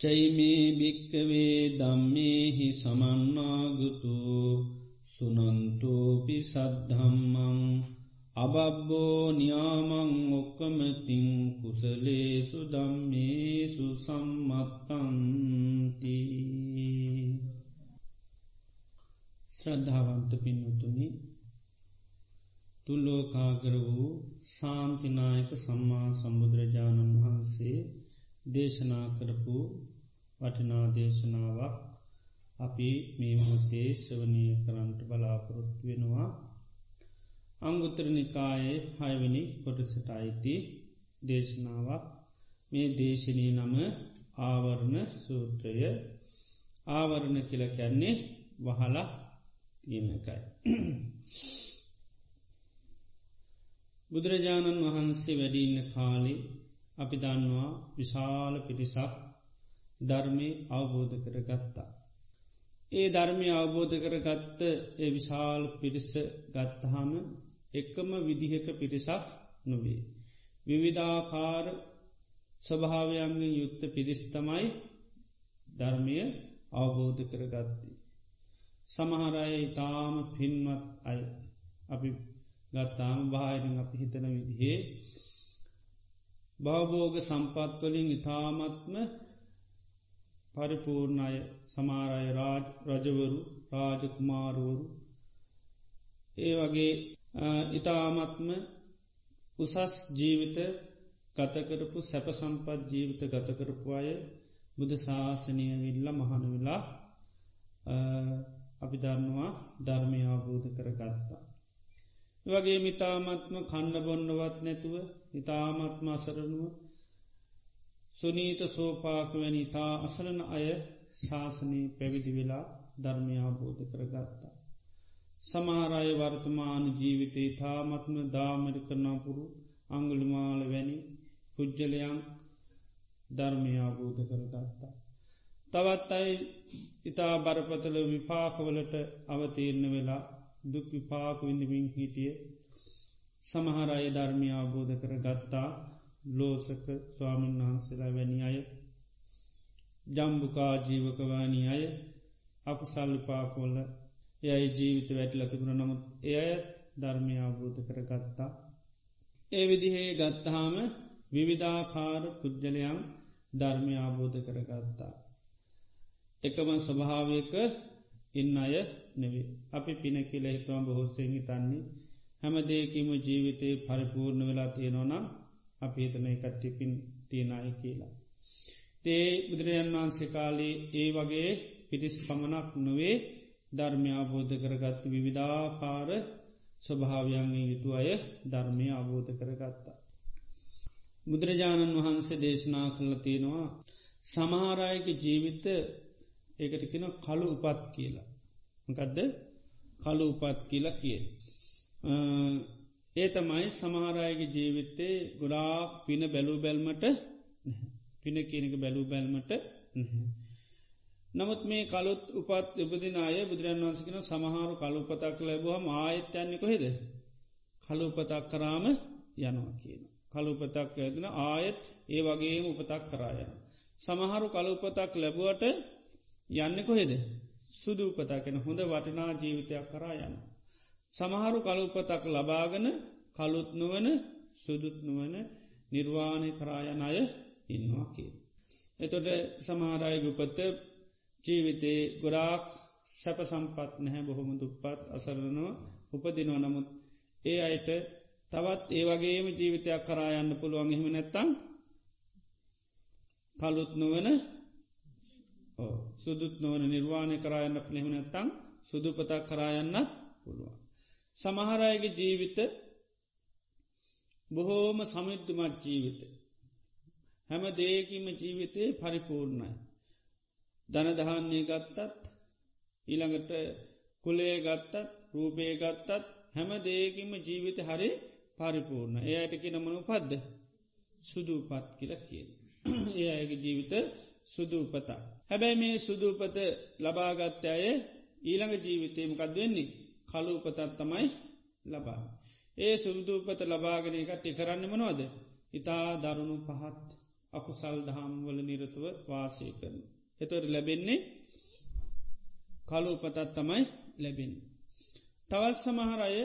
චයිමේ භික්කවේ දම්මේහි සමන්නාගුතු සුනන්තෝපි සද්ධම්මං අබබ්බෝ න්‍යාමං ඔක්කමතින් කුසලේසු දම්මේසු සම්මත්තන්ති ශ්‍රද්ධාවන්ත පින්වතුනි තුල්ලෝකාගර වූ සාන්තිනායක සම්මා සම්බුදුරජාණන් වහන්සේ දේශනා කරපු වටිනා දේශනාවක් අපි මේ මුහොතේ ශ්‍රවනය කරන්ට බලාපොරොත්තු වෙනවා. අංගුත්තර නිකායේ හයවනි කොටසට අයිති දේශනාවක්. මේ දේශනී නම ආවරණ සූත්‍රය. ආවරණ කියල කැන්නේ වහලා තියෙනකයි. බුදුරජාණන් වහන්සේ වැඩින්න කාලි අපි දන්නවා විශාල පිරිසක් ධර්මය අවබෝධ කර ගත්තා. ඒ ධර්මය අවබෝධ කර ගත්ත ඒ විශාල් පිරිස ගත්තහම එක්කම විදිහක පිරිසක් නොවේ. විවිධාකාර ස්වභාවයන්ගෙන් යුත්ත පිරිස්තමයි ධර්මය අවබෝධ කර ගත්තේ. සමහරය ඉතාම පින්වත් අයි අපි ගත්තාම භායන අපි හිතන විදිහේ භවබෝග සම්පත්වලින් ඉතාමත්ම පරිපූර්ණය සමාරය රාජ රජවරු රාජකුමාරුවරු ඒ වගේ ඉතාමත්ම උසස් ජීවිත ගතකරපු සැප සම්පත් ජීවිත ගතකරපු අය බුද ශාසනය විල්ල මහනවෙලා අපි දන්නවා ධර්මය අවබෝධ කරගත්තා. වගේ මිතාමත්ම කණ්ඩ බොන්නවත් නැතුව ඉතාමත්ම අසරනුව සුනීත සෝපාක වැනි තා අසරන අය ශාසනී පැවිදි වෙලා ධර්මයාබෝධ කරගත්තා. සමහරය වර්තමාන ජීවිතේ තාමත්ම දාමරි කරනාපුරු අංගුලිමාල වැනි පුද්ජලයන් ධර්මයාබෝධ කරගත්තා. තවත් අයි ඉතා බරපතල විපාකවලට අවතීරණ වෙලා දුක් විපාක විඳමින් හිටිය සමහරය ධර්මය අවබෝධ කර ගත්තා ලෝසක ස්වාමීන් වහන්සේලා වැනි අය ජම්බුකා ජීවකවානී අය අප සල්ලිපාකොල්ල යයි ජීවිත වැටල තිබුණ නමුත් එය ධර්මය අවබෝධ කර ගත්තා. ඒ විදිහේ ගත්තහාම විවිධාකාර පුද්ජලයන් ධර්මය අවබෝධ කර ගත්තා. එකම ස්වභාවයක ඉන්න අය නෙවේ. අපි පින කියල හිතුවම් බොහෝසෙහි තන්නේ හැම දේකීම ජීවිතය පරිපූර්ණ වෙලා තියෙනවනම් අපි හිතන කට්ටිපින් තියෙනයි කියලා. තේ බුදුරජන් වහන්සේ කාලේ ඒ වගේ පිරිස් පමණක් නොවේ ධර්මය අබෝධ කරගත්තු විවිධාකාර ස්වභාවයන්ගේ යුතු අය ධර්මය අබෝධ කරගත්තා. බුදුරජාණන් වහන්සේ දේශනා කළ තියෙනවා සමහරයක ජීවිත ඒකට කෙන කළු උපත් කියලා. මකදද කළු උපත් කියලා කිය. ඒ තමයි සමහරයගේ ජීවිත්තේ ගොඩාක් පින බැලූ බැල්මට පින කියනක බැලූ බැල්මට නමුත් මේ කලුත් උපත් උපදින අය බුදුරන් වන්සකෙන සමහරු කලුපතක් ලැබුවහම ආයත්‍යන්නේ කොහෙද කලුපතක් කරාම යනවා කියන. කලුපතක් ඇදෙන ආයත් ඒ වගේම උපතක් කරායන. සමහරු කලුපතක් ලැබුවට යන්න කොහෙද සුදු උපතකෙන හොඳ වටිනා ජීවිතයක් කරා යන. සමහරු කලුපතක් ලබාගන කළුත් නොවන සුදුත් නොවන නිර්වාණය කරායන අය ඉන්නවා කිය. එතොට සමහරයි ගුපත ජීවිතේ ගොඩාක් සැප සම්පත් නැහැ බොහොම දුප්පත් අසරණව උපදිනව නමුත් ඒ අයට තවත් ඒ වගේම ජීවිතයක් කරායන්න පුළුවන් එහෙම නැත්තං කළුත් නොවන සුදුත් නොවන නිර්වාණය කරායන්න පනෙහෙම නැත්තං සුදුපතක් කරායන්නත් පුළුවන්. සමහරයගේ ජීවිත බොහෝම සමිද්ධමත් ජීවිත. හැම දේකීම ජීවිතය පරිපූර්ණයි. දනදහන්නේ ගත්තත් ඊළඟට කුලේ ගත්තත් රූපය ගත්තත් හැම දේකින්ම ජීවිත හරි පරිපූර්ණ ඒ අයටකි නමනු පද්ද සුදූපත් කියල කියෙන්. ඒ අයගේ ජීවිත සුදූපතා. හැබැයි මේ සුදූපත ලබාගත්ත අය ඊළඟ ජීවිතයමකද වෙන්නේ කලූපතත් තමයි ලබා. ඒ සුදූපත ලබාගෙන එකට කරන්න මනවද. ඉතා දරුණු පහත් අකුසල් දහම් වල නිරතුව වාසය කරන. එතොට ලැබෙන්නේ කලූපතත් තමයි ලැබෙන. තවත් සමහර අය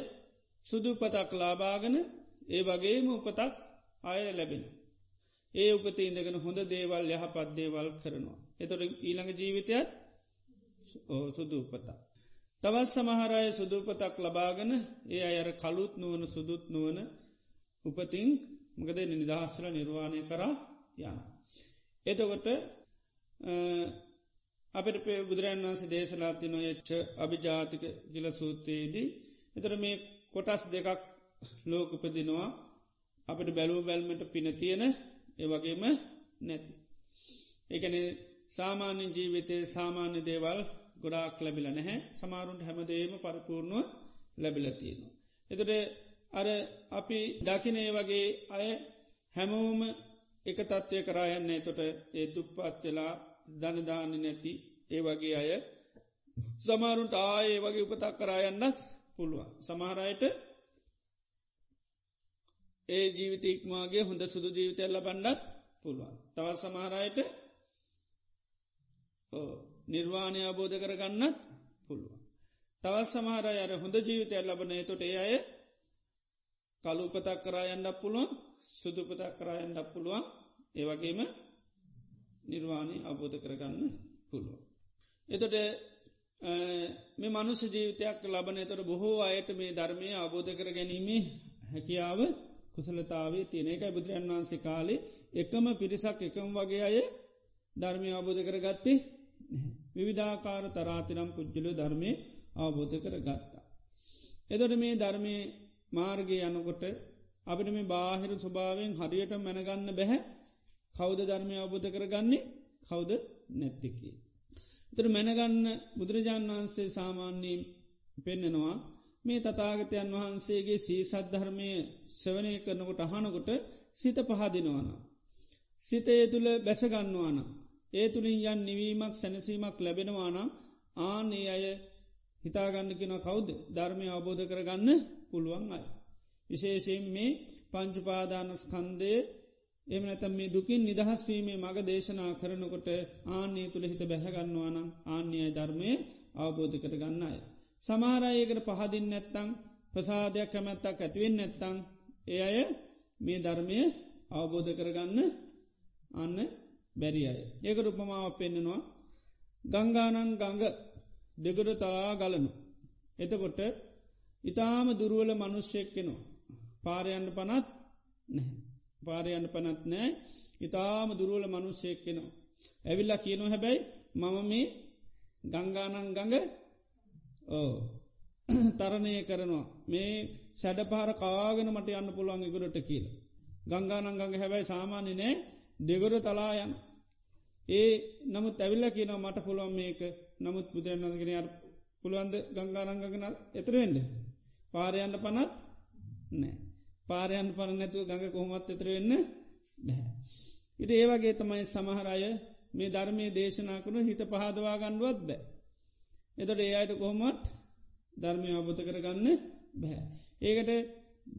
සුදුපතක් ලාබාගෙන ඒ වගේම උපතක් අය ලැබෙන. ඒ උපත ඉඳගෙන හොඳ දේවල් යහපත් දේවල් කරනවා. එතොට ඊළඟ ජීවිතයත් සුදුපතා. තවත් සමහරය සුදුපතක් ලබාගෙන ඒ අයර කළුත් නුවන සුදුත් නුවන උපතින් මකද නිදහස්සල නිර්වාණය කරා යන. එතකොට අපට පේ බුදුරන් වන්සේ දේශලාති නොයච්ච අභිජාතික කියල සූත්‍රයේදී එතර මේ කොටස් දෙකක් ලෝකපදිනවා අපට බැලූ බැල්මට පින තියෙන ඒවගේම නැති. එකන සාමාන්‍ය ජීවිතය සාමාන්‍ය දේවල් ගොඩාක් ලැබිල නැහැ සමාරුන්ට හැමදේම පරිපූර්ණුව ලැබිලතියෙනවා. එතට අර අපි දකිනේ වගේ අය හැමෝම එක තත්ත්වය කරායන්නේ තොට ඒ දුප්පත් වෙලා දනදාන්න නැති ඒ වගේ අය සමාරුන්ට ආයේ වගේ උපතක් කරායන්නත් පුළුවන්. සමහරයට ඒ ජීවිතීක්මගේ හොඳ සුදු ජීවිතයල්ල බණ්ඩත් පුළුවන්. තවත් සමහරයට නිර්වාණය අබෝධ කරගන්නත් පුළුවන්. තවත් සමහර අර හොඳ ජීවිතයක් ලබනය තොට ඒ අය කලුපතක් කරායන්ඩක් පුළුවන් සුදුපතක් කරායන්ඩක් පුළුවන් ඒවගේම නිර්වාණය අබෝධ කරගන්න පුළුවන්. එතොට මේ මනුස ජීවිතයක් ලබන තොට බොහෝ අයට මේ ධර්මය අබෝධ කර ගැනීමේ හැකියාව කුසලතාවේ තියෙන එකයි බුදුරන් වහන්සේ කාලේ එකම පිරිසක් එකම් වගේ අය ධර්මය අබෝධ කර ගත්තේ විවිධාකාර තරාතිනම් පුද්ජලු ධර්මය අවබෝධ කර ගත්තා. එදොට මේ ධර්මය මාර්ගය යනකොට අපිට මේ බාහිර ස්වභාවෙන් හරියට මැනගන්න බැහැ කෞද ධර්මය අවබෝධ කරගන්නේ කෞද නැත්තිකි. තර මැනගන්න බුදුරජාණන් වහන්සේ සාමාන්‍යයෙන් පෙන්නෙනවා මේ තතාගතයන් වහන්සේගේ සී සද්ධර්මය සවනය කරනකොට අහනකොට සිත පහදිනවාන. සිතේ තුළ බැසගන්නවාන. ඒ තුළින් යන් නිවීමක් සැනසීමක් ලැබෙනවානම් ආනේ අය හිතාගන්න කෙන කවුද ධර්මය අවබෝධ කරගන්න පුළුවන් අයි. විශේෂයෙන් මේ පංචුපාදානස්කන්දය එමනැතම් මේ දුකින් නිදහස්වීමේ මග දේශනා කරනකොට ආන්නේ තුළ හිත බැහැගන්නවානම් ආන්‍යය ධර්මය අවබෝධ කරගන්න අය. සමාරයකට පහදින් නැත්තං ප්‍රසාධයක් කැමැත්තක් ඇතිවෙන් නැත්තං ඒ අය මේ ධර්මය අවබෝධ කරගන්න අන්න බැරි අය. ඒකට උපමාව පෙන්නෙනවා ගංගානන් ගඟ දෙගොඩතා ගලනු. එතකොට ඉතාම දුරුවල මනුෂ්‍යයෙක්කෙනවා. පාරයන්න පනත් නැහැ. පාරයන්න පනත් නෑ ඉතාම දුරුවල මනුෂ්‍යයෙක්කෙනවා. ඇවිල්ලා කියනො හැබැයි මම මේ ගංගානන් ගඟ ඕ තරණය කරනවා මේ සැඩ පහර කාගෙන මට යන්න පුළුවන් ඉගුරට කියල. ගංගානංගඟ හැබැයි සාමාන්‍ය නෑ දෙගොඩ තලා යන. ඒ නමුත් ඇවිල්ල කියන මට පුළුවන් මේක නමුත් බුදුරන්වන්ගෙන අර පුළුවන්ද ගංගාරංගගෙන එතරෙන්ඩ. පාරයන්න පනත් නෑ. පාරයන් පන නැතුව ගඟ කොහොමත් එතරවෙන්න බැහැ. ඉති ඒවගේ තමයි සමහරය මේ ධර්මය දේශනා කනු හිත පහදවා ගණ්ඩුවත් බෑ. එතට ඒ අයට කොහොමත් ධර්මය අබත කරගන්න බැහැ. ඒකට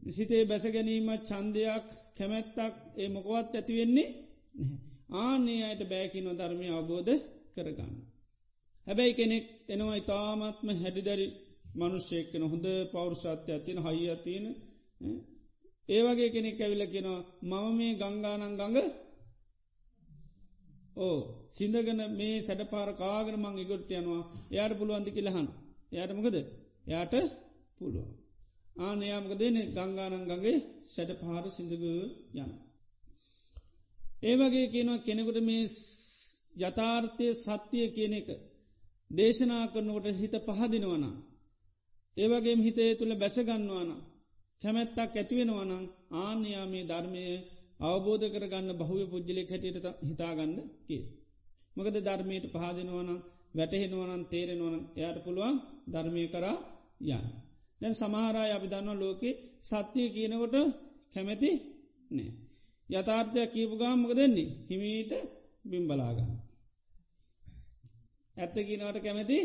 සිතේ බැස ගැනීමත් චන්දයක් කැමැත්තක් ඒ මොකවත් ඇතිවෙන්නේ ආනේ අයට බෑකිනො ධර්මය අවබෝධ කරගන්න. හැබැයි කෙනෙක් එනවා ඉතාමත්ම හැඩිදරි මනුෂ්‍යයකන හොඳ පෞරුෂත්ය ඇතින හයි අතියන ඒවගේ කෙනෙක් ඇවිල කෙනවා මම මේ ගංගානන් ගඟ ඕ සිින්දගන මේ සැඩ පාර කාගෙන මං ඉගොට්ට යනවා. යායට පුළුවන්දි කියලහන් යායට මොකද? යායට පුළුවන්. ආනයාමක දෙන ගංගානන් ගගේ සැඩ පාර සිින්දග යන්න. ඒවගේ කියනවා කෙනෙකුට මේ යථාර්ථය සත්‍යය කියන එක දේශනා කරනකොට හිත පහදිනවනම්. ඒවගේ හිතේ තුළ බැසගන්නවාන කැමැත්තක් ඇතිවෙනවනං ආන්‍යයා මේ ධර්මය අවබෝධ කරගන්න බහුව පුද්ජලෙ හැටියට හිතාගන්න කිය. මොකද ධර්මයට පහදිනවනම් වැටහෙනවනන් තේරෙනවන එයට පුළුවන් ධර්මය කරා යන්න. දැන් සමහරය අපි දන්න ලෝකෙ සත්‍යය කියනකොට කැමැති නෑ. යථාර්ථයක් කීපු ගාමක දෙන්නේ හිමීට බිම්බලාගන්න. ඇත්ත කියනවට කැමැති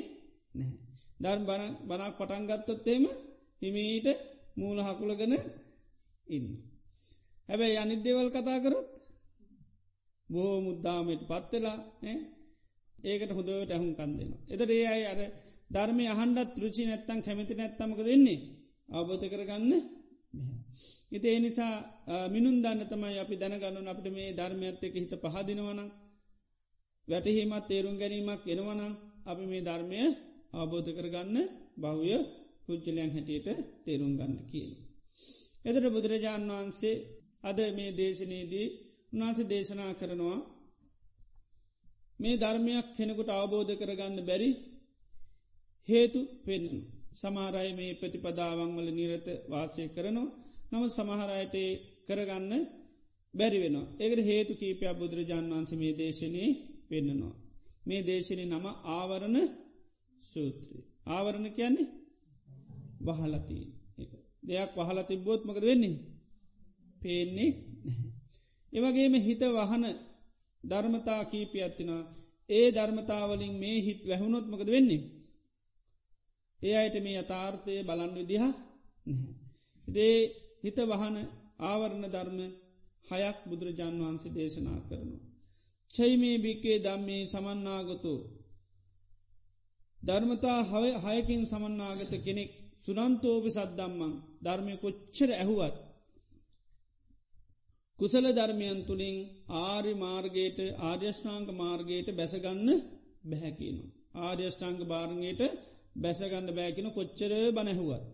නැහැ. ධර්ම බනක් පටන්ගත්තොත්තේම හිමීට මූල හකුලගෙන ඉන්න. හැබැයි අනිදේවල් කතා කරොත් බෝ මුද්දාමට පත්වෙලා ඒකට හොදට ඇහුම් කන්දෙන. එතට ඒ අයි අර ධර්මය අහන්ඩත් ෘචි නැත්තන් කැමති නැත්තමක දෙන්නේ අවබෝධ කරගන්න ඉති ඒ නිසා මිනුන් දන්න තමයි අපි දැනගන්නන අපට මේ ධර්මයත් එක හිත පහදිනවනම් වැටහීමත් තේරුම් ගැනීමක් එනවනම් අපි මේ ධර්මය අවබෝධ කරගන්න බහුය පුද්ජලයන් හැටියට තේරුම් ගන්න කියල. එදර බුදුරජාණන් වහන්සේ අද මේ දේශනයේදී උන්වහන්ස දේශනා කරනවා මේ ධර්මයක් කෙනෙකුට අවබෝධ කරගන්න බැරි හේතු පෙන්න්න. සමහරයි මේ ප්‍රතිපදාවංවල නිරත වාසය කරනවා නම සමහරයට කරගන්න බැරි වෙන. ඒකට හේතු කීපයක් බුදුරජාන් වන්ස මේ දේශනය පෙන්න්නනවා. මේ දේශනය නම ආවරණ සූත්‍රී. ආවරණ කියන්නේ වහලති දෙයක් වහල තිබ්බෝත්මකද වෙන්නේ පේන්නේ ඒවගේම හිත වහන ධර්මතා කීපයත්තිනා ඒ ධර්මතාවලින් මේ හිත් වැැහුණොත්මකද වෙන්නේ ඒ අයට මේ අතාර්ථය බලන් විදිහ දේ හිත වහන ආවරණ ධර්ම හයක් බුදුරජාන් වහන්සේ දේශනා කරනවා. චෛමේ භික්කේ දම්මේ සමන්නාගතු ධර්මතා හය හයකින් සමන්නාගත කෙනෙක් සුනන්තෝපි සද්දම්මං ධර්මය කොච්චර ඇහුවත් කුසල ධර්මයන් තුළින් ආරි මාර්ගයට ආර්යෂ්ඨාංක මාර්ගයට බැසගන්න බැහැකිනු. ආර්යෂ්ඨාංක භාරණයට බැසගන්න බෑකින කොච්චර බනැහුවත්.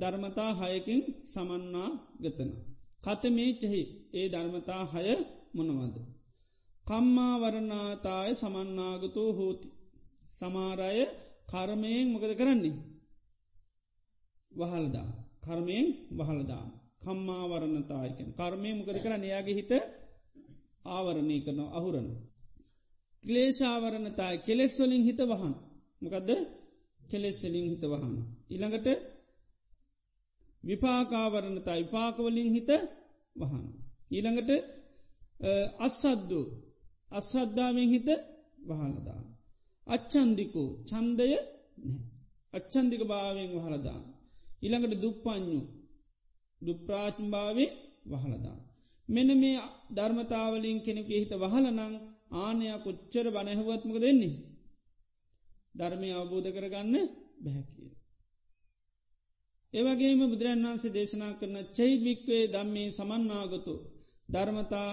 ධර්මතා හයකින් සමන්නා ගතන. කත මේ චෙහි ඒ ධර්මතා හය මොනවද. කම්මා වරණාතාය සමන්නාගතෝ හෝති. සමාරය කර්මයෙන් මොකද කරන්නේ. වහල්දා කර්මයෙන් වහලදා කම්මා වරණතායකෙන් කර්මය මොකද කරන්න එයාගේ හිත ආවරණය කරන අහුරන. ක්ලේෂාවරණතාය කෙලෙස්වලින් හිත වහන් මොකදද කෙලෙස්සලින් හිත වහන. ඉළඟට විපාකාවරණතා විපාකවලින් හිත වහන. ඊළඟට අස්සද්දු අශ්‍රද්ධාවෙන් හිත වහලදා. අච්චන්දිකෝ චන්දය අච්චන්දික භාවෙන් වහලදා. ඉළඟට දුප්පඥු දුප්‍රාත්භාවේ වහලදා. මෙන මේ ධර්මතාවලින් කෙනෙක හිත වහලනං ආනයක් කොච්චර බනැහුවත්මක දෙන්නේ. ධර්මය අවබෝධ කරගන්න බැහැකිය. ඒවගේම බුදුරන් වන්සේ දේශනා කරන චෛවික්වේ දම්මේ සමන්නාගතු ධර්මතා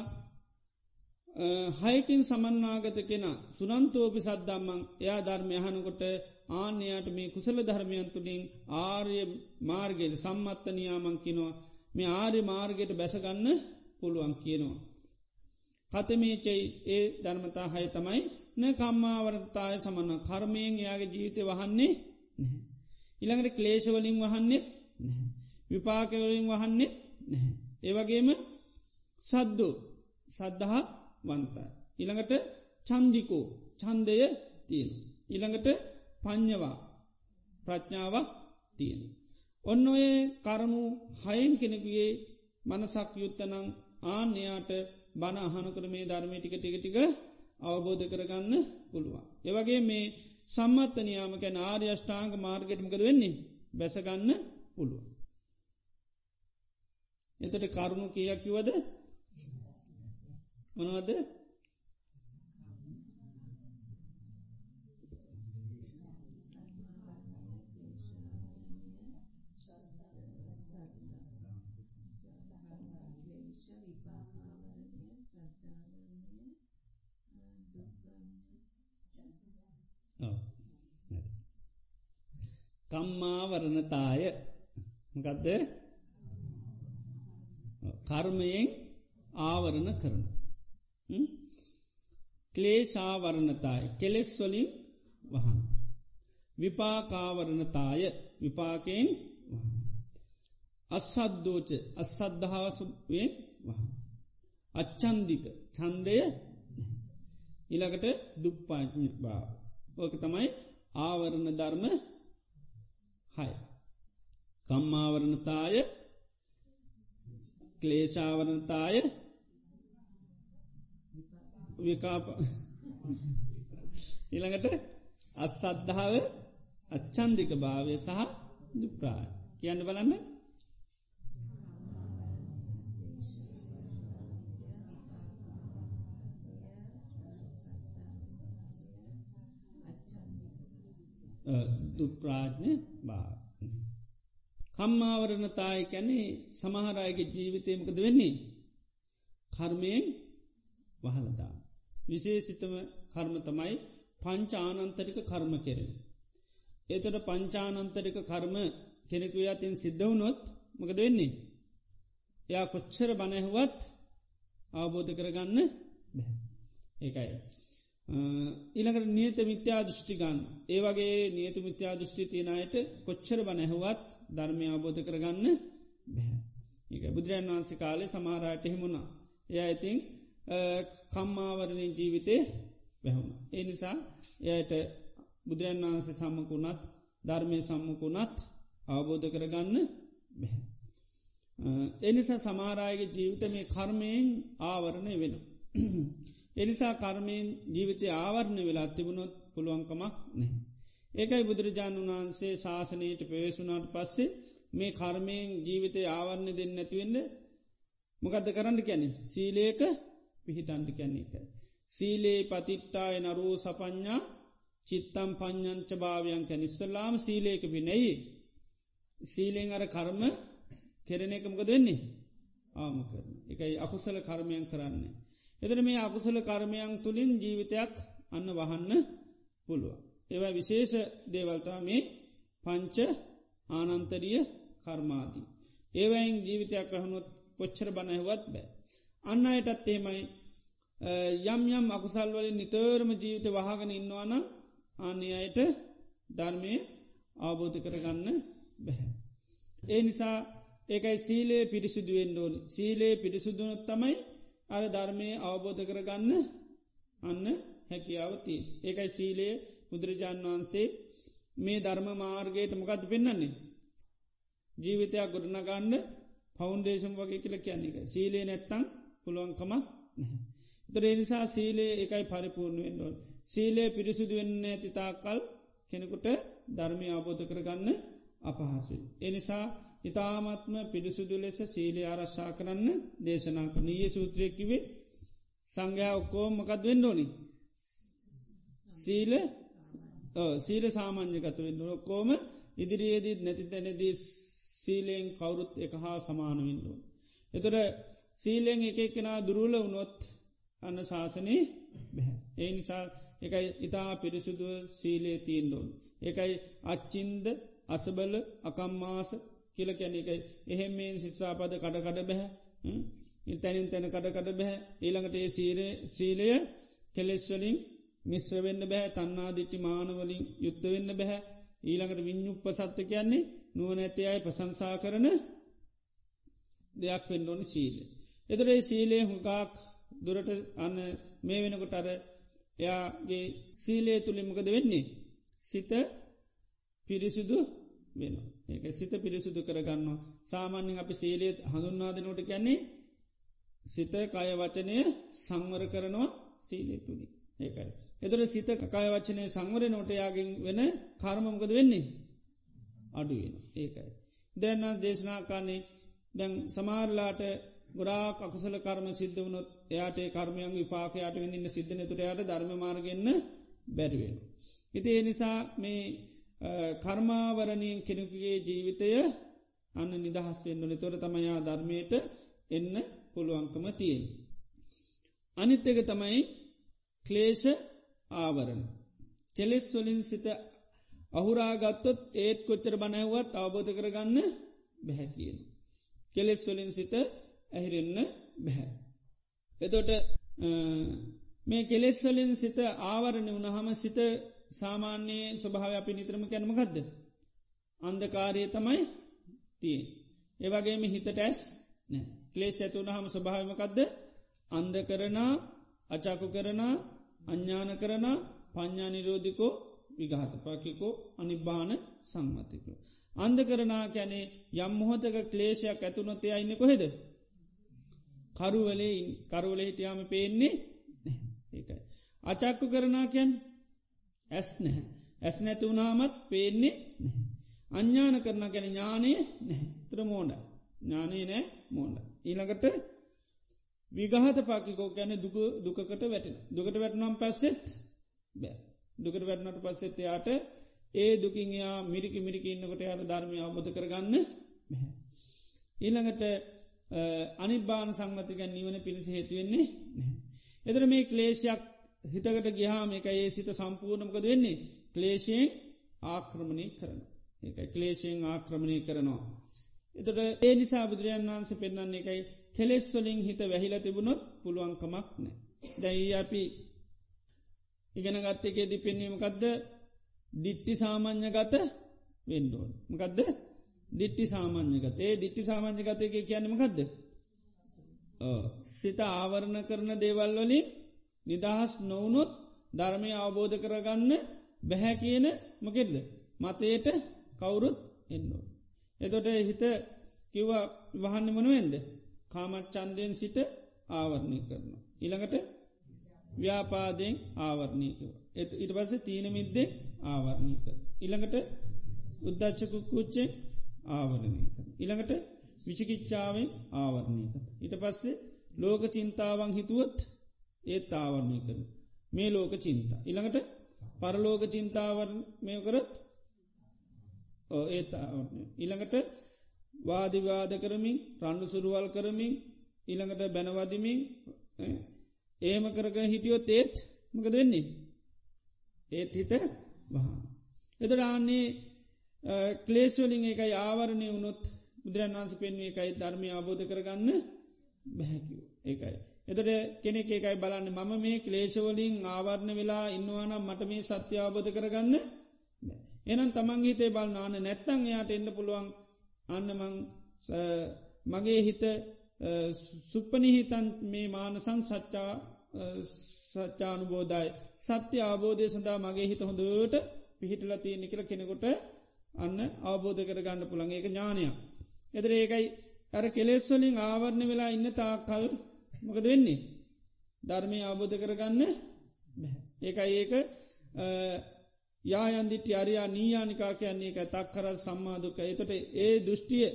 හයකින් සමන්නාගත කෙන සුනන්තෝපි සද්දම්මං එයා ධර්මය හනකොට ආන්‍යයට මේ කුසල ධර්මයන් තුළින් ආර්ය මාර්ගයට සම්මත්ත නියාමං කිනවා මේ ආර්ය මාර්ගයට බැසගන්න පුළුවන් කියනවා. කතමේචයි ඒ ධර්මතා හය තමයි න කම්මාවරතාය සමන්න කර්මයෙන් යාගේ ජීවිතය වහන්නේ නැහැ. ඉළඟට ක්ලේශවලින් වහන්නේ නැහැ. විපාකවලින් වහන්නේ නැහැ. ඒවගේම සද්දු සද්ධහා වන්තයි. ඉළඟට චන්දිකෝ චන්දය තියෙන. ඉළඟට පං්ඥවා ප්‍රඥාවක් තියෙන. ඔන්න ඔය කරුණු හයෙන් කෙනෙකුගේ මනසක් යුත්තනං ආන්‍යයාට බණ අහනකර මේ ධර්මය ටික ටික ටික අවබෝධ කරගන්න පුළුවන්. ඒවගේ මේ සම්මත්ත නියාමක ආර්ය ෂ්ඨාංග මාර්ගටමකද වෙන්නේ බැසගන්න පුළුව. එතට කරුණු කියක් කිවද මොනවද කම්මාවරණතාය මකදද කර්මයෙන් ආවරණ කරන. ක්ලේශාවරණතාය කෙලෙස් වලින් වහන්. විපාකාවරණතාය විපාකයෙන් වහන්. අස්සද්දෝච අස්සද්ධාවසුවෙන් වහන්. අච්චන්දික චන්දය ඉළඟට දුප්පාඥ භාව. ඕක තමයි ආවරණ ධර්ම හය. කම්මාවරණතාය ක්ලේශාවරණතාය විකාප ඉළඟට අස්සද්ධාව අච්චන්දික භාවය සහ දුප්‍රාය කියන්න බලන්න දුප්‍රාජ්ඥ භාව කම්මාවරණතාය කැනේ සමහරයගේ ජීවිතයමකද වෙන්නේ කර්මයෙන් වහලදා. විශේසිතම කර්ම තමයි පංච ආනන්තරික කර්ම කෙරෙන. ඒතොට පංචානන්තරික කර්ම කෙනෙකු අතින් සිද්ධවුනොත් මකද වෙන්නේ. යා කොච්චර බනැහුවත් අවබෝධ කරගන්න බැ. ඒකයි. ඊළඟට නියත මිත්‍යා දෘෂ්ටිගන් ඒවගේ නියත මිත්‍යා දෘෂ්ටි තියනයට කොච්චර බනැහුවත් ධර්මය අවබෝධ කරගන්න බැහැ. ඒක බුදුරන් වහන්සේ කාලේ සමාරයට එහෙමුණා. එය ඉතිං කම්මාවරණය ජීවිතය වැැහුණ. ඒ නිසා එයට බුදුරන් වහන්සේ සම්මකුණත් ධර්මය සම්මකුණත් අවබෝධ කරගන්න බැහැ. එනිසා සමාරායගේ ජීවිත මේ කර්මයෙන් ආවරණය වෙන. එනිසා කර්මයෙන් ජීවිතය ආවරණය වෙලා තිබුණොත් පුළුවන්කමක් නෑ. ඒකයි බුදුරජාණන් වහන්සේ ශාසනයට පෙවේශුනාට පස්සේ මේ කර්මයෙන් ජීවිතය ආවරණය දෙන්න නැතිවෙන්න මොකද කරන්න කැනෙ සීලේක පිහිටන්ඩි කැන්නේ එක. සීලේ පතිට්ටාය නරූ සපඥා චිත්තම් පඥංච භාවයන් කැන ඉස්සල්ලාම සීලේක පිනෙයි. සීලෙන් අර කර්ම කෙරෙන එකමක දෙන්නේ ආම කරන. එකයි අකුසල කර්මයන් කරන්නේ. එතර මේ අකුසල කර්මයන් තුළින් ජීවිතයක් අන්න වහන්න පුළුව. ඒවා විශේෂ දේවල්තා මේ පංච ආනන්තරිය කර්මාදී. ඒවයින් ජීවිතයක් රහනොත් කොච්චර බණහවත් බෑ. අන්න අයටත් ඒමයි යම් යම් අකුසල් වලින් නිතරම ජීවිත වහගෙන ඉන්නවාන අන්නේ අයට ධර්මය අවබෝධ කරගන්න බැහැ. ඒ නිසා ඒකයි සීලේ පිරිසිදුවෙන් ඕනි සීලේ පිරිසුදුනොත් තමයි අර ධර්මය අවබෝධ කරගන්න අන්න හැකියාවතිී. ඒකයි සීලේ බුදුරජාණන් වහන්සේ මේ ධර්ම මාර්ගයට මොකද පෙන්න්නන්නේ. ජීවිතයක් ගොඩනගන්න පෞන්ඩේශම් වගේ කියල කියන්නේක සීලේ නැත්තං පුළුවන්කමක් නැහැ. තොරේ නිසා සීලේ එකයි පරිපූර්ණ වෙන්ඩුවන්. සීලේ පිරිසුදු වෙන්න ඇතිතාකල් කෙනෙකුට ධර්මය අබෝධ කරගන්න අපහසුයි. එනිසා ඉතාමත්ම පිරිසුදු ලෙස සීලේ ආරශ්ා කරන්න දේශනා කනීය සූත්‍රයකිවේ සංඝයා ඔක්කෝ මකත් වෙන්ඩෝනි. සීල සීල සාමාන්‍යකත වෙන්න ඔක්කෝම ඉදිරියේදීත් නැති තැනදී සීලයෙන් කවුරුත් එක හා සමාන වෙන්ඩුවන්. එතොට සීලෙන් එක කෙනා දුරුල වුණොත් අන්න ශාසනයේ බැහැ. ඒ නිසා එකයි ඉතා පිරිසුදුව සීලේ තීන්ඩෝන්. එකයි අච්චින්ද අසබල අකම්මාස කියල කැන එකයි එහෙමෙන් සිත්සාපද කඩකඩ බැහැ තැනින් තැන කඩකඩ බැහැ ඊළඟට ඒ සීරය සීලය කෙලෙස්වලින් මිශ්‍ර වෙන්න බැහැ තන්නාදිටි මානවලින් යුත්ත වෙන්න බැහැ ඊළඟට විඤ්ඥුප්ප සත්ත කියන්නේ නුවන ඇති අයි ප්‍රසංසා කරන දෙයක් වෙන්ඩෝනි සීලය. එතුරේ සීලේ හුකාක් දුරට අන්න මේ වෙනකොට අර එයාගේ සීලේ තුළිමකද වෙන්නේ. සිත පිරිසිදු වෙන. ඒක සිත පිරිසිදු කරගන්න. සාමාන්‍යෙන් අපි සීලේත් හඳුන්වාදනෝට කියන්නේ සිත කය වචනය සංවර කරනවා සීලේ තුළි. ඒකයි. එතුර සිත කය වචනය සංවර නෝටයාගෙන් වෙන කර්මමකද වෙන්නේ. අඩුවෙන ඒකයි. දෙන්න දේශනාකාන්නේ දැන් සමාරලාට ගොඩාක් අකුසල කර්ම සිද්ධ වනොත් එයාට කර්මයන් විපාකයාට වෙඳන්න සිද්ධන තුරයාට ධර්ම මාර්ගන්න බැරිවෙන. ඉති ඒ නිසා මේ කර්මාවරණයෙන් කෙනෙකුගේ ජීවිතය අන්න නිදහස් වෙන්ඩන තොර තමයා ධර්මයට එන්න පුළුවන්කම තියෙන්. අනිත් එක තමයි ක්ලේෂ ආවරණ. කෙලෙස් වලින් සිත අහුරාගත්තොත් ඒත් කොච්චර බනැවත් අවබෝධ කරගන්න බැහැ කියන. කෙලෙස් වලින් සිත ඇහිරෙන්න බැහැ. එතොට මේ කෙලෙස් වලින් සිත ආවරණ වුණහම සිත සාමාන්‍යයේ ස්වභාව අපි නිතරම කැනමකක්ද. අන්දකාරය තමයි තිය. ඒවගේම හිතට ඇස් නෑ. ක්ලේෂ ඇතුවන හම ස්වභාවමකක්ද අන්ද කරනා අචාකු කරනා අඥ්ඥාන කරන පඤ්ඥා නිරෝධිකෝ විගහත පකිකෝ අනිබාන සංමතිකෝ. අන්ද කරනා කැනේ යම් මොහොතක ක්ලේෂයක් ඇතුනොතේ අයින්න කොහෙද. කරුවලේ කරුවල හිටියාම පේන්නේ ඒකයි. අචක්කු කරනා කියැන් ඇස් නැහැ. ඇස් නැතිවුණාමත් පේන්නේ අඥ්ඥාන කරන ගැන ඥානය නැහැ. ත්‍ර මෝඩ ඥානය නෑ මෝඩ. ඊළඟට විගහත පාකිකෝ ගැන දුක දුකට වැටෙන. දුකට වැටනම් පස්සෙත් බෑ. දුකට වැටනට පස්සෙත් යාට ඒ දුකින් යා මිරිකි මිරිකි ඉන්නකොට යාට ධර්මය අවබොධ කරගන්න ඊළඟට අනිබාන සංගතිකන් නිවන පිණිසි හේතුවෙන්නේ එදර මේ ක්ලේෂයක් හිතකට ගිහාම එක ඒ සිත සම්පූර්ණමකද වෙන්නේ? ක්ලේෂයෙන් ආක්‍රමණය කරන එක ක්ලේෂයෙන් ආක්‍රමණය කරනවා. එතට ඒ නිසා බුදුරජන් වන්ස පෙන්න්නන්නේ එකයි කෙලෙස්වලින් හිත වැහිල තිබුණොත් පුළුවන්කමක් නෑ. දැයි අපි ඉගෙන ගත්තකේ ති පෙන්වීමකක්ද දිට්ටි සාමාන්‍ය ගත වෙන්ඩෝන්. මකදද? දිට්ටි සාමාන්‍යගත. ඒ දිට්ටි සාමාන්‍යගතයක කියන්නමකක්ද. සිත ආවරණ කරන දේවල් වලින් නිදහස් නොවනොත් ධර්මය අවබෝධ කරගන්න බැහැ කියන මකෙද. මතයට කවුරුත් එන්නෝ. එතොට හිත කිව්ව වහන්න මනුවෙන්ද. කාමත් චන්දයෙන් සිට ආවරණය කරන. ඉළඟට ව්‍යාපාදයෙන් ආවරණයකව. එ ඉට පස තීන මිද්දේ ආවරණය කර. ඉළඟට උද්දච්චකුක්කුච්චේ ආවරණය කර. ඉළඟට විචිකිච්චාවෙන් ආවරණය කර. ඉට පස්සේ ලෝක චින්තාවන් හිතුවත් ඒත් ආවරණය කර. මේ ලෝක චින්තා. ඉළඟට පරලෝක චින්තාවර මේ කරත් ඒත් ඉළඟට වාදිවාද කරමින් රණ්ඩු සුරුවල් කරමින් ඉළඟට බැනවදිමින් ඒම කරක හිටියොත් ඒත් මකද වෙන්නේ ඒත් හිත වහා. එතට ආන්නේ ක්ලේස්වලින් එකයි ආවරණය වුණොත් බුදුරන් වන්ස පෙන්වේ එකයි ධර්මය අබෝධ කරගන්න බැහැකිව ඒකයි. එතට කෙනෙක් එකයි බලන්න. මම මේ ක්ලේශවලින් ආවරණ වෙලා ඉන්නවානම් මට මේ සත්‍ය අබෝධ කරගන්න එනම් තමන් හිතේ බල් නාන නැත්තං එයාට එන්න පුළුවන් අන්නමං මගේ හිත සුප්පනිහිතන් මේ මානසං සච්චා සච්චානුබෝධයි සත්‍ය අවබෝධය සඳහා මගේ හිත හොඳට පිහිටල තියෙනෙ කියල කෙනෙකොට අන්න අවබෝධ කරගන්න පුළන් ඒක ඥානයක්. එතර ඒකයි ඇර කෙලෙස්වලින් ආවරණ වෙලා ඉන්න තා කල් මොකද වෙන්නේ. ධර්මය අවබෝධ කරගන්න ඒකයි ඒක යායන්දිටි අරයා නීයානිකා කියන්නේ එක තක් කර සම්මාධක එතට ඒ දෘෂ්ටිය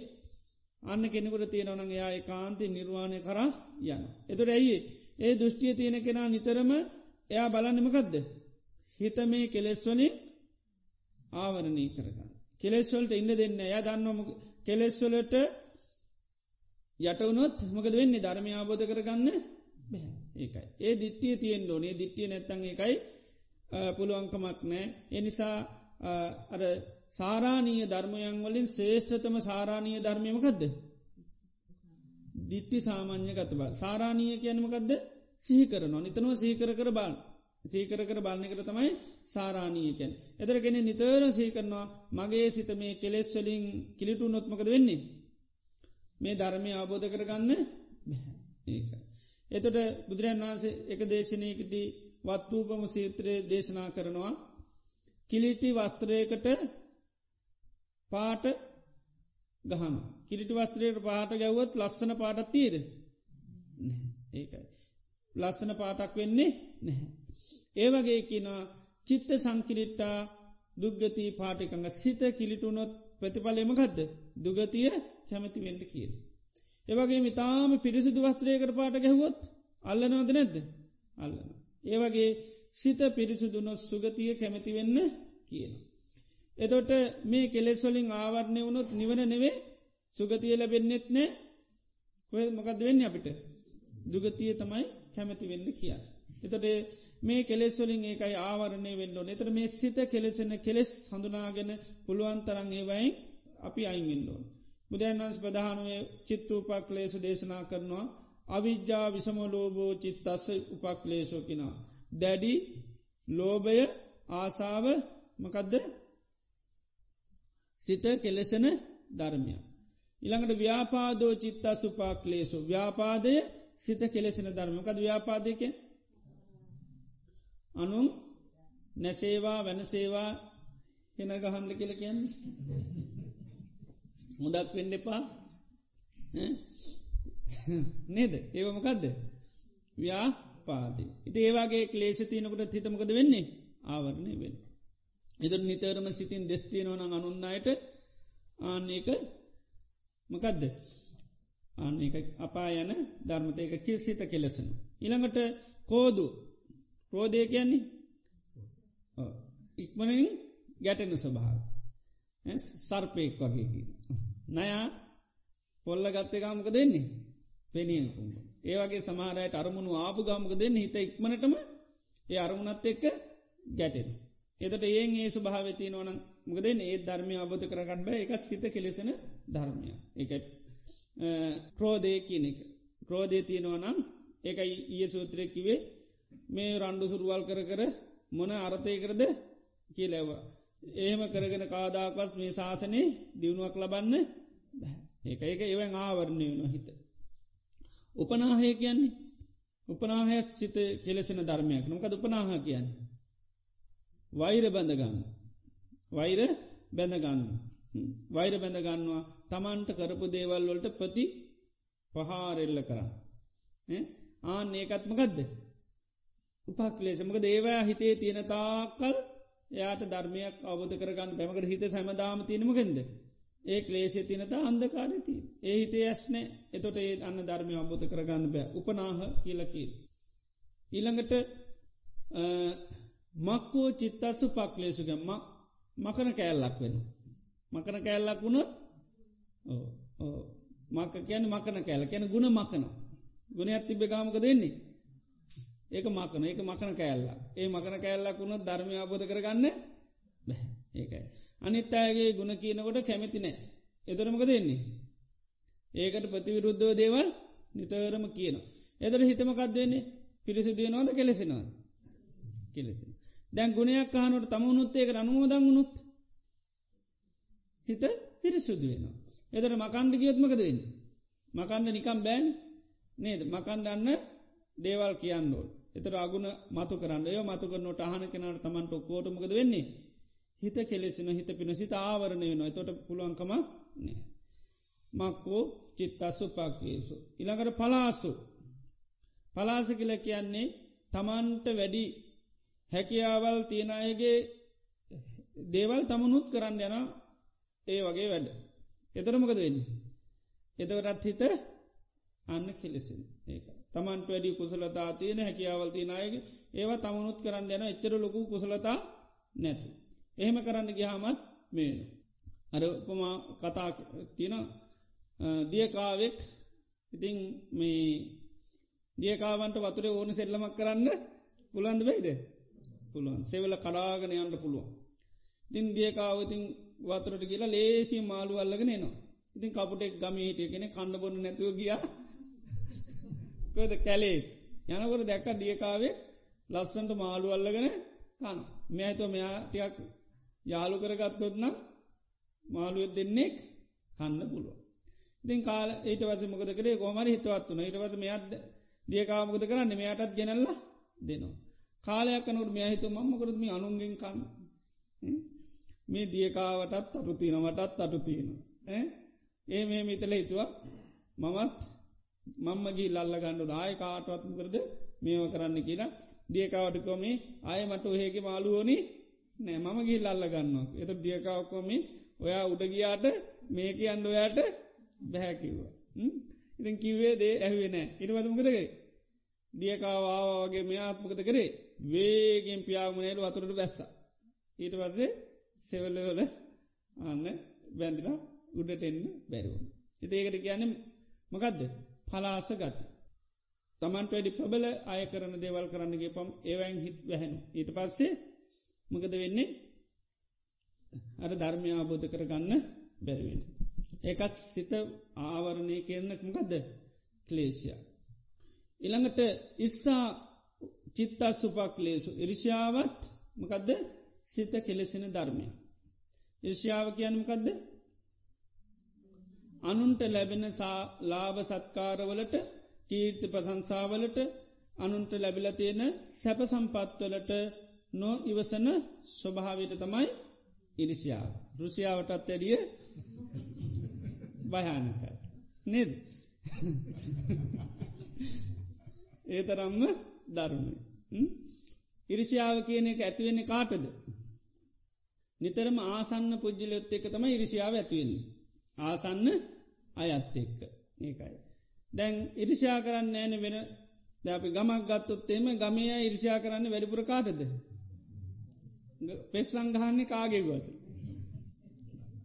අන්න කෙනෙකුට තියෙනවන එයා කාන්ති නිර්වාණය කරා යන. එතට ඇයි ඒ දෘෂ්ටිය තියෙන කෙනා නිතරම එයා බලන්නමකදද. හිත මේ කෙලෙස්වලින් ආවරණී කරගන්න. කෙලෙස්වලට ඉන්න දෙන්න එය දන්නම කෙලෙස්වලට යටවනොත් මකද වෙන්නේ ධර්මය ආබෝධ කරගන්න ඒකයි. ඒ දිට්ටිය තියෙන් ඕනේ දිට්ටිය නැත්තන් එකයි පුළුවන්කමක් නෑ එනිසා අර සාරානීය ධර්මයන් වලින් ශේෂ්ඨතම සාරානීය ධර්මයමකදද. දිට්ටි සාමාන්‍ය ගතබ සාරානීය කියනමකදද සීකරන නිතනවා සීකර කර බාල් සීකර කර බලන්න කර තමයි සාරානීයකැන්. එතරගෙන නිතර සීකරනවා මගේ සිත මේ කෙලෙස්වලින් කිලිටු නොත්මකද වෙන්නේ. මේ ධර්මය අවබෝධ කරගන්න ඒකයි. එතට බුදුරන් වහන්සේ එක දේශනයකදී වත්වූපම සීත්‍රය දේශනා කරනවා කිලිටි වස්ත්‍රයකට පාට ගහන කිරිටි වස්ත්‍රයට පාට ගැව්වත් ලස්සන පාටත් තියද ඒකයි. ලස්සන පාටක් වෙන්නේ නැහැ. ඒවගේ කිනවා චිත්ත සංකිලිට්ටා දුග්ගතිී පාටිකඟ සිත කිලිටුනොත් ප්‍රතිඵලයමකදද දුගතිය කැමති වෙන්ඩ කියල. ඒවගේ මිතාම පිරිසිදු වස්ත්‍රයකට පාට ගැහුවොත් අල්ලනවද නැද්ද අල්ලන. ඒවගේ සිත පිරිසිදුනොත් සුගතිය කැමති වෙන්න කියන. එතොට මේ කෙලෙස්වලින් ආවරණය වුණොත් නිවන නෙවේ සුගතිය ලැබෙන්න්නෙත් නෑ මොකද වෙන්න අපිට දුගතිය තමයි කැමති වෙන්න කිය. එතට මේ කෙලෙස්වලින් ඒකයි ආවරණය වෙන්ඩෝ එතර මේ සිත කෙලෙසෙන කෙලෙස් හඳුනාගෙන පුළුවන් තරන් ඒවයි අපි අයින්ගෙන්ඩෝන්. බුදුරන් වන්ස් ප්‍රධානුවේ චිත්තූපක් ලේස දේශනා කරනවා අවිද්‍යා විසමලෝබෝ චිත්තස්ස උපක්ලේශෝකිනා. දැඩි ලෝභය ආසාාව මකදද සිත කෙලෙසෙන ධර්මය. ඉළඟට ව්‍යාපාදෝ චිත්තා සුපාක්ලේසු ව්‍යාපාදය සිත කෙලෙසෙන ධර්මකද ව්‍යාපාදයක අනුන් නැසේවා වෙනසේවා හෙන ගහන්ඩ කියල කියන්න? මුදක් වෙන්න එපා. නේද? ඒවමකදද ව්‍යා පාති ඉති ඒවාගේ ක්ලේෂ තියනකට හිතමකද වෙන්නේ? ආවරණය වෙන්න. එතු නිතරම සිතින් දෙස්තියනවන අනුන්නයට ආන්නේක මකදද? අන්න අපා යන ධර්මතයක කිසිත කෙලෙසන. ඉළඟට කෝදු. රෝධය කියන්නේ ඉක්මනින් ගැටෙන ස්වභාව සර්පයෙක් වගේකි. නයා පොල්ල ගත්තේ ගාමක දෙන්නේ පෙනියකුම්. ඒවගේ සමාරයට අරමුණු ආපු ගාමක දෙන්න හිත ඉක්මනටම ඒ අරමුණත් එක්ක ගැටෙන. එතට ඒ ඒ ස්වභාවති නොන මකදෙන් ඒ ධර්මය අබෝධ කරගන්න බෑ එක සිත කෙලෙසෙන ධර්මය. එක ක්‍රෝධය කියන එක. ක්‍රෝධය තියෙනවා නම් ඒකයි ඊය සූත්‍රය කිවේ මේ රණ්ඩු සුරුවල් කර කර මොන අරතය කරද කියලැවා. ඒම කරගෙන කාදාකස් මේ ශාසනය දියුණුවක් ලබන්න ඒක ඒක එවන් ආවරණය වෙන හිත. උපනාහය කියන්නේ උපනාහය සිත කෙලෙසෙන ධර්මයක් නොකද උපනාහ කියන්නේ. වෛර බැඳගන්න. වෛර බැඳගන්න. වෛර බැඳගන්නවා තමන්ට කරපු දේවල් වලට ප්‍රති පහාරෙල්ල කරන්න. ආන ඒකත්මකදද. උපක්ලේශමක දේවයා හිතේ තියෙන තාකල් එයාට ධර්මයක් අවබධ කරගන්න පැමකට හිත සැමදාම තියනමගෙන්ද. ඒ ක්ලේෂ තිනත අන්දකාරති. ඒ හිතේ ඇස්නෑ එතොට ඒ අන්න ධර්මය අබෝධ කරගන්න බෑ උපනාහ කියලකීල්. ඊළඟට මක්කෝ චිත්තස්සු පක්ලේසුගම්ම මකන කෑල්ලක් වෙන. මකන කෑල්ලක් වුණොත් මක කියන මකන කෑල කියන ගුණ මකන. ගුණ ඇත්ති බෙගාමක දෙන්නේ. ඒක මකන ඒක මකන කෑල්ලා ඒ මකන කෑල්ලක් වුණොත් ධර්මය අබෝධ කරගන්න ඒකයි. අනිත් අයගේ ගුණ කියනකොට කැමති නෑ. එතරමක දෙන්නේ. ඒකට ප්‍රතිවිරුද්ධෝ දේවල් නිතරම කියන. එදර හිතමකක් දෙන්නේ පිරිසිදුවනවාද කෙලෙසෙනවාද. කෙලෙසි. දැන් ගුණයක් කානුවට තමුණුත් ඒක අනුමෝදං වුණුත්. හිත පිරිසුදු වෙනවා. එදර මකණ්ඩ ගියොත්මකද වෙන්න. මකණ්ඩ නිකම් බෑන් නේද මකණ්ඩන්න දේවල් කියන්නෝ. එතර අගුණ මතු කරන්න ය මතු කරනට අහන කෙනට තමන්ට කෝටමකද වෙන්නේ. හිත කෙලෙසින හිත පින සිත ආවරණය වෙනවා තොට පුළුවන්කම නෑ. මක්කෝ චිත්තස්සු පක්වේසු. ඉළඟට පලාසු. පලාස කියල කියන්නේ තමන්ට වැඩි හැකියාවල් තියෙන අයගේ දේවල් තමනුත් කරන්න යන ඒ වගේ වැඩ. එතරමකද වෙන්න. එතවටත් හිත අන්න කෙලෙසින් ඒක. තමන්ට වැඩි කුසලතා තියෙන හැකියාවල් තියෙනයගේ ඒවා තමනුත් කරන්න යන එච්චර ලොකු කුසලතා නැතු. එහෙම කරන්න ගිහාමත් මේන. අර උපමා කතා තියෙන දියකාවෙක් ඉතිං මේ දියකාවන්ට වතුර ඕන සෙල්ලමක් කරන්න පුළන්ද වෙයිද පුළුවන් සෙවල කඩාගෙන යන්න පුළුවන්. ඉතින් දියකාවතින් වතුරට කියලා ලේසි මාළු අල්ලගෙන නවා. ඉතින් කපුටෙක් ගම හිටිය කෙනෙ කණ්ඩ බොන්න නැතුව ගිය කොද කැලේ යනකොට දැක්ක දියකාවේ ලස්සන්ට මාළු අල්ලගෙන කන මෙඇත මෙයා ටියක් යාලු කරගත්තොත් නම් මාළුවත් දෙන්නෙක් කන්න පුළුව. ඉතින් කාල ඊට වස මොකද කරේ ගොමර හිතවත් වන ඉටවස මෙයක්ද දියකාමකද කරන්න මෙයටත් ගෙනල්ල දෙනවා. කාලයක් කනුට මෙයහිතු මම්මකරත් මේ අනුන්ගෙන් කන්න. මේ දියකාවටත් අටු තියනවටත් අටු තියෙන. ඒ මේ මිතල හිතුවක් මමත් මම්මගේ ලල්ල ගණ්ඩු ආය කාටවත්ම කරද මේව කරන්න කියලා දියකාවටකොමේ ආය මට ඔහේගේ මාළුවෝනි නෑ මම ගී ලල්ල ගන්නවා. එත දියකාවකොම ඔයා උඩගියාට මේක අන්ඩ ඔයාට බැහැකිව්වා. ඉතින් කිව්වේ දේ ඇහුවේ නෑ ඉනිවදමකදගේ. දියකාවාගේ මෙයාත්මකත කරේ වේගෙන් පියාගමනයට වතුරට බැස්ස. ඊට පස්සේ සෙවල්ලවල අන්න බැඳිල උඩට එන්න බැරිවුණ. ඉතිඒකට කියන්න මකදද පලාස ගත. තමන්ට වැඩි ප්‍රබල අය කරන දේවල් කරන්නගේ පම් ඒවයින් හිත් වැහැනු. ඊට පස්සේ මකද වෙන්නේ අර ධර්මය අබෝධ කරගන්න බැරිවෙන. ඒකත් සිත ආවරණය කරනක් මකදද ක්ලේෂයා. ඉළඟට ඉස්සා චිත්තා සුපක් ලේසු ඉරිෂාවත් මකදද සිත කෙලෙසෙන ධර්මය. ඉර්ෂාව කියනමකදද අනුන්ට ලැබෙන ලාභ සත්කාරවලට කීර්ති ප්‍රසංසාවලට අනුන්ට ලැබිල තියෙන සැප සම්පත්වලට නෝ ඉවසන ස්වභාවයට තමයි ඉරිසියාව. රුසියාවටත් ඇඩිය භයානක. නෙද ඒ තරම්ම දරුණුයි. ඉරිසියාව කියන එක ඇතිවෙන්නේ කාටද. නිතරම ආසන්න පුද්ජිලයොත් එක තම ඉරිසියාව ඇතිවෙන්නේ. ආසන්න අයත් එක්ක ඒකයි. දැන් ඉරිෂා කරන්න ෑන වෙන දැපි ගමක් ගත්තොත්තේම ගමය ඉරිෂා කරන්න වැඩිපුර කාටද. පෙස්ලං ගහන්නේ කාගෙගුවත.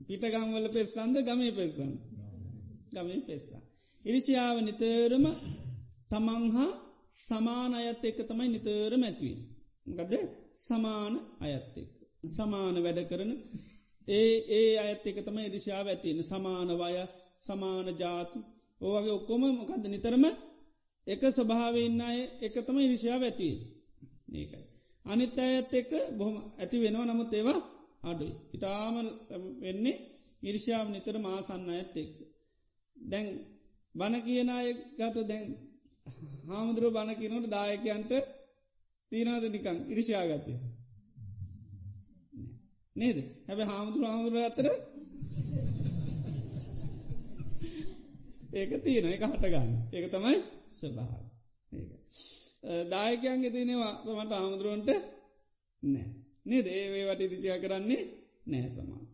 පිටගම්වල පෙස්සන්ද ගමේ පෙස්සන්. ගමේ පෙස්සා. ඉරිසියාව නිතරම තමන් හා සමාන අයත් එක්ක තමයි නිතරම ඇත්වී. ගද සමාන අයත් එක්. සමාන වැඩ කරන ඒ ඒ අයත් එක තම ඉරිෂාව ඇතින සමාන වයස් සමාන ජාති ඕවගේ ඔක්කොම මොකද නිතරම එක ස්වභාවන්න අය එක තම ඉරිෂාව ඇතිී ඒකයි. අනිත් අයත් එක්ක බොහොම ඇති වෙනවා නමුත් ඒවා අඩුයි. ඉතාම වෙන්නේ ඉරිෂාව නිතර මාසන්න ඇත් එක්ක. දැන් බණ කියන අය ගත දැන් හාමුදුරුව බණ කියනට දායකයන්ට තීනාද නිකං ඉරිෂාගතය. නේද? හැබ හාමුදුර හාමුදුර අතර ඒක තියෙන එක හටගන්න ඒක තමයි ස්වභාව දායකයන්ගේ තියනවා මට හාමුදුරුවන්ට නෑ නේද? ඒවේ වට ඉරිසියා කරන්නේ නෑ තමාට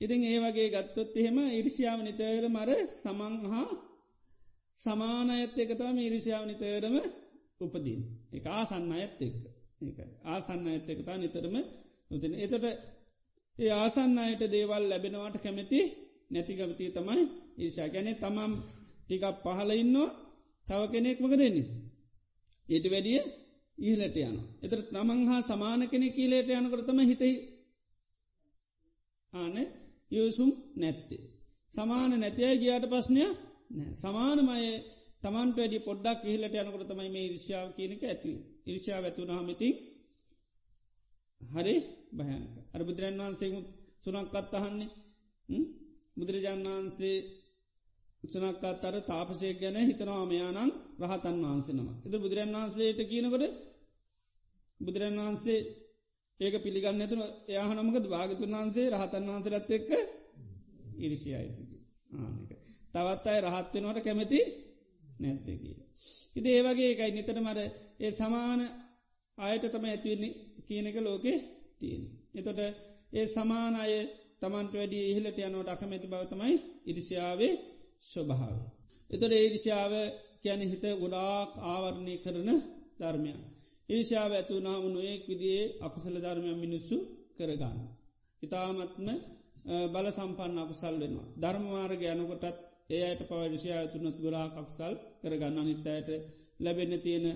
ඉතින් ඒ වගේ ගත්තොත් එහෙම ඉරිසියාව නිතේර මර සමං හා සමානයත් එක තම ඉරිසියාව නිතේරම උපදීන් එක ආසන්න අයත් එක්ක. ඒ ආසන්න ඇත්ත එකතා නිතරම උතින එතට ඒ ආසන්න අයට දේවල් ලැබෙනවාට කැමැති නැතිගමතිය තමයි ඒෂා ගැනෙ තමම් ටිකක් පහල ඉන්නවා තව කෙනෙක්මක දෙන්නේ. ඒට වැඩිය ඊහලට යන. එතර තමන් හා සමාන කෙනෙ කීලේට යනකරතම හිතයි ආන යසුම් නැත්තේ. සමාන නැතිය ගියාට ප්‍රශ්නය නෑ සමානමය තමන්ට වැඩි පොඩ්ඩක් ඉහලට යනකට තමයි මේ ඉරිෂාව කියනක ඇති ඉරිෂාව ඇතුනහමතින් හරි භයනක අර බුදුරන් වහන්සේ සුනක්කත් අහන්නේ බුදුරජාන් වහන්සේ උත්සනක්කත් අර තාපසය ගැන හිතනවාමයානං රහතන් වහන්සෙනවා. එත බුදුරන් වහන්සේට කියනකොට බුදුරන් වහන්සේ ඒක පිළිගන්න ඇතුන එයාහනමකද භාගතුන් වහන්සේ රහතන් වහන්සරත් එක්ක ඉරිසියයි ආනක. තවත් අයි රහත්වෙනවට කැමැති නැත්තකි. ඉති ඒවගේ එකයි නිතර මර ඒ සමාන අයට තම ඇතිවෙන්නේ කියන එක ලෝකෙ තියෙන. එතොට ඒ සමාන අය තමන්ට වැඩිය ඉහලට යනවට අකමැති බවතමයි ඉරිසිාවේ ස්වභාව. එතොට ඒරිෂාව කැන හිත ගොඩාක් ආවරණය කරන ධර්මයන්. ඒෂාව ඇතුනාම නොයෙක් විදිේ අපසල ධර්මයන් මිනිස්සු කරගන්න. ඉතාමත්ම බල සම්පන්න අපසල් වෙනවා. ධර්මමාර්ග යනකොටත් ඒ අයට පවරිෂයා තුනත් ගොරා කක්සල් කරගන්න අනිත්තයට ලැබෙන්න තියෙන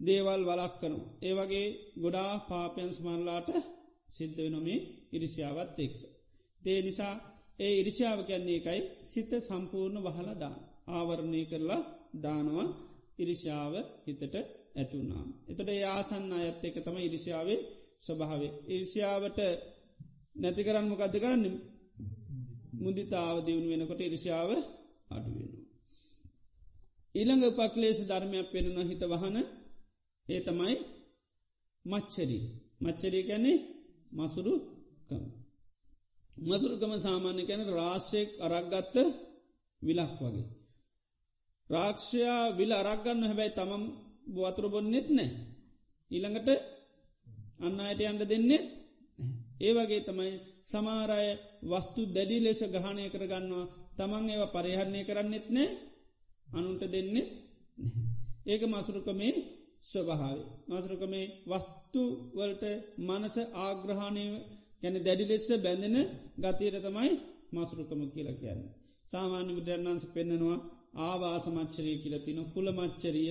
දේවල් වලක් කනවා. ඒ වගේ ගොඩා පාපයන් ස්මරලාට සිද්ධ වෙනොමේ ඉරිසිාවත් එක්ක. දේ නිසා ඒ ඉරිෂාව කැන්නේ එකයි සිත සම්පූර්ණ වහල දාන. ආවරණය කරලා දානවා ඉරිෂාව හිතට ඇතුනාම්. එතට ඒ ආසන්න අයත් එක තම ඉරිෂාවේ ස්වභාවේ. ඉර්ෂාවට නැති කරන්න මොකක්ද කරන්න මුදිතාව දියුණු වෙනකොට ඉරිෂාව අඩුවෙන. ඊළඟ උපක්ලේශ ධර්මයක් පෙනෙන හිත වහන ඒ තමයි මච්චරී මච්චරී ගැන්නේ මසුරුකම. මසුරුකම සාමාන්‍ය කැන රාශයෙක් අරක්ගත්ත විලක් වගේ. රාක්ෂයා විල අරක්ගන්න හැබැයි තමම් වතුර බොන්නෙත් නෑ. ඊළඟට අන්න අයට අන්ඩ දෙන්නේ ඒ වගේ තමයි සමාරය වස්තු දැඩි ලෙස ග්‍රහණය කරගන්නවා තමන් ඒව පරිහරණය කරන්නෙත් නෑ අනුන්ට දෙන්නේ ඒක මසුරුකමේ ස්වභාව. මසුරුකමේ වස්තු වලට මනස ආග්‍රහණය ගැන දැඩි ලෙස්ස බැඳෙන ගතීර තමයි මසුරුකම කියලා කියන්න. සාමාන්‍ය බුදුරන්වන්ස පෙන්න්නනවා ආවාස මච්චරය කියලතින කුල මච්චරිය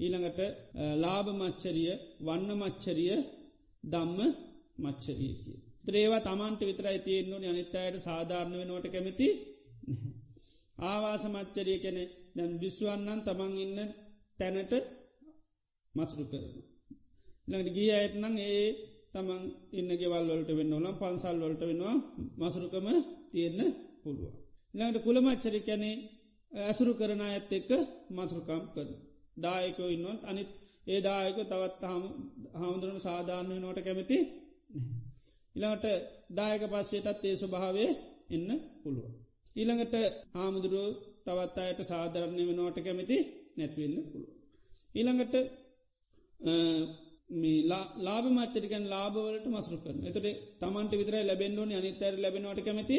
ඊළඟට ලාභ මච්චරිය වන්න මච්චරිය දම්ම මච්චරිය කිය. ත්‍රේවා තමන්ට විතරයි තියෙන්න්නු අනිත්තයට සාධාරණ වෙනවට කැමති ආවාස මච්චරිය කැනෙ දැන් විශ්වන්නන් තමන් ඉන්න තැනට මසරු කරන. ළඟට ගිය අයටනං ඒ තමන් ඉන්න ගෙවල් වලට වෙන්න ඕනම් පන්සල් වලට වෙනවා මසරුකම තියෙන්න පුළුව. ළඟට කුළමච්චරි කැනේ ඇසුරු කරන ඇත් එක්ක මසරුකම් කරන. දායකෝ ඉන්නවත් අනිත් ඒ දායක තවත් හාමුදුරන සාධාරණය නොට කැමති ඉළඟට දායක පස්සේටත් ඒ ස්වභාවේ එන්න පුළුව. ඊළඟට හාමුදුරුව තවත් අයට සාධරණය වෙනවට කැමති නැත්වෙන්න පුළුව. ඊළඟට ලාබ මච්චරිකන් ලාබවලට මසරු කරන එතට තමන්ට විතරයි ලැබෙන්ඩෝනි අනිත්තර ලැබෙනවට කැමති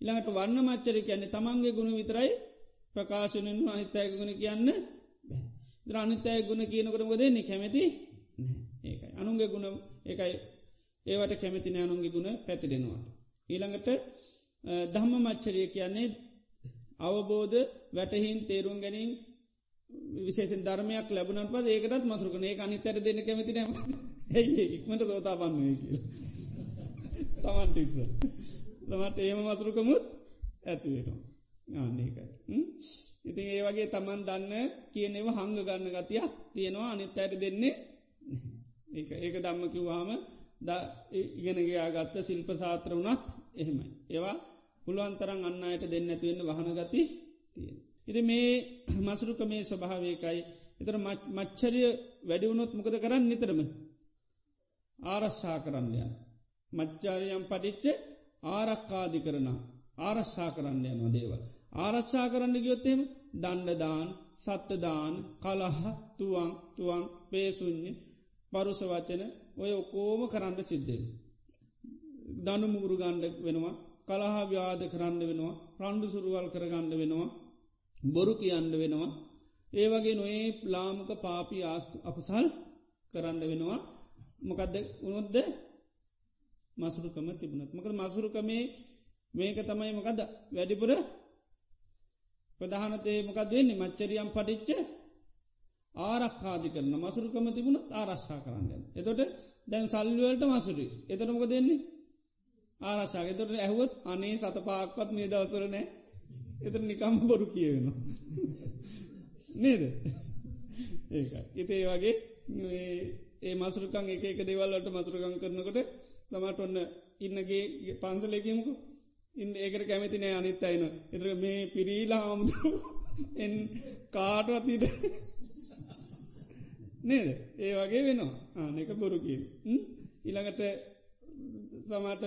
ඉළඟට වන්න මච්චරි කියන්නේ තමන්ගේ ගුණ විතරයි ප්‍රකාශනෙන් අනිත්තය ගුණ කියන්න ද්‍ර අනිත්තය ගුණ කියනකටම දෙන්නේ කැමති ඒකයි. අනුන්ගේ ගුණ එකයි ඒවට කැමති නෑනුන්ගේ ගුණ පැතිරෙනවාට. ඊළඟට දහම්ම මච්චරිය කියන්නේ අවබෝධ වැටහින් තේරුම් ගැනින් විශේෂෙන් ධර්මයක් ලැබුණන් පද ඒකටත් මසරුකන ඒ අනිතර දෙන්න කැමති නෑම ඇයි ඉක්මට සෝතා පන්නුව කිය තමන්ටික්ස තමට ඒම මසරුකමුත් ඇතිවෙනවා ආන්නේකයි ඉතින් ඒ වගේ තමන් දන්න කියනෙව හංග ගන්න ගතියක් තියෙනවා. අනිත් අයට දෙන්නේ ඒ ඒක දම්ම කිව්වාම ද ඉගෙනගේ ආගත්ත ශිල්ප සාත්‍ර වනත් එහෙමයි. ඒවා පුළුවන්තරන් අන්න අයට දෙන්න ඇතිවෙන්න වහන ගති තියෙන. ඉති මේ මසරුක මේ ස්වභාවයකයි එතර මච්චරිය වැඩිවුණොත් මොකද කරන්න නිතරම ආරශ්සා කරන්නයන්. මච්චාරයම් පටිච්ච ආරක්කාදි කරන ආරශ්සා කරන්න යන දේවල්. ආරශ්සා කරන්න ගයොත්තෙම දණ්ඩදාන් සත්තදාන් කලහ තුවන් තුවන් පේසුන්්ඥ පරුස වචන ඔය ඔකෝම කරන්න සිද්ධෙන්. දනු මුගුරු ගණ්ඩ වෙනවා කලහා ව්‍යාද කරන්න වෙනවා ප්‍රන්ඩු සුරුවල් කරගණ්ඩ වෙනවා බොරු කියන්න වෙනවා. ඒ වගේ නොඒ ලාමක පාපී ආස්තු අපසල් කරන්න වෙනවා. මොකදද උනොද්ද මසුරුකම තිබුණත්. මකද මසුරුකමේ මේක තමයි මොකද වැඩිපුර ප්‍රධානතේ මොකද වෙන්නේ? මච්චරියම් පටිච්ච ආරක්කාදි කරන මසුරුකම තිබුණ ආරශ්ා කරන්න. එතොට දැන් සල්වලට මසුරි. එතනමක දෙන්නේ ආරශා එතොට ඇහුවත් අනේ සත පාක්වත් මේ දවසරනෑ එත නිකම් බොරු කියවෙන. නේද? ඒ ඉතේ වගේ ඒ මසුරුකන් එක එක දෙවල්ලට මසුරකං කරනකොට තමට ඔන්න ඉන්නගේ පන්සලෙකමුකු ඉන්න ඒකට කැමති නෑ අනිත් අයින එතර මේ පිරීලා හාමුදුරු එන් කාටවත් ඉට නේද? ඒ වගේ වෙනවා. ආනක බොරු කියල ඉළඟට සමට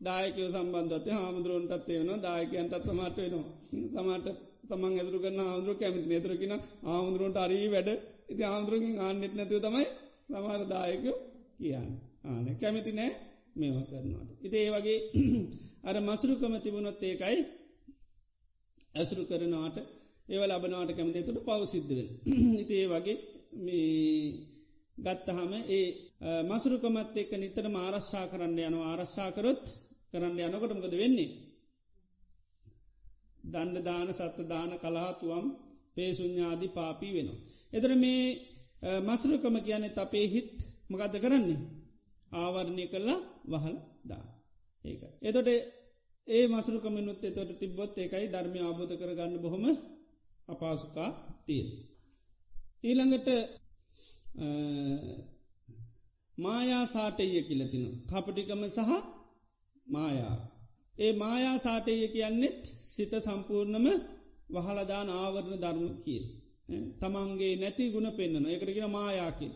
දායකය සම්බන්ධත හාමුදුරුවන්ටත් එවන දායකයන්ටත් සමට වෙනවා. සමට තමන් ඇතුරු කරන්න ආමුදුරුව කැමති නතරකින ආමුදුරුවන්ට අරී වැඩ. ඉති ආමුදුරුවකින් ආන්නෙත් නැතිව තමයි සමහර දායකයෝ කියන්න. ආන කැමති නෑ මේව කරනවාට. ඉති ඒ වගේ අර මසුරුකම තිබුණොත් ඒකයි ඇසුරු කරනවාට ඒව ලබනවාට කැමති. තුට පවසිද්ධව. ඉතිේ වගේ ගත්තහම ඒ මසුරුකමත් එක්ක නිතර ආරශ්ා කරන්න යන ආරශ්ාකරොත් කරන්න යනකොටමකද වෙන්නේ. දන්න දාන සත්ත දාන කලාතුවම් පේසුඥාදි පාපී වෙනවා. එතර මේ මසුරුකම කියන්නේ අපේ හිත් මගත කරන්නේ. ආවරණය කල්ලා වහල් දා. ඒක. එතොට ඒ මසුරුකමනුත් එතොට තිබොත් ඒකයි ධර්මය ආබෝධ කරගන්න බොහොම අපාසුකා තියෙන්. ඊළඟට මායා සාටය කියලතින. කපටිකම සහ මායා. ඒ මායා සාටය කියන්නෙත් සිත සම්පූර්ණම වහලදාන ආවරණ ධර්ම කියල්. තමන්ගේ නැති ගුණ පෙන්න්නන එකරගෙන මායාකිල්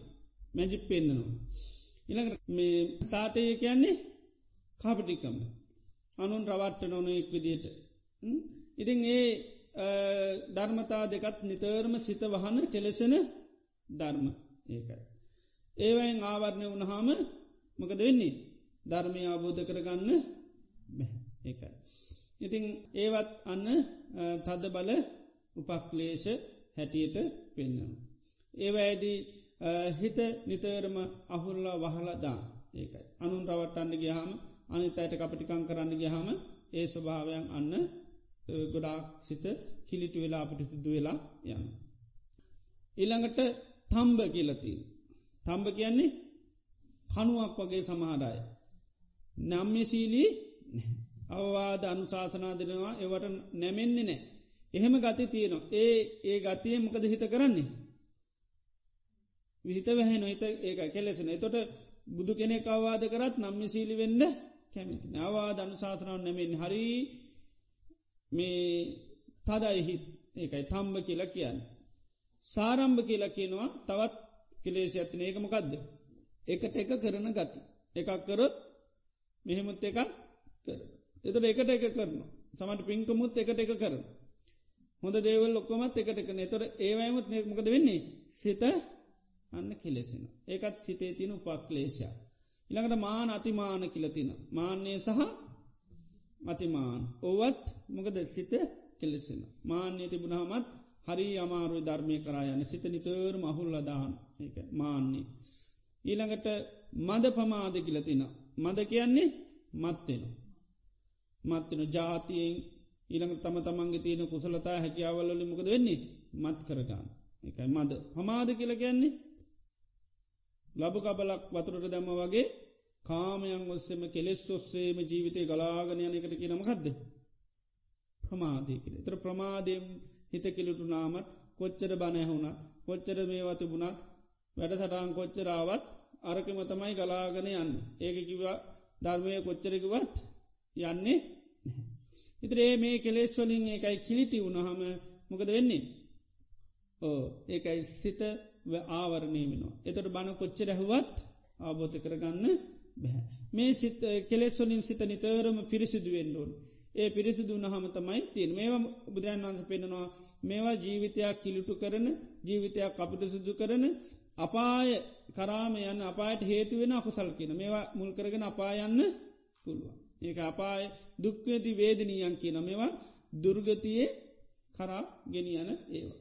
මැජිප් පෙන්න්නනවා. ඉළඟ මේ සාටය කියන්නේ කාපටිකම අනුන් රවට්ට නොන එක් විදියට. ඉතින් ඒ ධර්මතා දෙකත් නිතරම සිත වහන කෙලෙසෙන ධර්ම ඒකයි. ඒවයින් ආවරණය වුණහාම මකද වෙන්නේ ධර්මය අවබෝධ කරගන්න ඒකයි. ඉතිං ඒවත් අන්න තද බල උපක්ලේශ හැටියට පෙන්නම්. ඒවැඇදී හිත නිතරම අහුල්ලා වහලදා ඒකයි. අනුන් රවට්ටන්න ගහම අනිත් අයට කපටිකං කරන්න ගහම ඒ ස්වභාවයන් අන්න ගොඩාක් සිත කිලිටු වෙලා අපට සිදු වෙලා යන. ඉළඟට තම්බ කියලතින්. තම්බ කියන්නේ කනුවක් වගේ සමහරයි. නම්්‍යශීලී අවවාද අනුශාසනා දෙනවා ඒවට නැමෙන්නේ නෑ. එහෙම ගති තියෙනවා. ඒ ඒ ගතිය මොකද හිත කරන්නේ. විහිත වැහ නොහිත ඒක කෙලෙසෙන. තොට බුදු කෙනෙ අවවාද කරත් නම්්‍යශීලි වෙන්න කැමිති. අවාද අනුශාසනාව නැමෙන් හරී මේ තදයිහිත් ඒකයි තම්බ කියලා කියන්න. සාරම්භ කියලා කියනවා තවත් කෙලේශ ඇතින ඒකමකක්ද. එකට එක කරන ගති. එකක් කරොත් මෙහෙමුත් එකක් කර. එතට එකට එක කරනවා. සමට පින්කමුත් එකට එක කරන. හොඳ දේවල් ඔක්කොමත් එකට එක නතොර ඒවයමුත් මොකද වෙන්නේ සිත අන්න කෙලෙසින. ඒකත් සිතේ තින උපක්ලේශා. ඉළඟට මාන අතිමාන කියලතින. මාන්‍යය සහ අතිමාන්. ඕවත් මොකද සිත කෙලෙසෙන. මාන්‍යය තිබුණහමත් හරි අමාරු ධර්මය කරායන සිත නිතර මහුල්ලදාන් ඒක මාන්නේ. ඊළඟට මද පමාද කියලතින. මද කියන්නේ මත්වෙන. මත්වෙන ජාතියෙන් ඊළඟ තම තමන්ගේ තියෙන කුසලතා හැකියාවල්ලි මොකද වෙන්නේ මත් කරගන්න. එකයි මද හමාද කියල කියන්නේ ලබු කබලක් වතුරට දැම්ම වගේ කාමයන් ඔස්සෙම කෙලෙස් ඔස්සේම ජීවිතය ගලාගනයන එකට කියනමකක්ද. ප්‍රමාධය කියල තර ප්‍රමාදයෙන් හිත කිලිටු නාමත් කොච්චර බණැහුණත් කොච්චර මේවා තිබුණත් වැඩ සටාන් කොච්චරාවත් අරකම තමයි ගලාගන යන්න ඒක කිවා ධර්මය කොච්චරකවත් යන්නේ ඉතරේ මේ කෙලෙස් වලින් ඒකයි කිලිටි වුණහම මොකද වෙන්නේ ඕ ඒකයි සිත ආවරණය වෙනවා. එතට බණ කොච්චර ඇහුවත් ආබෝධ කරගන්න බැහැ. මේ සිත කෙලෙස්වලින් සිත නිතරම පිරිසිදුවෙන්ඩෝන්. ඒ පිරිසිදු වහම තමයි තින් මේවා බුදුරන් වන්ස පෙන්නවා මේවා ජීවිතයක් කිලිටු කරන ජීවිතයක් අපිට සිදු කරන අපාය කරාම යන්න අපායට හේතුවෙන අකුසල් කියන මේවා මුල් කරගෙන අපායන්න පුළුවන්. ඒක අපාය දුක්වේති වේදනීයන් කියන මේවා දුර්ගතියේ කරා ගෙනියන ඒවා.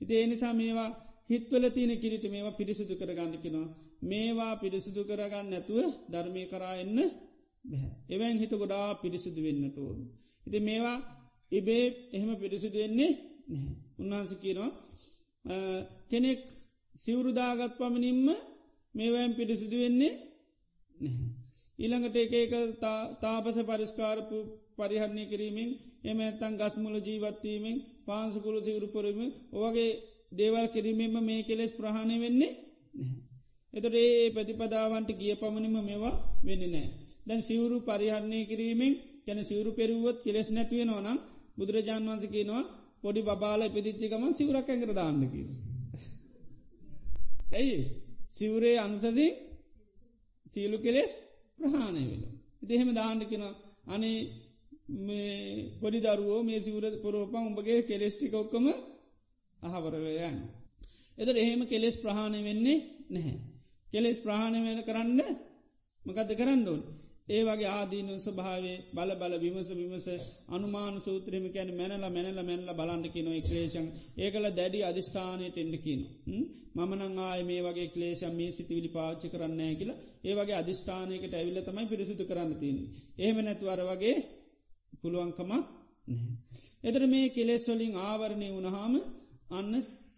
ඉති ඒනිසා මේවා හිත්වල තියෙන කිරිට මේවා පිරිසිදු කරගන්නකිනවා. මේවා පිරිසිදු කරගන්න නැතුව ධර්මය කරා එන්න බැහැ. එවැන් හිත ගොඩා පිරිසිදු වෙන්නට ඕන. ඉති මේවා ඉබේ එහෙම පිරිසිදු වෙන්නේ නැහැ. උන්වහන්ස කියනවා කෙනෙක් සිවුරුදාගත් පමණින්ම මේවැම් පිරිසිදු වෙන්නේ නැහැ. ඊළඟට එක එක තාපස පරිස්කාරපු පරිහරණය කිරීමෙන් එම ඇත්තන් ගස්මුල ජීවත්වීමෙන් පාන්සකුළු සිවරුපොරම ඔවගේ දේවල් කිරීමෙන්ම මේ කෙලෙස් ප්‍රහණය වෙන්නේ එතට ඒ ප්‍රතිපදාවන්ට ගිය පමණිම මේවා වෙන්න නෑ. දැන් සිවුරු පරිහරණය කිරීමෙන් ගැන සිවරු පෙරුවොත් කෙලෙස් නැතිවෙන ඕනම් බුදුරජාන් වන්ස කියනවා පොඩි බාල පිදිච්චිකම සිවරක් ඇඟර දාන්නකි. ඇයි සිවරේ අනුසදී සීලු කෙලෙස් ප්‍රහාණය වෙන. ඉතිහෙම දාන්නකිනවා අනේ පොඩි දරුවෝ මේ සිවර පොරෝපන් උඹගේ කෙලෙස්ටික ඔක්කම අහවරවයන්. එතට එහෙම කෙලෙස් ප්‍රහාණය වෙන්නේ නැහැ. කෙලෙස් ප්‍රහාණය වෙන කරන්න මකද කරන්න ඕන්. ඒ වගේ ආදීන ස්භාවේ බල බල විමස විමස අනුමාන සූත්‍රම කැන මැනල මැනල මැනල බලන්ඩකි නො ක්‍රේෂන් ඒකල දැඩි අධිෂ්ඨානයට එන්ඩකින. මමනං ආය මේ වගේ ක්ලේෂම් මේ සිතිවිලි පාච්චි කරන්නේ කියලා ඒ වගේ අධිෂ්ඨානයකට ඇවිල්ල තමයි පිරිසිතු කරන්න තියන. එහෙම නැතුවර වගේ පුළුවන්කමක් නැහැ. එතර මේ කෙලෙස්වලින් ආවරණය වුණහාම අන්න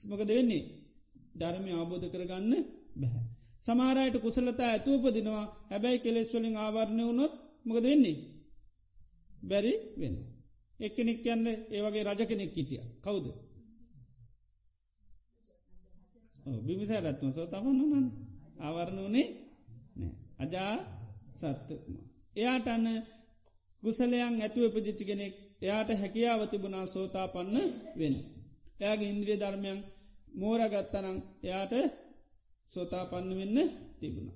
මොකද වෙන්නේ ධර්මය ආබෝධ කරගන්න බැහැ. සමාරයට කුසලතා ඇතුවපදිනවා හැබැයි කෙලෙස්වලින් ආවරණය වුණොත් මොකද වෙන්නේ. බැරි වෙන්න. එක්කෙනෙක් කියන්න ඒවගේ රජ කෙනෙක් කිටිය කවුද. බිමිසා රත්ම සෝ තමන් නන ආවරණ වනේ අජා සත්තම. එයාට අන්න කුසලයන් ඇතුව පජිච්චි කෙනෙක් එයාට හැකියාව තිබුණා සෝතා පන්න වෙන්න. එයාගේ ඉන්ද්‍රිය ධර්මයන් මෝරගත්තනං එයාට සෝතා පන්න වෙන්න තිබුණ.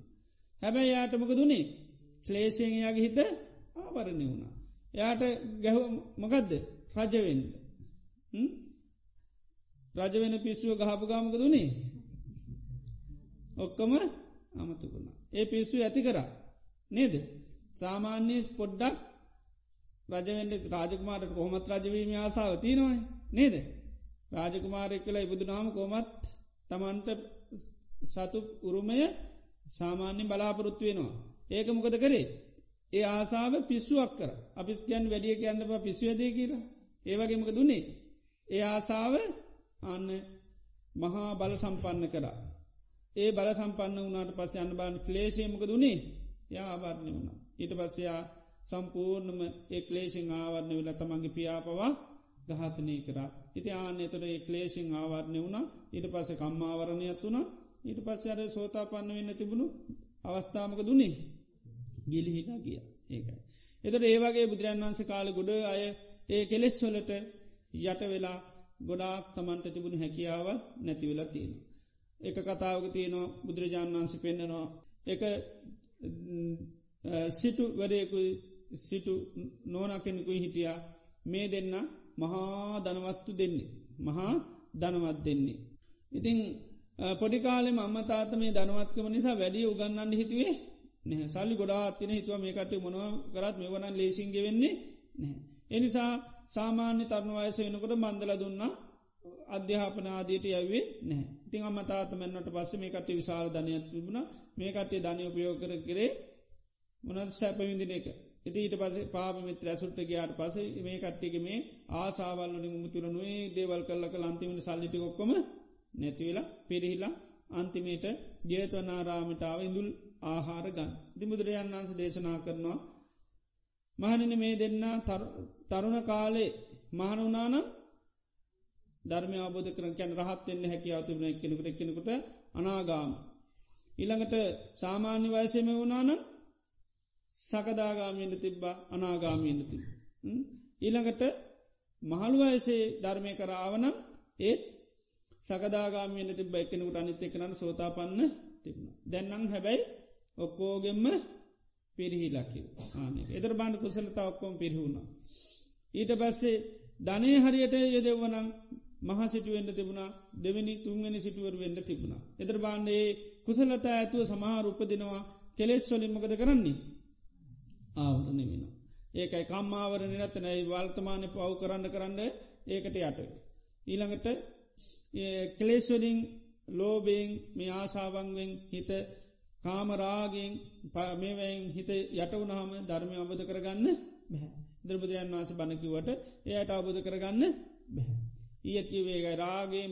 හැබැයි යාට මොක දුනේ ක්ලේෂයෙන් එයාගේ හිත ආවරණය වුණා. එයාට ගැහ මකදද රජවෙන්න. රජවෙන පිස්සුව ගහපු ගාමක දුනේ. ඔක්කම අමතුකුණ. ඒ පිස්සු ඇති කරා. නේද. සාමාන්‍ය පොඩ්ඩක් රජවෙන්ට රාජකුමාරට කොහොමත් රජවීම ආසාාව තියනවයි නේද. රාජකුමාරෙක් කලා ඉබුදු නාම කොමත් තමන්ට සතු උරුමය සාමාන්‍ය බලාපොරොත්තු වෙනවා. ඒක මොකද කරේ. ඒ ආසාාව පිස්සුවක් කර අපිස් කියන් වැඩිය කියන්න පිස්සුවදේ කියලා ඒවගේමක දුන්නේ. ඒ ආසාාව අන්න මහා බල සම්පන්න කරා. ඒ බල සම්පන්න වනාට පස්ස අන්න බාන ක්ලේශයමක දුන්නේ යා ආවරණය වුණ. ඊට පස්සයා සම්පූර්ණම ඒ ක්ලේෂෙන් ආවරණය වෙලා තමන්ගේ පියාපවා ගහතනය කරා. ඉති ආනෙ තොර ඒ ක්ලේෂෙන් ආවරණය වුණා ඊට පස්ස කම්මාවරණයක් වුණා ඊට පස්ස අර සෝතා පන්න වෙන්න තිබුණු අවස්ථාමක දුන්නේ ගිලිහිලා ගිය ඒකයි. එතට ඒවගේ බුදුරන් වන්ස කාල ගොඩ අය ඒ කෙලෙස් වලට යට වෙලා ගොඩාක් තමන්ට තිබුණ හැකියාව නැතිවෙලා තියෙන. එක කතාවක තියෙනවා බුදුරජාණන් වන්ස පෙන්න්නනවා එක සිටු වරයකු සිටු නෝනකෙනෙකුයි හිටියා මේ දෙන්න මහා දනවත්තු දෙන්නේ. මහා දනවත් දෙන්නේ. ඉතිං පොඩිකාලෙ මම තාත මේ දනවත්කම නිසා වැඩිය උගන්නන්න හිතුවේ නැ සල්ලි ගොඩා අත්තින හිතුව මේකට මොනව කරත් මේ වනන් ලේසිංග වෙන්නේ නැහැ. එනිසා සාමාන්‍ය තරුණ වයස වෙනකොට මන්දල දුන්නා අධ්‍යාපනාදයට යවේ නෑ තිං අමතාතමැන්නට පස්ස මේ කට විශාල ධනයක් තිබුණ. මේ කටේ ධනය උපයෝ කර කරේ මොනත් සැපවිඳින එක. ඉති ඊට පස පාප මිත්‍ර ඇසුට්ට ගයාට පස මේ කට්ටික මේ ආසාවල්ලනි මුතුර නොේ දේවල් කල්ලක ලන්තිමට සල්ලිටි ඔක්කොම නැතිවෙලා පිරිහිලා අන්තිමේට ජේතවනාරාමිටාව ඉඳුල් ආහාර ගන් දිමුදුරයන් වන්ස දේශනා කරනවා මහනින මේ දෙන්න තරුණ කාලේ මහනුනානම් ධර්මය අබෝධ කරන කැන රහත්වෙන්න හැකියාව තිබන එක්කෙනෙකුට එක්කෙනෙකුට අනාගාම. ඉළඟට සාමාන්‍ය වයසම වුණානම් සකදාගාමීන්ට තිබ්බා අනාගාමීන්ට තිබ. ඊළඟට මහළු වයසේ ධර්මය කරාවන ඒත් සකදාගාමීන්ට තිබ එක්කෙනෙකුට අනිත්‍ය කරන්න සෝතාපන්න තිබුණ. දැන්නම් හැබැයි ඔක්කෝගෙම්ම පිරිහිලකි ආනක එදර බාණ්ඩ කුසලතා ඔක්කොම පිරිහුණා. ඊට පස්සේ ධනය හරියට යදෙව්වනම් මහ සිටුවෙන්ට තිබුණා දෙවැනි තුන්වැනි සිටුවර වෙන්ඩ තිබුණා. එදර බාණ්ඩේ කුසලතා ඇතුව සමහර උපදිනවා කෙලෙස් වලින්මකද කරන්නේ. ආවරණ වෙන. ඒකයි කම්මාවරණ නත්තනයි වල්තමානය පව් කරන්න කරන්න ඒකට යට. ඊළඟට කෙලේස්වලින් ලෝබයෙන් මේ ආසාවංවෙන් හිත කාමරාගෙන් පමේවැයෙන් හිත යටවුනහම ධර්මය අබධ කරගන්න බැහැ. දෘපදරයන් වන්ස බණකිවට එයට අබධ කරගන්න බැහැ. ඊයතිවේගයි රාගේ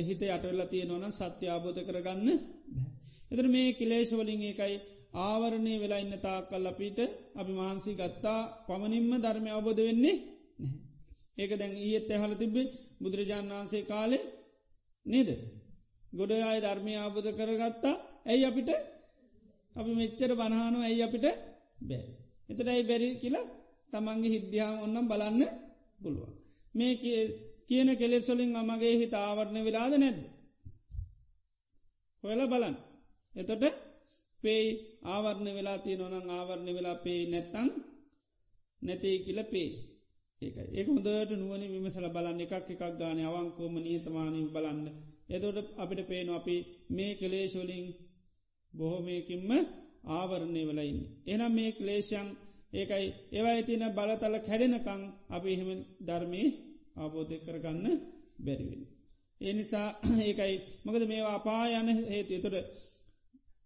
හිත යටවෙල්ලා තියෙනවන සත්‍ය අබෝධ කරගන්න බැහැ. එතර මේ කිලේශවලින් ඒකයි ආවරණය වෙලා ඉන්න තාකල් අපිට අපි මාන්සී ගත්තා පමණින්ම ධර්මය අවබෝධ වෙන්නේ නැහැ. ඒක දැන් ඊත් ඇහල තිබේ බුදුරජාණන් වහන්සේ කාලේ නේද. ගොඩ අය ධර්මය ආබෝධ කරගත්තා ඇයි අපිට අපි මෙච්චර බණහානු ඇයි අපිට බෑ. එතට ඇයි බැරි කියලා තමන්ගේ හිද්‍යාව ඔන්නම් බලන්න පුළුවන්. මේ කියන කෙලෙස්වලින් අමගේ හිත ආවරණය වෙලාද නැද්ද. හොයල බලන්. එතොට පේයි ආවරණ වෙලා තිය නොනං ආවරණ වෙලා පේ නැත්තං නැතේ කියල පේ ඒකයි. ඒක හොදට නුවනි විමසල බලන්න. එකක් එකක් ගාන අවංකෝම නියතමානී බලන්න. එදොට අපිට පේන අපි මේ කලේශවලින් බොහෝමයකින්ම ආවරණය වෙලයින්න. එනම් මේ ක්ලේෂයන් ඒකයි. ඒවයි තින බලතල කැඩෙනකං අපි එහෙම ධර්මී අවබෝධය කරගන්න බැරිවෙන. ඒ නිසා ඒකයි. මකද මේවා අපා යන හේතු. තුර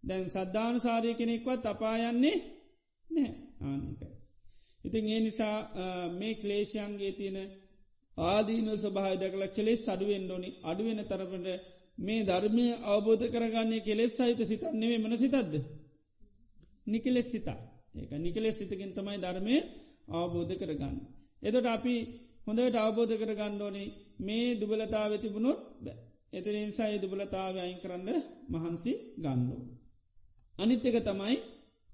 දැන් සද්ධානු සාරය කෙනෙක්වත් අපායන්නේ නෑ ආනකයි. ඉතින් ඒ නිසා මේ ක්ලේෂයන්ගේ තියෙන ආදීන ස්වභාය දකල කෙලෙස් අඩුවෙන් ඩොනි අඩුවෙන තරපට මේ ධර්මය අවබෝධ කරගන්නේ කෙලෙස් සහිත සිතන්නෙවේ මන සිතද්ද. නිකලෙස් සිතා ඒක නිකලෙස් සිතකින් තමයි ධර්මය අවබෝධ කරගන්න. එතොට අපි හොඳට අවබෝධ කරගණ්ඩෝනේ මේ දුබලතාව තිබුණොත් බෑ. එතර නිසා ඒ දුබලතාව අයින් කරන්න මහන්සි ගන්නඩෝ. අනිත්‍යක තමයි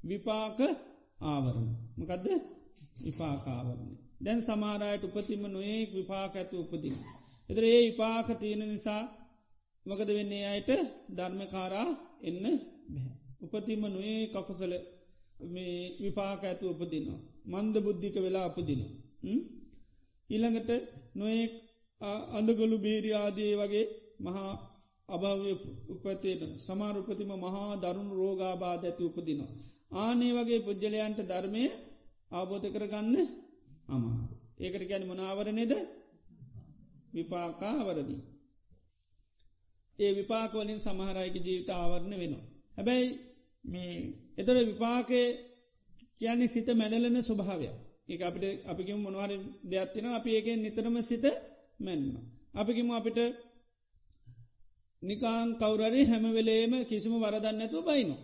විපාක ආවරණ. මකදද විපාකාවරණ. දැන් සමාරයට උපතිම නොඒක් විපාක ඇතු උපදින. එතර ඒ විපාක තියෙන නිසා මකද වෙන්නේ අයට ධර්මකාරා එන්න බැහැ. උපතිම නොඒ කකුසල මේ විපාක ඇතු උපදිනවා. මන්ද බුද්ධික වෙලා අපදින. ඊළඟට නොඒ අඳගොලු බේරි ආදයේ වගේ මහා අභාවය උපතේට සමාරුපතිම මහා දරුණු රෝගාබාධ ඇති උපදිනවා. ආනේ වගේ පුද්ජලයන්ට ධර්මය අවබෝධ කරගන්න අමා. ඒකට ගැන මනාවරණෙද විපාකාවරදී. ඒ විපාකවලින් සමහරයික ජීවිත ආවරණ වෙනවා. හැබැයි මේ එතර විපාකය කියන්නේ සිත මැනලන ස්වභාවය ඒ අපිට අපිකිම මොනවාර දෙයක්ත්තින අපි ඒකෙන් නිතරම සිත මැන්ම. අපිකිම අපිට නිකාන් කවුරරි හැමවෙලේම කිසිම වරදන්නඇතුව බයිනවා.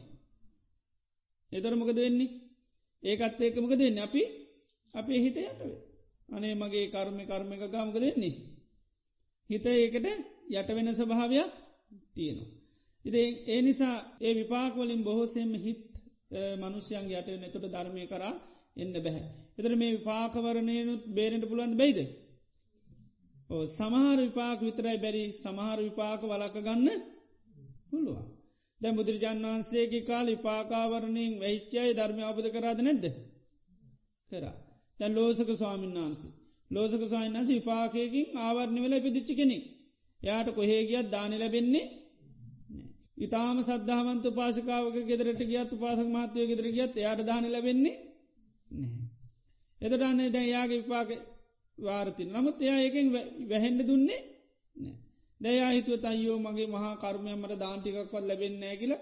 එතර මොකද වෙන්නේ ඒකත් ඒකමක දෙන්න අපි අපේ හිත යටවේ. අනේ මගේ කර්මය කර්ම එක ගාමක දෙන්නේ. හිත ඒකට යට වෙන ස්වභාවයක් තියෙනවා. ඉති ඒ නිසා ඒ විපාකවලින් බොහෝසෙම හිත් මනුෂ්‍යයන් යට නැතුට ධර්මය කරා එන්න බැහැ. එතර මේ විපාකවරණයනුත් බේරෙන්ට පුළුවන් බයිද. ඕ සමහර විපාක විතරයි බැරි සමහර විපාක වලක ගන්න පුළුවන්. දැ බුදුරජාන් වහන්සේගේ කාල විපාකාවරණින් වැහිච්චයි ධර්මය අබද කරාද නැද්ද. කරා. දැන් ලෝසක ස්වාමීන් වහන්සේ. ලෝසක සාහින්ස විපාකයකින් ආවරණි වෙල පිදිච්චි කෙනෙක්. යායට කොහේ ගියත් දානි ලැබෙන්නේ ඉතාම සද්ධාවන්ත පාසකාවක ගෙදරට ගියත් පාසක මාතවය ගෙදර ගියත් යායට දාන ලැබෙන්නේ නැහැ. එතට අන්නේ දැන් යාගේ විපාක වාරතින් නමුත් එයා ඒකෙන් වැහෙන්ඩ දුන්නේ නෑ. දයා හිතුව අයෝ මගේ මහා කර්මයමට දාන්ටිකක්වත් ලැබෙන්නෑ කියල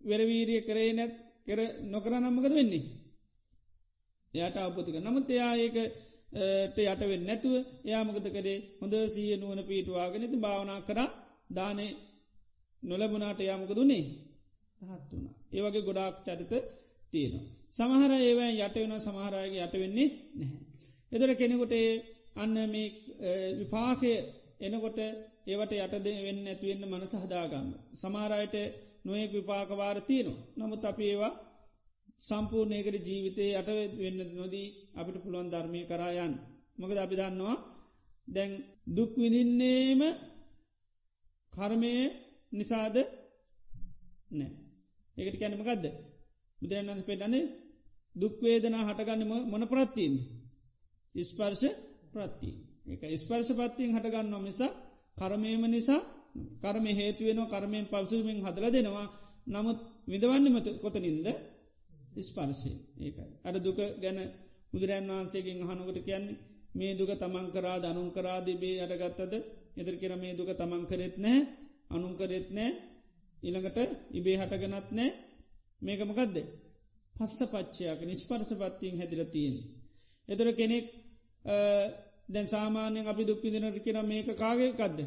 වෙරවීරිය කරේ නැත් කර නොකර නම්මකද වෙන්නේ. එයට අවබෝධක නමුත් එයා ඒක යටවෙන් නැතුව එයාමකත කරේ හොඳ සීය නුවන පීටවාගෙන ති භාවනා කර දානය නොලබුණට යාමක දුන්නේ රහත් වුණ. ඒවගේ ගොඩාක් චරිත තියෙනවා. සමහර ඒවයි යට වෙන සමහරයගේ යට වෙන්නේ නැහැ. එදර කෙනෙකුට අන්න මේ විපාකය එනකොට ඒවට යටද වෙන්න ඇතිවෙන්න මනස හදාගන්න. සමාරයට නොයෙක් විපාකවාර තියෙනවා. නමුත් අප ඒවා සම්පූර්ණයකට ජීවිතය යට වෙන්න නොදී අපිට පුළුවන් ධර්මය කරායන්. මොකද අපි දන්නවා දැන් දුක් විඳින්නේම කර්මය නිසාද නෑ. ඒකට කැනමකක්ද බුදුරන්ස පෙටනේ දුක්වේදනා හටගන්නම මොන ප්‍රත්තිීන්. ඉස්පර්ශ ප්‍රත්ති. එක ස්පර්ශ පත්තියෙන් හටගන්නවා නිසා කරමයම නිසා කරම හේතුවෙන කරමයෙන් පවසුවෙන් හදල දෙනවා. නමුත් විදවන්නමත කොතනින්ද? ස්පර්ශය ඒකයි. අර දුක ගැන බුදුරන් වහන්සේකින් හනුකට කියන්නේ මේ දුක තමන් කරා අනුන් කරාදිබේ අඩගත්තද එදර කෙර මේ දුක තමන් කරෙත් නෑ අනුන් කරෙත් නෑ ඉළඟට ඉබේ හටගනත් නෑ මේකමකදද පස්ස පච්චයක නිස්පර්ස පත්තියෙන් හැදිල තියෙන්. එතර කෙනෙක් දැන් සාමාන්‍යයෙන් අපි දුක්පිදිනට කියෙන මේක කාගේ කක්ද.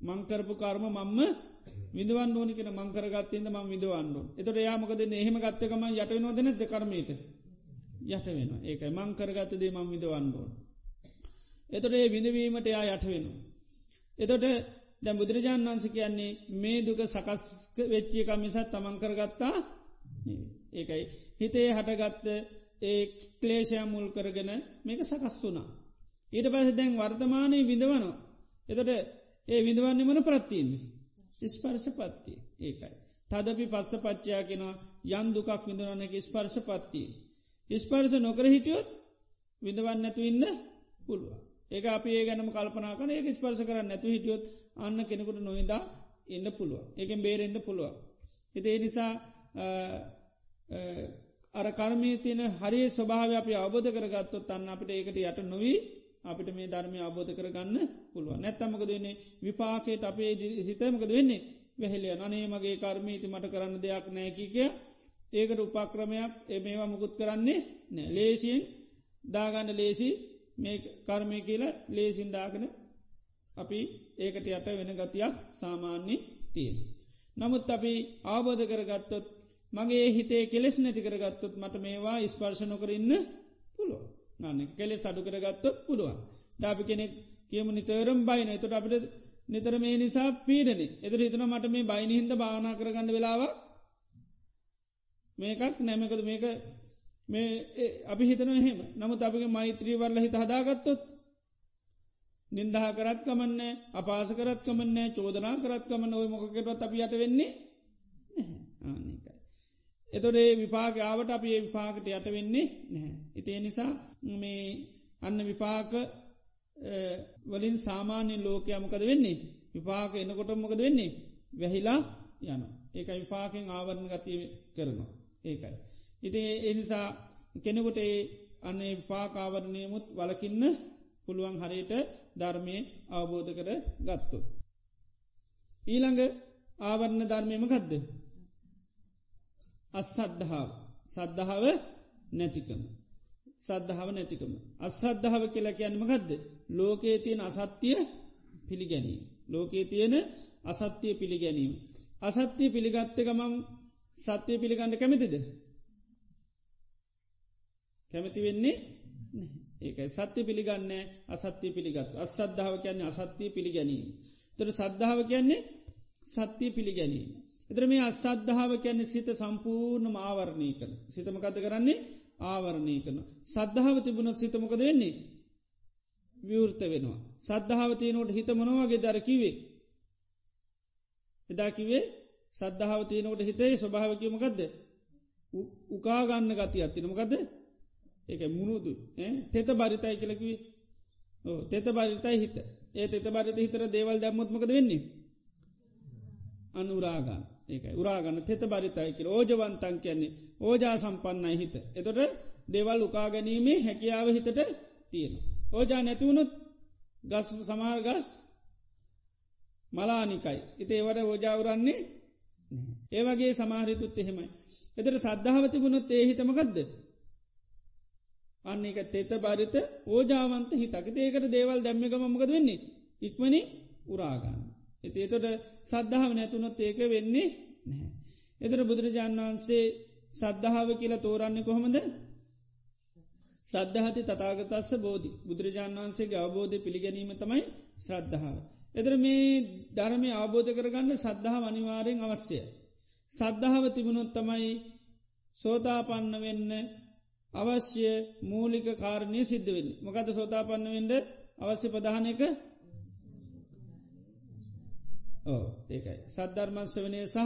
මංකරපු කර්ම මම්ම විදවන් ඕනි කෙන මංකරගත්තයද ම විදවන්ඩු. එතට යාමකද එහෙම ගත්තකම යට වෙනවද නැද කරමයට යට වෙන ඒකයි මංකරගත්තදේ මං විදවන්ඩුවන්. එතොට ඒ විඳවීමට යා යට වෙන. එතොට දැ බුදුරජාණන් වන්ස කියන්නේ මේ දුක සකස් වෙච්චියක මිසත් තමංකරගත්තා ඒකයි හිතේ හටගත්ත ඒ ක්ලේෂය මුල් කරගෙන මේක සකස් වුනා. ඊට පස දැන් වර්තමානය විඳවනවා. එතට ඒ විඳවන්න මන ප්‍රත්තිීන්. ස්පර්ශ පත්තිය ඒකයි. තදපි පස්ස පච්චයා කෙන යන් දුකක් විඳවන්නක ස්පර්ශ පත්තිී. ස්පර්ස නොකර හිටියොත් විඳවන්න නැතු ඉන්න පුළුව. ඒක අපි ඒ ගැනම කල්පනා කන ඒක ස්පර්ස කරන්න නැතු හිටියොත් අන්න කෙනෙකුට නොවිදා එන්න පුළුව. ඒකෙන් බේරෙන්න්න පුළුව. එති ඒ නිසා අර කර්මී තියන හරි ස්වභාව අපි අවබෝධ කරගත්තොත් අන්න අපිට ඒකට යට නොවී අපිට මේ ධර්මය අබෝධ කරගන්න පුළුව නැත්තමක දෙන්නේ විපාකයට අපේ සිතමකද වෙන්නේ වැහෙලිය අනේ මගේ කර්මීති මට කරන්න දෙයක් නෑකිකය ඒකට උපක්‍රමයක් එ මේවා මුකුත් කරන්නේ නෑ ලේසියෙන් දාගන්න ලේසි මේ කර්මය කියලා ලේසින් දාගන අපි ඒකට යට වෙන ගතියක් සාමාන්‍ය තියෙන. නමුත් අපි ආබෝධ කරගත්තොත් මගේ හිතේ කෙලෙස් නැති කරගත්තොත් මට මේවා ස්පර්ශනො කරන්න පුළුව. නන්න කෙලෙ සඩු කරගත්තොත් පුළුවන්. දාපි කෙනෙක් කියම නිතරම් බයින එතුට අපට නිතර මේ නිසා පීඩන. එතර හිතන මට මේ බයිනහින්ද භාවනා කරගන්න වෙලාව මේකක් නැමකද මේක මේ අපි හිතන එහෙම. නමුත් අපගේ මෛත්‍රී වරල හිත හදාගත්තොත් නින්දහ කරත් කමන්න අපාස කරත් කමන්න චෝදනා කරත් කමන්න ඔය මොකකටත් අපි යට වෙන්නේ ආනිකයි. එතොඩේ විපාක ආවට අපි ඒ විපාකට යට වෙන්නේ නැහැ. ඉතිේ නිසා මේ අන්න විපාක වලින් සාමාන්‍ය ලෝකයමකද වෙන්නේ. විපාක එනකොට මොකද වෙන්නේ. වැහිලා යන. ඒක විපාකෙන් ආවරණ ගතිය කරනවා. ඒකයි. ඉති එනිසා කෙනෙකුට ඒ අන්නේ විපාකාවරණයමුත් වලකින්න පුළුවන් හරියට ධර්මය අවබෝධ කර ගත්තු. ඊළඟ ආවරණ ධර්මයම ගදද. අස්සද්ධාව සද්ධාව නැතිකම. සද්ධාව නැතිකම. අස්සද්ධාව කියලා කියන්නම ගදද. ලෝකයේ තියෙන අසත්‍යය පිළිගැනීම. ලෝකයේ තියෙන අසත්‍යය පිළිගැනීම. අසත්‍යය පිළිගත්තකමම් සත්‍යය පිළිගන්න කැමතිද. කැමති වෙන්නේ ඒකයි සත්‍ය පිළිගන්න අසත්‍යය පිළිගත් අසද්ධාව කියන්නේ අසත්‍යය පිළිගැනීම. තොර සද්ධාව කියන්නේ සත්‍යය පිළිගැනීම. එතර මේ අසද්ධාව කියන්නේ සිත සම්පූර්ණ ආවරණය කන සිතමකද කරන්නේ? ආවරණය කන. සද්ධාව තිබුණොත් සිතමකද වෙන්නේ. විවෘත වෙනවා. සද්ධාවතියනොට හිත මනවාගේ දරකිවේ. එදාකිවේ සද්ධාවතියනොට හිතේ ස්වභාවකමකක්ද උකාගන්න ගති අත්තිනමකද ඒක මුණුදු. තෙත බරිතයි කලකිවේ තෙත බරිතයි හිත. ඒ තෙත බරිත හිතර දේවල් දැම්මොත්මකද වෙන්නේ? අනුරාගන්න ඒකයි උරාගන්න තෙත බරිතයි කියල ඕජවන්තන් කියන්නේ ඕජා සම්පන්නයි හිත එතොට දේවල් උකා ගැනීමේ හැකියාව හිතට තියෙන. ඕජා නැතිවුණුත් ගස් සමාර් ගස් මලානිකයි. ඉති ඒවට ඕජාවරන්නේ ඒවගේ සමාහිතුත් එහෙමයි. එතට සද්ධාවතිබුණොත් ඒ හිතමකක්ද. අන්න එක තෙත බරිත ඕජාවන්ත හිතක ඒකට දේවල් දැම්මිකම මොකද වෙන්නේ. ඉක්මනි උරාගන්න. එති එතොට සද්ධාව නැතුනොත් ඒක වෙන්නේ නැහැ. එතර බුදුරජාණන් වහන්සේ සද්ධාව කියලා තෝරන්නේ කොහොමද සද්ධහති තතාගතස්ස බෝධි බුදුරජාණන් වහන්සේගේ අවබෝධය පිළිගැනීම තමයි ශ්‍රද්ධාව. එදර මේ ධර්මය අවබෝධ කරගන්න සද්ධහා අනිවාරයෙන් අවශ්‍යය. සද්ධාව තිබුණොත් තමයි සෝතාපන්න වෙන්න අවශ්‍ය මූලික කාරණය සිද්ධ වෙන්න. මොකද සෝතාපන්න වෙන්ඩ අවශ්‍ය ප්‍රධානක ඕ ඒකයි සද්ධර්මන්ස වනය සහ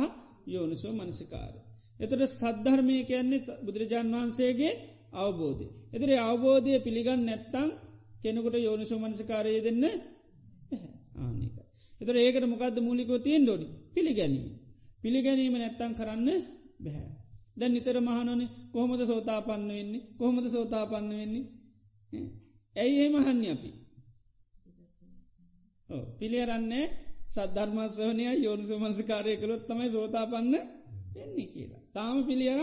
යෝනිසෝ මනසිකාර. එතට සද්ධර්මය කියන්නේ බුදුරජාණන් වහන්සේගේ අවබෝධය. එතර අවබෝධය පිළිගන්න නැත්තං කෙනෙකුට යෝනිසු මනසකාරය දෙන්න ආනික. එතර ඒකට මොකක්ද මූලිකෝ තියෙන් ඩොඩි පිළිගැනීම. පිළිගැනීම නැත්තං කරන්න බැහැ. දැන් නිතර මහනොන කොහොමද සෝතාපන්න වෙන්නේ කොහොමද සෝතාපන්න වෙන්නේ. ඇයි ඒ මහන්න අපි. පිළියරන්නේ සද්ධර්මස්වනය යෝනිසු මනසකාරය කළොත් තමයි සෝතාපන්න වෙන්නේ කියලා. තාම පිළියර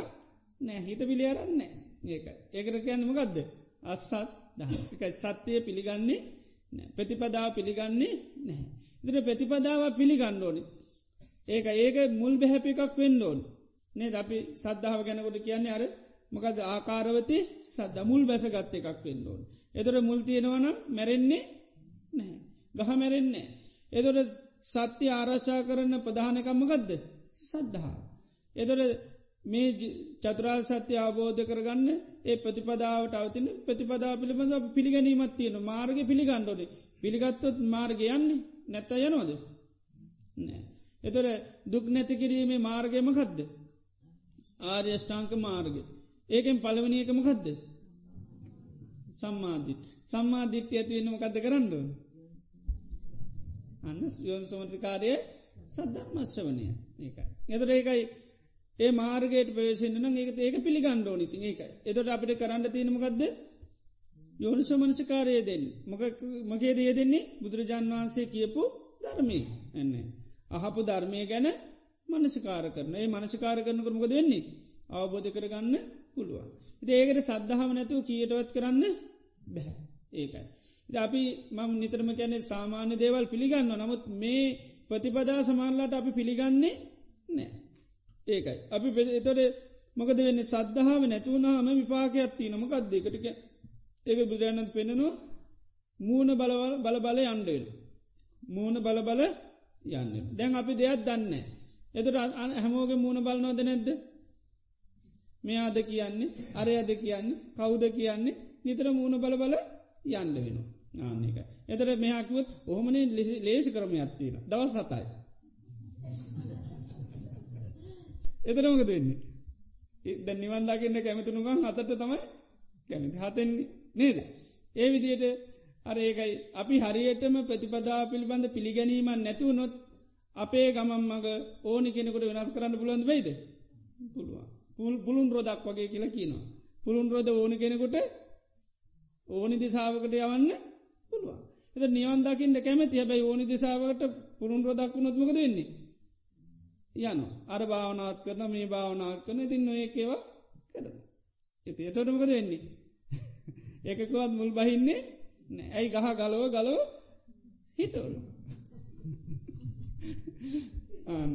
නෑ හිත පිළියරන්නේ. ඒකයි. ඒකට කියන්නම ගදද. අස්සත් දහකයි සත්‍යය පිළිගන්නේ ප්‍රතිපදාව පිළිගන්නේ නැහැ. ඉදිර ප්‍රතිපදාව පිළිගන්න ඕනි. ඒක ඒක මුල් බැහැපි එකක් වෙන්න ඕන්. නේ අපි සද්ධාව ගැනකොට කියන්නේ අර මොකද ආකාරවති සද්ද මුල් බැසගත්ත එකක් වෙන්න ඕන්. එතොර මුල් තියෙනවනම් මැරෙන්නේ නැහැ. ගහ මැරෙන්නේ. එතොට සත්‍ය ආරශා කරන්න ප්‍රධානකම්මගදද සද්ධහා. එතොට මේ චතුරාල් සත්‍ය අවබෝධ කරගන්න ඒ ප්‍රතිපදාවට අවතින ප්‍රතිපදා පිළිබඳ පිළිගැනීමත් තියෙන මාර්ග පිළිගන්නඩොන පිළිගත්තොත් මාර්ග යන්නේ නැත්ත යනෝද නෑ. එතොර දුක් නැති කිරීමේ මාර්ගයම කදද. ආර්යෂ්ඨාංක මාර්ග. ඒකෙන් පළවනියකම කදද. සම්මාධිත් සම්මාධිට්්‍ය ඇතිවෙන්නම කද කරන්නඩ. අන්න යෝන් සමසිකාරය සද්ධර්මශ්‍ය වනය ඒකයි. එතර ඒකයි ඒ මාර්ගයට ප්‍රවේශෙන්න්න ඒක ඒක පිළිගණ්ඩ ඕනිති ඒක එතොට අපිට කරන්න තියෙනමකක්ද යෝනිස මනසිකාරය දෙන්න. මොක මගේ දේ දෙන්නේ? බුදුරජාන් වහන්සේ කියපු ධර්මී එන්නේ. අහපු ධර්මය ගැන මනසිකාර කරන. ඒ මනසිකාර කරන කරමක දෙන්නේ අවබෝධ කරගන්න පුළුවන්. ඒකට සද්ධහම නැතුව කියටවත් කරන්න බැහැ ඒකයි. අපි මම නිතරම කැනෙ සාමාන්‍ය දේවල් පිළිගන්න නමුත් මේ ප්‍රතිපදා සමාන්ලාට අපි පිළිගන්නේ නෑ. ඒකයි. අපි එතොට මොකද වෙන්න සද්ධාව නැතුවනාම විපාකයක් තියන මොකක්දකටක ඒක බුදුරණත් පෙනෙනවා මූුණ බලවල බල බල යන්ඩෙල්. මූුණ බල බල යන්න. දැන් අපි දෙයක් දන්න. එතට හැමෝගේ මූුණ බලනොද නැද්ද. මෙයාද කියන්නේ අරයද කියන්නේ කවුද කියන්නේ නිතර මූුණ බල බල යන්න වෙන. ආන්නක. එතර මෙයාකුවත් ඔහමනේ ලේසි කරම ඇත්තින දවස් සතයි. එතරමක දෙන්නේ. ද නිවන්දාගන්න කැමතිනුගන් අතට තමයි කැමති හතෙන්නේ නේද. ඒ විදියට අර ඒකයි අපි හරියටම ප්‍රතිපදා පිළිබඳ පිළිගැනීම නැතුව නොත් අපේ ගමන් මග ඕනි කෙනෙකුට වෙනස් කරන්න පුළන්ද වෙයිද. පුළුවන්. පුල් පුළුන් රෝදක් වගේ කියලා කියනවා. පුළුන් රෝද ඕනි කෙනෙකුට ඕනි දිසාාවකට යවන්න පුළුවන්. එත නිවන්දාකින්ට කැමති හැබයි ඕනි දිසාාවට පුරුන් රෝදක් වුණොත්මක වෙන්නේ. යන අර භාවනාත් කරන මේ භාවනාත් කරන ඉතින් නොඒකේව කරන. එති එතොටමකද වෙන්නේ. ඒකකුවත් මුල් බහින්නේ ඇයි ගහ ගලව ගලව හිටවලු. ආන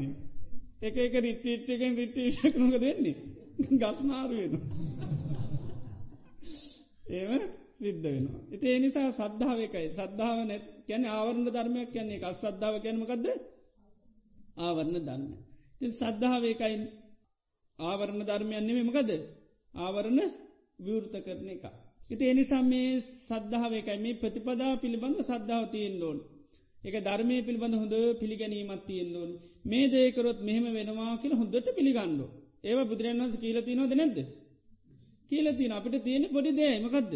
එක එක රිට්ටිට්ටකෙන් රිට්ටිටකනක දෙන්නේ ගස්මාරු වෙන. ඒම සිද්ධ වෙනවා. ඉති එනිසා සද්ධාව එකයි. සද්ධාව නැත් කැන ආවරණ ධර්මයක් කියන්නේ එක අස්සද්ධාව කැනමකක්ද ආවරණ ධර්මය. ති සද්ධාවේකයින් ආවරණ ධර්මයන් නෙමෙමකද ආවරණ විවෘත කරන එක. ඉති එනිසා මේ සද්ධාව එකයි. මේ ප්‍රතිපදා පිළිබඳ සද්ධාව තියෙන් ඕන්. එක ධර්මය පිළිබඳ හොඳ පිළිගැනීමත් තියෙන් ඕන්. මේ දේකරොත් මෙහෙම වෙනවා කියල හොඳට පිළිගන්නඩෝ ඒව බුදුරන් වන්ස කියීලති නොද නැද්ද? කියලතින අපිට තියෙන පොඩි දේමකක්ද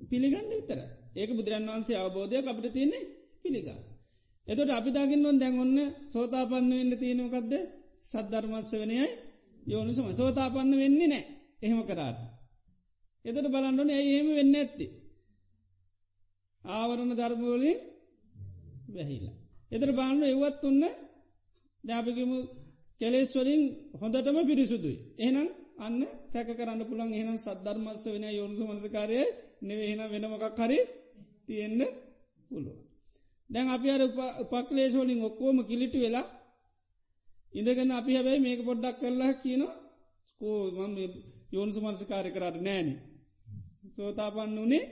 පිළිගන්න විතර ඒක බුදුරන් වන්සේ අවබෝධයක් අපිට තියන්නේ පිළිගන්න එතොට අපිතාගින් නොන් දැන් ඔන්න සෝතාපන්න වෙන්න තියෙනකක්ද සද්ධර්මත්ස වනයයි යෝනිසම සෝතාපන්න වෙන්නේ නෑ එහෙම කරාට. එතට බලන්ඩන ඇයහෙම වෙන්න ඇත්ති. ආවරණ ධර්මෝලින් වැහිලා. එතර බාන්න එවත් ඔන්න දැපිකම කෙලෙස්වලින් හොඳටම පිරිසුදුයි. එහනම් අන්න සැක කරන්න පුළන් එහනම් සද්ධර්මත්ස වෙන යෝනිසු මනසකාරය නෙවෙහෙන වෙනමකක් හරි තියෙන්න්න පුළුව. දැන් අපි අර උපක්ලේශෝලින් ඔක්කෝම කිලිටි වෙලා ඉඳගෙන අපි හැබැයි මේක පොඩ්ඩක් කරලා කියනවා. කෝ මම යෝනිසු මනසකාරය කරට නෑන. සෝතාපන්න වනේ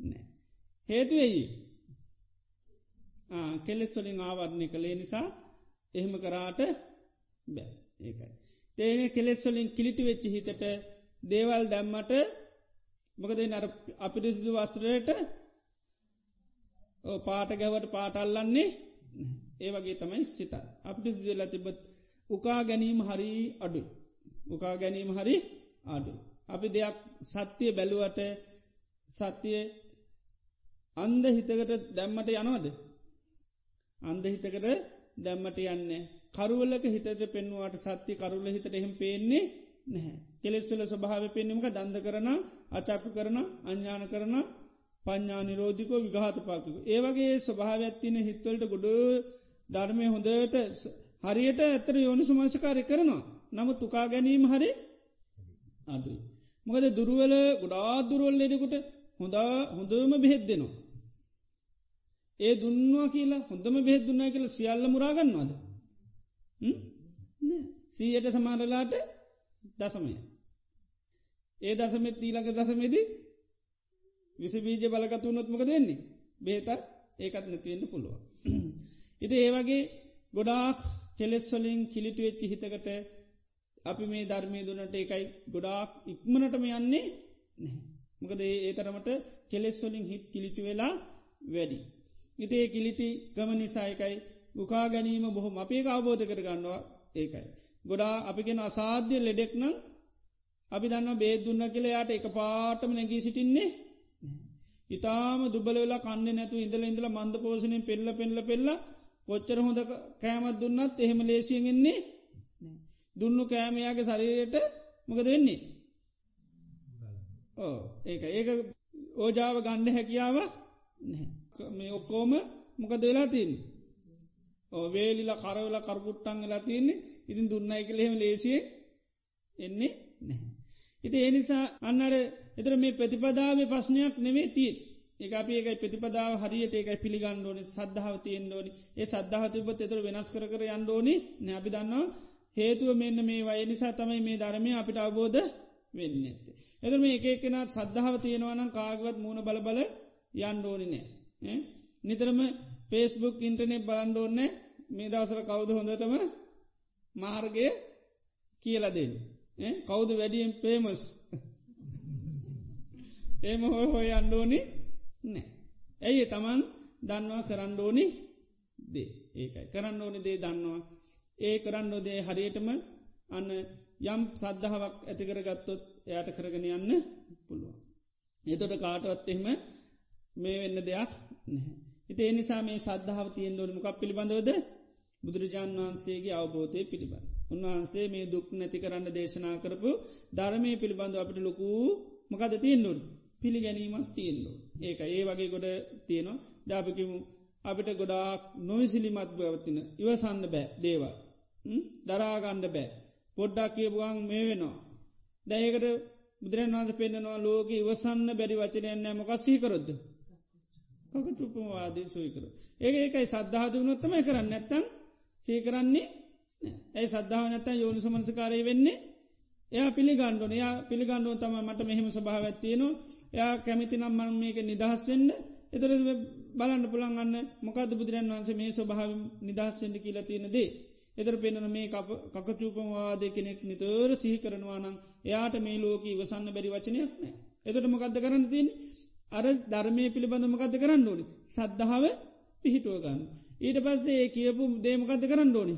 නෑ. හේතු එයි. කෙලෙස්වලින් ආවරණය කළේ නිසා එහෙම කරාට බෑ. ඒකයි. තේන කෙලෙස්වලින් කිලිටි වෙච්චි හිතට දේවල් දැම්මට මොකද නර අපිරිසිදු වස්ත්‍රයට පාට ගැවට පාටල්ලන්නේ ඒ වගේ තමයි සිත. අපිට දෙලා තිබත් උකා ගැනීම හරි අඩු උකා ගැනීම හරි අඩු අපි දෙයක් සත්‍යය බැලුවට සත්‍යය අන්ද හිතකට දැම්මට යනවද? අන්ද හිතකට දැම්මට යන්නේ. කරුවලක හිතට පෙන්වාට සත්‍ය කරුල හිතට එහෙම පේන්නේ නැහැ. කෙලෙස්වල ස්වභාව පෙන්නිමක දන්ද කරන අචක්කු කරන අඥ්ඥාන කරන පඥ්ඥා නිරෝධිකෝ විගාතපාකක. ඒවගේ ස්වභාවඇත්තින හිත්වලට ගොඩ ධර්මය හොඳට හරියට ඇතර යෝනි සුමංසකාරය කරනවා. නමුත් තුකා ගැනීම හරි අඩුයි. මොකද දුරුවල ගොඩා දුරුවල් ලෙඩකුට හොඳා හොඳම බෙහෙත් දෙනවා. ඒ දුන්නවා කියලා හොඳම බෙහෙත් දුන්නා කියලා සියල්ල මුරාගන්නවාද. සීයට සමාරලාට දසමය. ඒ දසමෙත් ඊලක දසමෙදී විසබීජ බලගතු නොත්මක දෙන්නේ බේත ඒකත් නැතිවෙන්න පුළුව. ඉති ඒවගේ ගොඩාක් කෙලෙස්වලින් කිලිටුවෙච්චි හිතකට අපි මේ ධර්මය දුනට එකයි ගොඩාක් ඉක්මනටම යන්නේ නැහැ. මොකද ඒ තරමට කෙලෙස්වලින් හිත් කිලිටු වෙලා වැඩි. ඉතේ කිලිටි ගම නිසායකයි උකා ගැනීම බොහොම අපේ අවබෝධ කරගන්නවා ඒකයි. ගොඩා අපිගෙන අසාධ්‍ය ලෙඩෙක් නම් අපි දන්න බේද දුන්න කියලයාට එක පාටම නැගී සිටින්නේ ඉතාම දුබල වෙලා කන්න නැතු ඉඳල ඉඳල මන්ද පෝෂණයෙන් පෙල්ල පෙල්ල පෙල්ල කොච්චර හොඳ කෑමත් දුන්නත් එහෙම ලේසියෙන්න්නේ දුන්නු කෑමයාගේ ශරීරයට මොකද වෙන්නේ? ඕ ඒක. ඒක ඕජාව ගණ්ඩ හැකියාව මේ ඔක්කෝම මොකද වෙලා තින් ඕ වේලිලා කරවල කරපුට්ටන් වෙලා තියන්නේ. ඉතින් දුන්නයි කළෙහෙම ලේසියෙන් එන්නේ නැහැ. ඉති ඒනිසා අන්නර එතර මේ ප්‍රතිපදාව ප්‍රශ්නයක් නෙවේ තිී ඒ අපි ඒකයි ප්‍රතිපදාව හරියට ඒකයි පිළිගණ්ඩෝනි සද්ධාව තියෙන් ඕනි ඒ සද්ධාතිබත් එතර වෙනස් කර කර යන්ඩෝනි නැබි දන්නවා හේතුව මෙන්න මේ වය නිසා තමයි මේ ධර්මය අපිට අවබෝධ වෙන්න ඇත්තේ. එතර මේ එකක්ෙනත් සද්ධාව තියෙනවනම් කාගවත් මූුණ බල බල යන්ඩෝනි නෑ. නිතරම පේස්බුක් ඉන්ටනෙට් බලන්ඩෝන්න මේ දවසර කවුද හොඳටම මාර්ගය කියලදෙන්. කවුද වැඩියෙන් පේමස් ඒම හොය හොය අන්ඩෝනි නෑ. ඇයි තමන් දන්නවා කරන්නඩෝනි දේ ඒකයි කරන්න ඕනි දේ දන්නවා. ඒ කරන්න ොදේ හරියටම අන්න යම් සද්ධාවක් ඇතිකර ගත්තොත් එයට කරගෙන යන්න පුළුවන්. එතොට කාටවත් එහෙම මේ වෙන්න දෙයක් නැහැ. හිත එනිසා මේ සද්ධාව තියෙන් ඩෝනි මොකක් පිළිබඳවද බුදුරජාණන් වහන්සේගේ අවබෝධය පිළිබඳ. උන්වහන්සේ මේ දුක් නැති කරන්න දේශනා කරපු ධර්මය පිළිබඳව අපිට ලොකූ මොකද තියෙන්ඩුන් පිළිගැනීමක් තියෙන්ලු. ඒක ඒ වගේ ගොඩ තියෙනවා ජාපකිමු අපිට ගොඩාක් නොවිසිලිමත් බවතින ඉවසන්න බෑ දේවල්. දරාගණ්ඩ බෑ. පොඩ්ඩක් කියපුුවන් මේ වෙනවා. දැයකට බුදුරන් වන්ස පෙන්න්නවා ලෝක ඉවසන්න බැරි වචනයන්න මොකක්සී කරොද්ද. කක චුපමවාදී සුයි කර. ඒ ඒකයි සද්ධාතු වනොත්තමයි කරන්න නැත්තන් සීකරන්නේ ඇයි සද්ධාව නැත්තන් යෝනි සමන්සකාරය වෙන්නේ එයා පිළිගණ්ඩුන යා පිළිගණ්ඩුව තම මට මෙහෙම සභාවඇත්තියනවා එයා කැමිති නම් මන් මේක නිදහස් වෙන්න එතර බලන්න පුළන්ගන්න මොකද බුදුරන් වන්සේ මේ ස්වභාව නිදහස්වෙන්ට කියලා තියෙනදේ. එතර පෙන්න්නන මේ කකචූපමවාද කෙනෙක් නිතර සිහි කරනවා නම් එයාට මේ ලෝක ඉවසන්න බැරි වචනයක් නෑ එතට මොකක්ද කරන්න තින් අර ධර්මය පිළිබඳ මොකක්ද කරන්න ඕනි සද්ධාව පිහිටුව ගන්න. ඊට පස්සේ ඒ කියපු දේමකක්ද කරන්න ඕනි.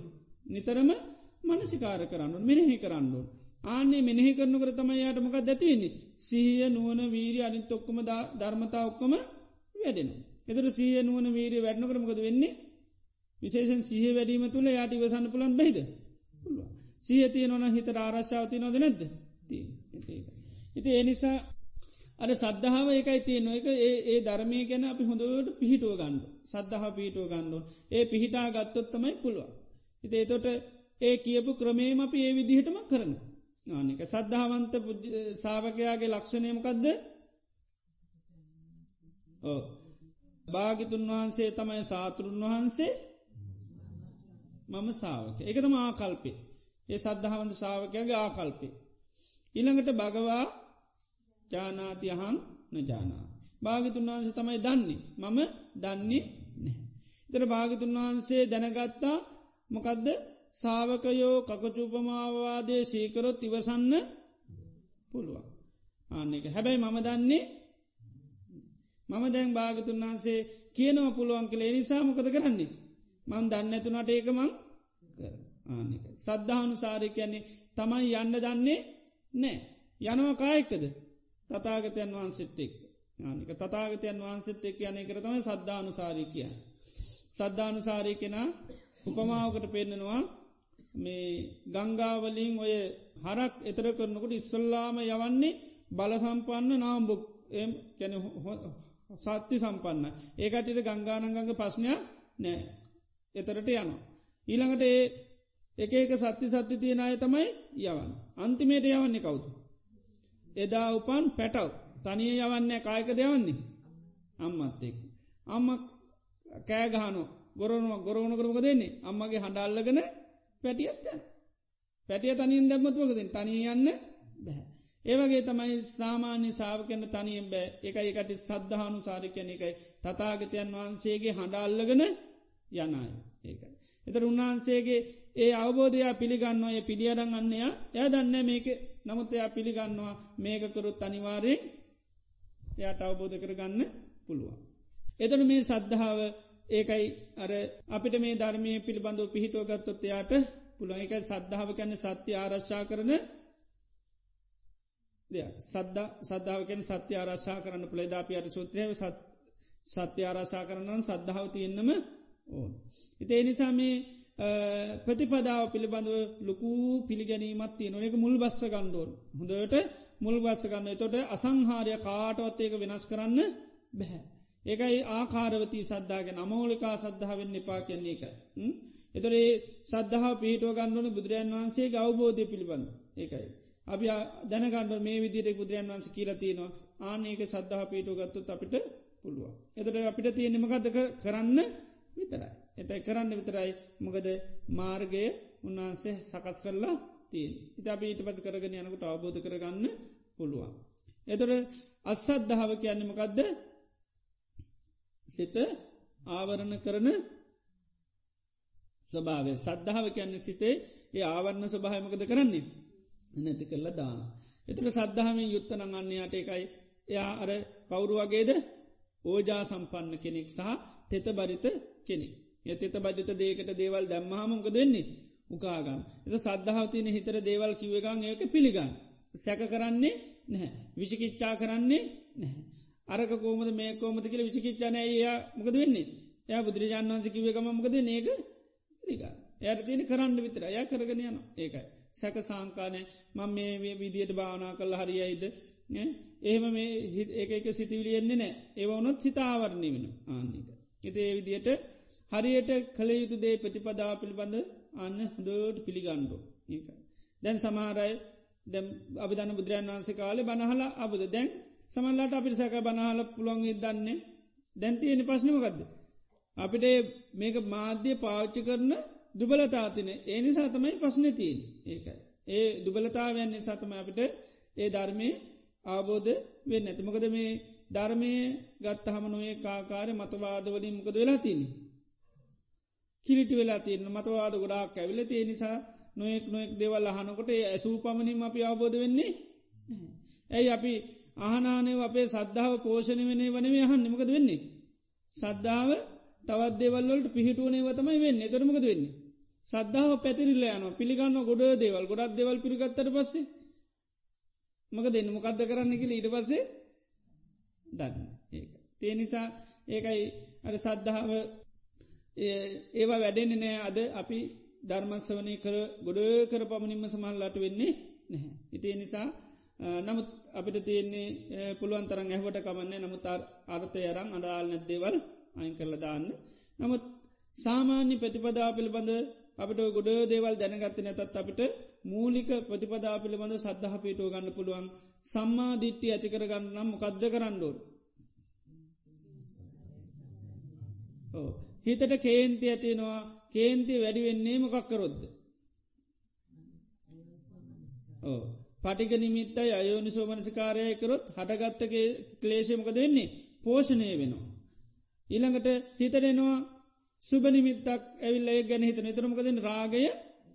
නිතරම මනසිකාර කරන්න මෙනෙහි කරන්නඩුවන්. ආනේ මෙනෙහි කරනකර තමයි යාට මොකක් දැතිවෙන්නේ. සීය නුවන වීරී අනිත් ඔක්කම ධර්මතා ඔක්කම වැඩෙන. එතර සීය නුවන වීරී වැඩනකරමකද වෙන්නේ විශේෂන් සහ වැඩීම තුළ යාට ඉවසන්න පුළන් බහිද. සීහ තිය නොන හිතට ආරශ්ාවති නොද නැද්ද ඉති එනිසා අර සද්ධාව ඒකයි තිය නොක ඒ ධර්මය ගැන අපි හොඳට පිහිටුව ගණ්ඩ සද්ධහ පිහිටුව ගණ්ඩුවන් ඒ පිහිටා ගත්තොත්තමයි පුළුව. ඉති එතොට ඒ කියපු ක්‍රමේම අපි ඒ විදිහටම කරන. ආනික සද්ධාවන්ත සාාවකයාගේ ලක්ෂණයමකක්ද ඕ භාගිතුන් වහන්සේ තමයි සාතුරුන් වහන්සේ මම සාාවක එකතම ආකල්පේ ඒ සද්ධාවන්ත ශාවකයාගේ ආකල්පේ. ඉළඟට භගවා ජානාතියහං නජානා. භාගිතුන් වහන්සේ තමයි දන්නේ මම දන්නේ නෑ. ඉතර භාගිතුන් වහන්සේ දැනගත්තා මොකදද සාාවකයෝ කකචූපමාවාදය සීකරොත් ඉවසන්න පුළුවන්. ආනෙක හැබැයි මම දන්නේ මම දැන් භාගතුන් වහන්සේ කියනව පුළුවන් කළේ නිසා මොකද කරන්නේ. මං දන්න ඇතුනට ඒකමං කර ආනික. සද්ධානු සාරය කියන්නේ තමයි යන්න දන්නේ නෑ. යනව කායකද තතාගතයන් වහන්සෙත් එක්. ආනික තතාගතයන් වහන්සෙත් එක් යන කර තමයි සද්ධානු සාරී කිය. සද්ධානු සාරී කෙනා උපමාවකට පෙන්නෙනවා මේ ගංගාවලින් ඔය හරක් එතර කරනකොට ඉස්සල්ලාම යවන්නේ බලසම්පන්න නාම්බුක් එම් කැන සත්‍ය සම්පන්න ඒකටට ගංගානංගඟ පස්්නයක් නෑ එතරට යන. ඊළඟට ඒ එක එක සත්‍ය සත්‍ය තියෙන අය තමයි යවන්න. අන්තිමේට යවන්නේ කවුතු. එදා උපන් පැටව් තනිය යවන්නේ කායක දෙවන්නේ අම්මත්තෙක්. අම්ම කෑගහනු ගොරනුව ගොරවුණ කරක දෙන්නේ අම්මගේ හඬල්ලගෙන පැටියත්තයන්. පැටිය තනින් දැම්මත්වකද තනී යන්න බැහැ. ඒවගේ තමයි සාමාන්‍ය සාාවකන්න තනියෙන් බෑ එක එකට සද්ධානු සාරිකයන එකයි තතාගතයන් වහන්සේගේ හඬල්ලගෙන යනයි ඒකයි. එතර උන්වහන්සේගේ ඒ අවබෝධයා පිළිගන්නවා ය පිළියරං අන්නයා ය දන්න මේක නමුත් එයා පිළිගන්නවා මේකකරුත් අනිවාරයෙන් එයාට අවබෝධ කරගන්න පුළුවන්. එතන මේ සද්ධාව ඒකයි අර අපිට මේ ධර්මය පිළිබඳව පිහිටුව ගත්තොත් එයාට පුළුවන්. එක සද්ධාව කැන සත්‍ය ආරශ්ා කරන සද්ද සද්ධාවකෙන් සත්‍ය ආරශ්ා කරන්න පුළේදාපි අර සූත්‍රය සත්‍ය ආරශා කරනන් සද්ධාව තියෙන්න්නම ඕ. ඉතේ නිසා මේ ප්‍රතිපදාව පිළිබඳව ලොකු පිළිගැනීමත් තිය නොක මුල් බස්ස ගණ්ඩෝන් හොඳට මුල් බස්ස ගන්න. තොට අසංහාරය කාටවත්තේක වෙනස් කරන්න බැහැ. ඒකයි ආකාරවති සද්ධාගෙන අමෝලිකා සද්ධාවෙන් එපා කියන්නේ එක. එතොරේ සද්ධහා පිහිටුව ගන්නවන බුදුරජන් වහන්සේ ගෞබෝධය පිළිබඳ ඒකයි. අපි දැනගන්න මේ විදිර බුදුරන් වන්ස කියලතිනවා ආනඒක සද්ධහා පිටුව ගත්තුත් අපිට පුළුවන්. එතට අපිට තියෙනෙමකද කරන්න විතරයි. එතයි කරන්න විතරයි මොකද මාර්ගය උන්වහන්සේ සකස් කරලා තියෙන්. ඉතා ඊට පස කරගෙන යනකට අවබෝධ කරගන්න පුළුවන්. එතොර අස්සද්ධාව කියන්නමකක්ද සිත ආවරණ කරන ස්වභාව සද්ධාව කියන්නේ සිතේ ඒ ආවරණ ස්වභාමකද කරන්නේ නැති කරලා දාන. එතට සද්ධාවෙන් යුත්තන අන්නයාට එකයි එයා අර කවුරු වගේද ඕජා සම්පන්න කෙනෙක් සහ තෙත බරිත කෙනෙක්. යතෙත බජත දේකට දේවල් දැම්මහමක දෙන්නේ උකාගන්න. එත සද්ධාවතියන හිතර දේවල් කිවගන් ඒක පිළිගන්න. සැක කරන්නේ නැහැ. විශිකිච්චා කරන්නේ නැහැ. අරක කෝමද මේ කෝමද කියල විචිකිච්චාන ඒයා මොකද වෙන්නේ. එය බුදුරජාන් වන්ස කිවගම මොකද නේක පිළිගන්න. එයට තියෙන කරන්න විතර අය කරගෙන යන ඒකයි. සැක සාංකානය මං මේ විදියට භාවනා කල්ල හරියයිද ඒම මේ ඒක එක සිතිවිලියෙන්නේ නෑ ඒවනොත් හිතාවරණය වෙන ආන්නක. එතේ විදියට හරියට කළ යුතු දේ ප්‍රතිපදා පිළිබඳ අන්න හොදෝට පිළිගණ්ඩෝ ඒක. දැන් සමහරයි දැ අභිධන බුදුරන් වන්සේ කාලේ බනහලා අබද දැන් සමල්ලාට අපිට සැක බනහල පුළොන් දන්නේ දැන්තියනි පශ්නමකක්ද. අපිට මේක මාධ්‍ය පාච්චි කරන දුබලතාතින ඒ නිසා තමයි පස්්නතිීන් ඒකයි. ඒ දුබලතාවයන් නිසාතම අපිට ඒ ධර්මය ආබෝධ වෙන්න ඇතිමකද මේ ධර්මය ගත්ත හමනුවේ කාකාර මතවාදවලින් මොකද වෙලා තින්නේ. කිලිටි වෙලා තියන්න මතවාද ගොඩාක් ඇවිල තිය නිසා නොයෙක් නොෙක් දෙවල් අහනකොට ඇසූ පමණින් අපි අවබෝධ වෙන්නේ. ඇයි අපි ආහනානය අපේ සද්ධාව පෝෂණ වනේ වනේ හන් නිමකද වෙන්නේ. සද්ධාව තවත් දෙවල්ලට පිහිටුවනේ වතමයි වෙන්න තරමකද වෙන්නේ. සද්ධාව පැතිරිල්ල යන පිළිගන්න ගොඩ දේවල් ගොඩක් දෙවල් පිළිගත්තට පස්සේ මක දෙන්න මොකක්ද කරන්න කියල ඊට පස්සේ දන්න ඒ. තේ නිසා ඒකයි අර සද්ධාව ඒවා වැඩෙන්නේ නෑ අද අපි ධර්මස්වනය කර ගොඩ කර පමණින්ම සමල්ලාට වෙන්නේ නැහැ. ඉතිේ නිසා නමුත් අපිට තියෙන්නේ පුළුවන් තරන් ඇහවට කමන්නේ නමුත් අර්ථය අරං අදාල් නැද්දේවල් අයින් කරල දාන්න. නමුත් සාමාන්‍ය ප්‍රතිපදා පිළිබඳ අපිට ගොඩ දේවල් දැනගත්ත නැතත් අපිට මූලික ප්‍රතිපදා පිළිබඳ සද්ධහ පිටුව ගන්න පුළුවන් සම්මා දිට්ටි ඇතිකර ගන්න නම් මොකක්ද කරන්නඩුවන්. හිතට කේන්ති ඇතිෙනවා කේන්ති වැඩි වෙන්නේ මොකක්කරොද්ද. ඕ පටික නිමිත්තයි අයෝනි සෝමනසිකාරය කරොත් හටගත්තගේ ක්ලේශයමකද වෙන්නේ පෝෂණය වෙනවා. ඊළඟට හිතටෙනවා සුබනිමිත්තක් ඇවිල්ල ගැන හිතන තරමකද රාගය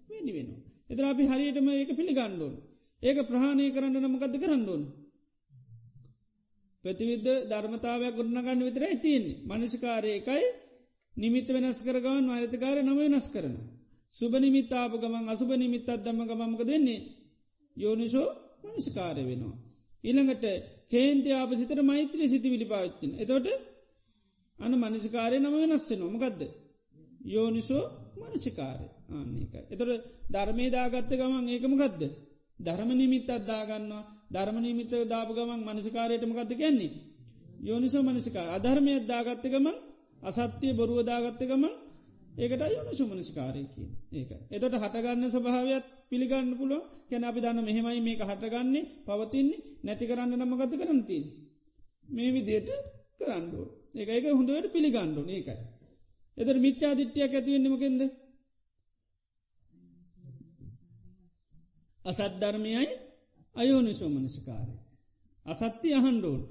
වැඩි වෙනවා. එතර අපි හරියටම ඒක පිළිගණ්ඩුවන්. ඒක ප්‍රහණය කරන්න නමකද කරන්නඩුවන්. ප්‍රතිවිද්ධ ධර්මතාවයක් ගොඩනගන්න විතර ඇතින්නේ මනසිකාරය එකයි නිමිත වෙනස් කරගවන් මාරිතකාර නම වෙනස් කරන. සුබ නිමිත්තාප ගමන් අසුබ නිමිත්තත් දම ගමක දෙන්නේ යෝනිසෝ මනසිකාරය වෙනවා. ඊළඟට කේන්ති ආපසිතර මෛත්‍රී සිති විලි පාච්චින. එතොට අන මනසිකාරය නම වෙනස්සේ නොමකක්ද. යෝනිසෝ මනසිකාරය ආන්නේක. එතොට ධර්මේ දාගත්ත ගමන් ඒකමකක්ද. ධර්ම නිමිත් අද්දාගන්නවා ධර්ම නිමිත දාප ගමන් මනසිකාරයට මකක්ද කියන්නේ. යෝනිසෝ මනසිකාර අධර්මය දාගත්ත ගමන් අසත්‍යය බොරුවදාගත්ත ගමන් ඒකට යොන සුමනස්කාරයකි ඒක එතට හටගන්න ස්වභාවයක් පිළිගන්න පුළුව කැන අපි දන්න මෙහෙමයි මේක හටගන්නේ පවතින්නේ නැති කරන්න නමගත කරනති මේ විදියට කරන්නඩුව ඒක ඒක හොඳට පිළිගණ්ඩු ඒකයි. එතර මිච්චා දිට්ටියක් ඇතිවෙන්නමකෙන්ද අසත්ධර්මයයි අයෝනිසෝමනසිකාරය අසත්‍ය අහන්ඩෝන්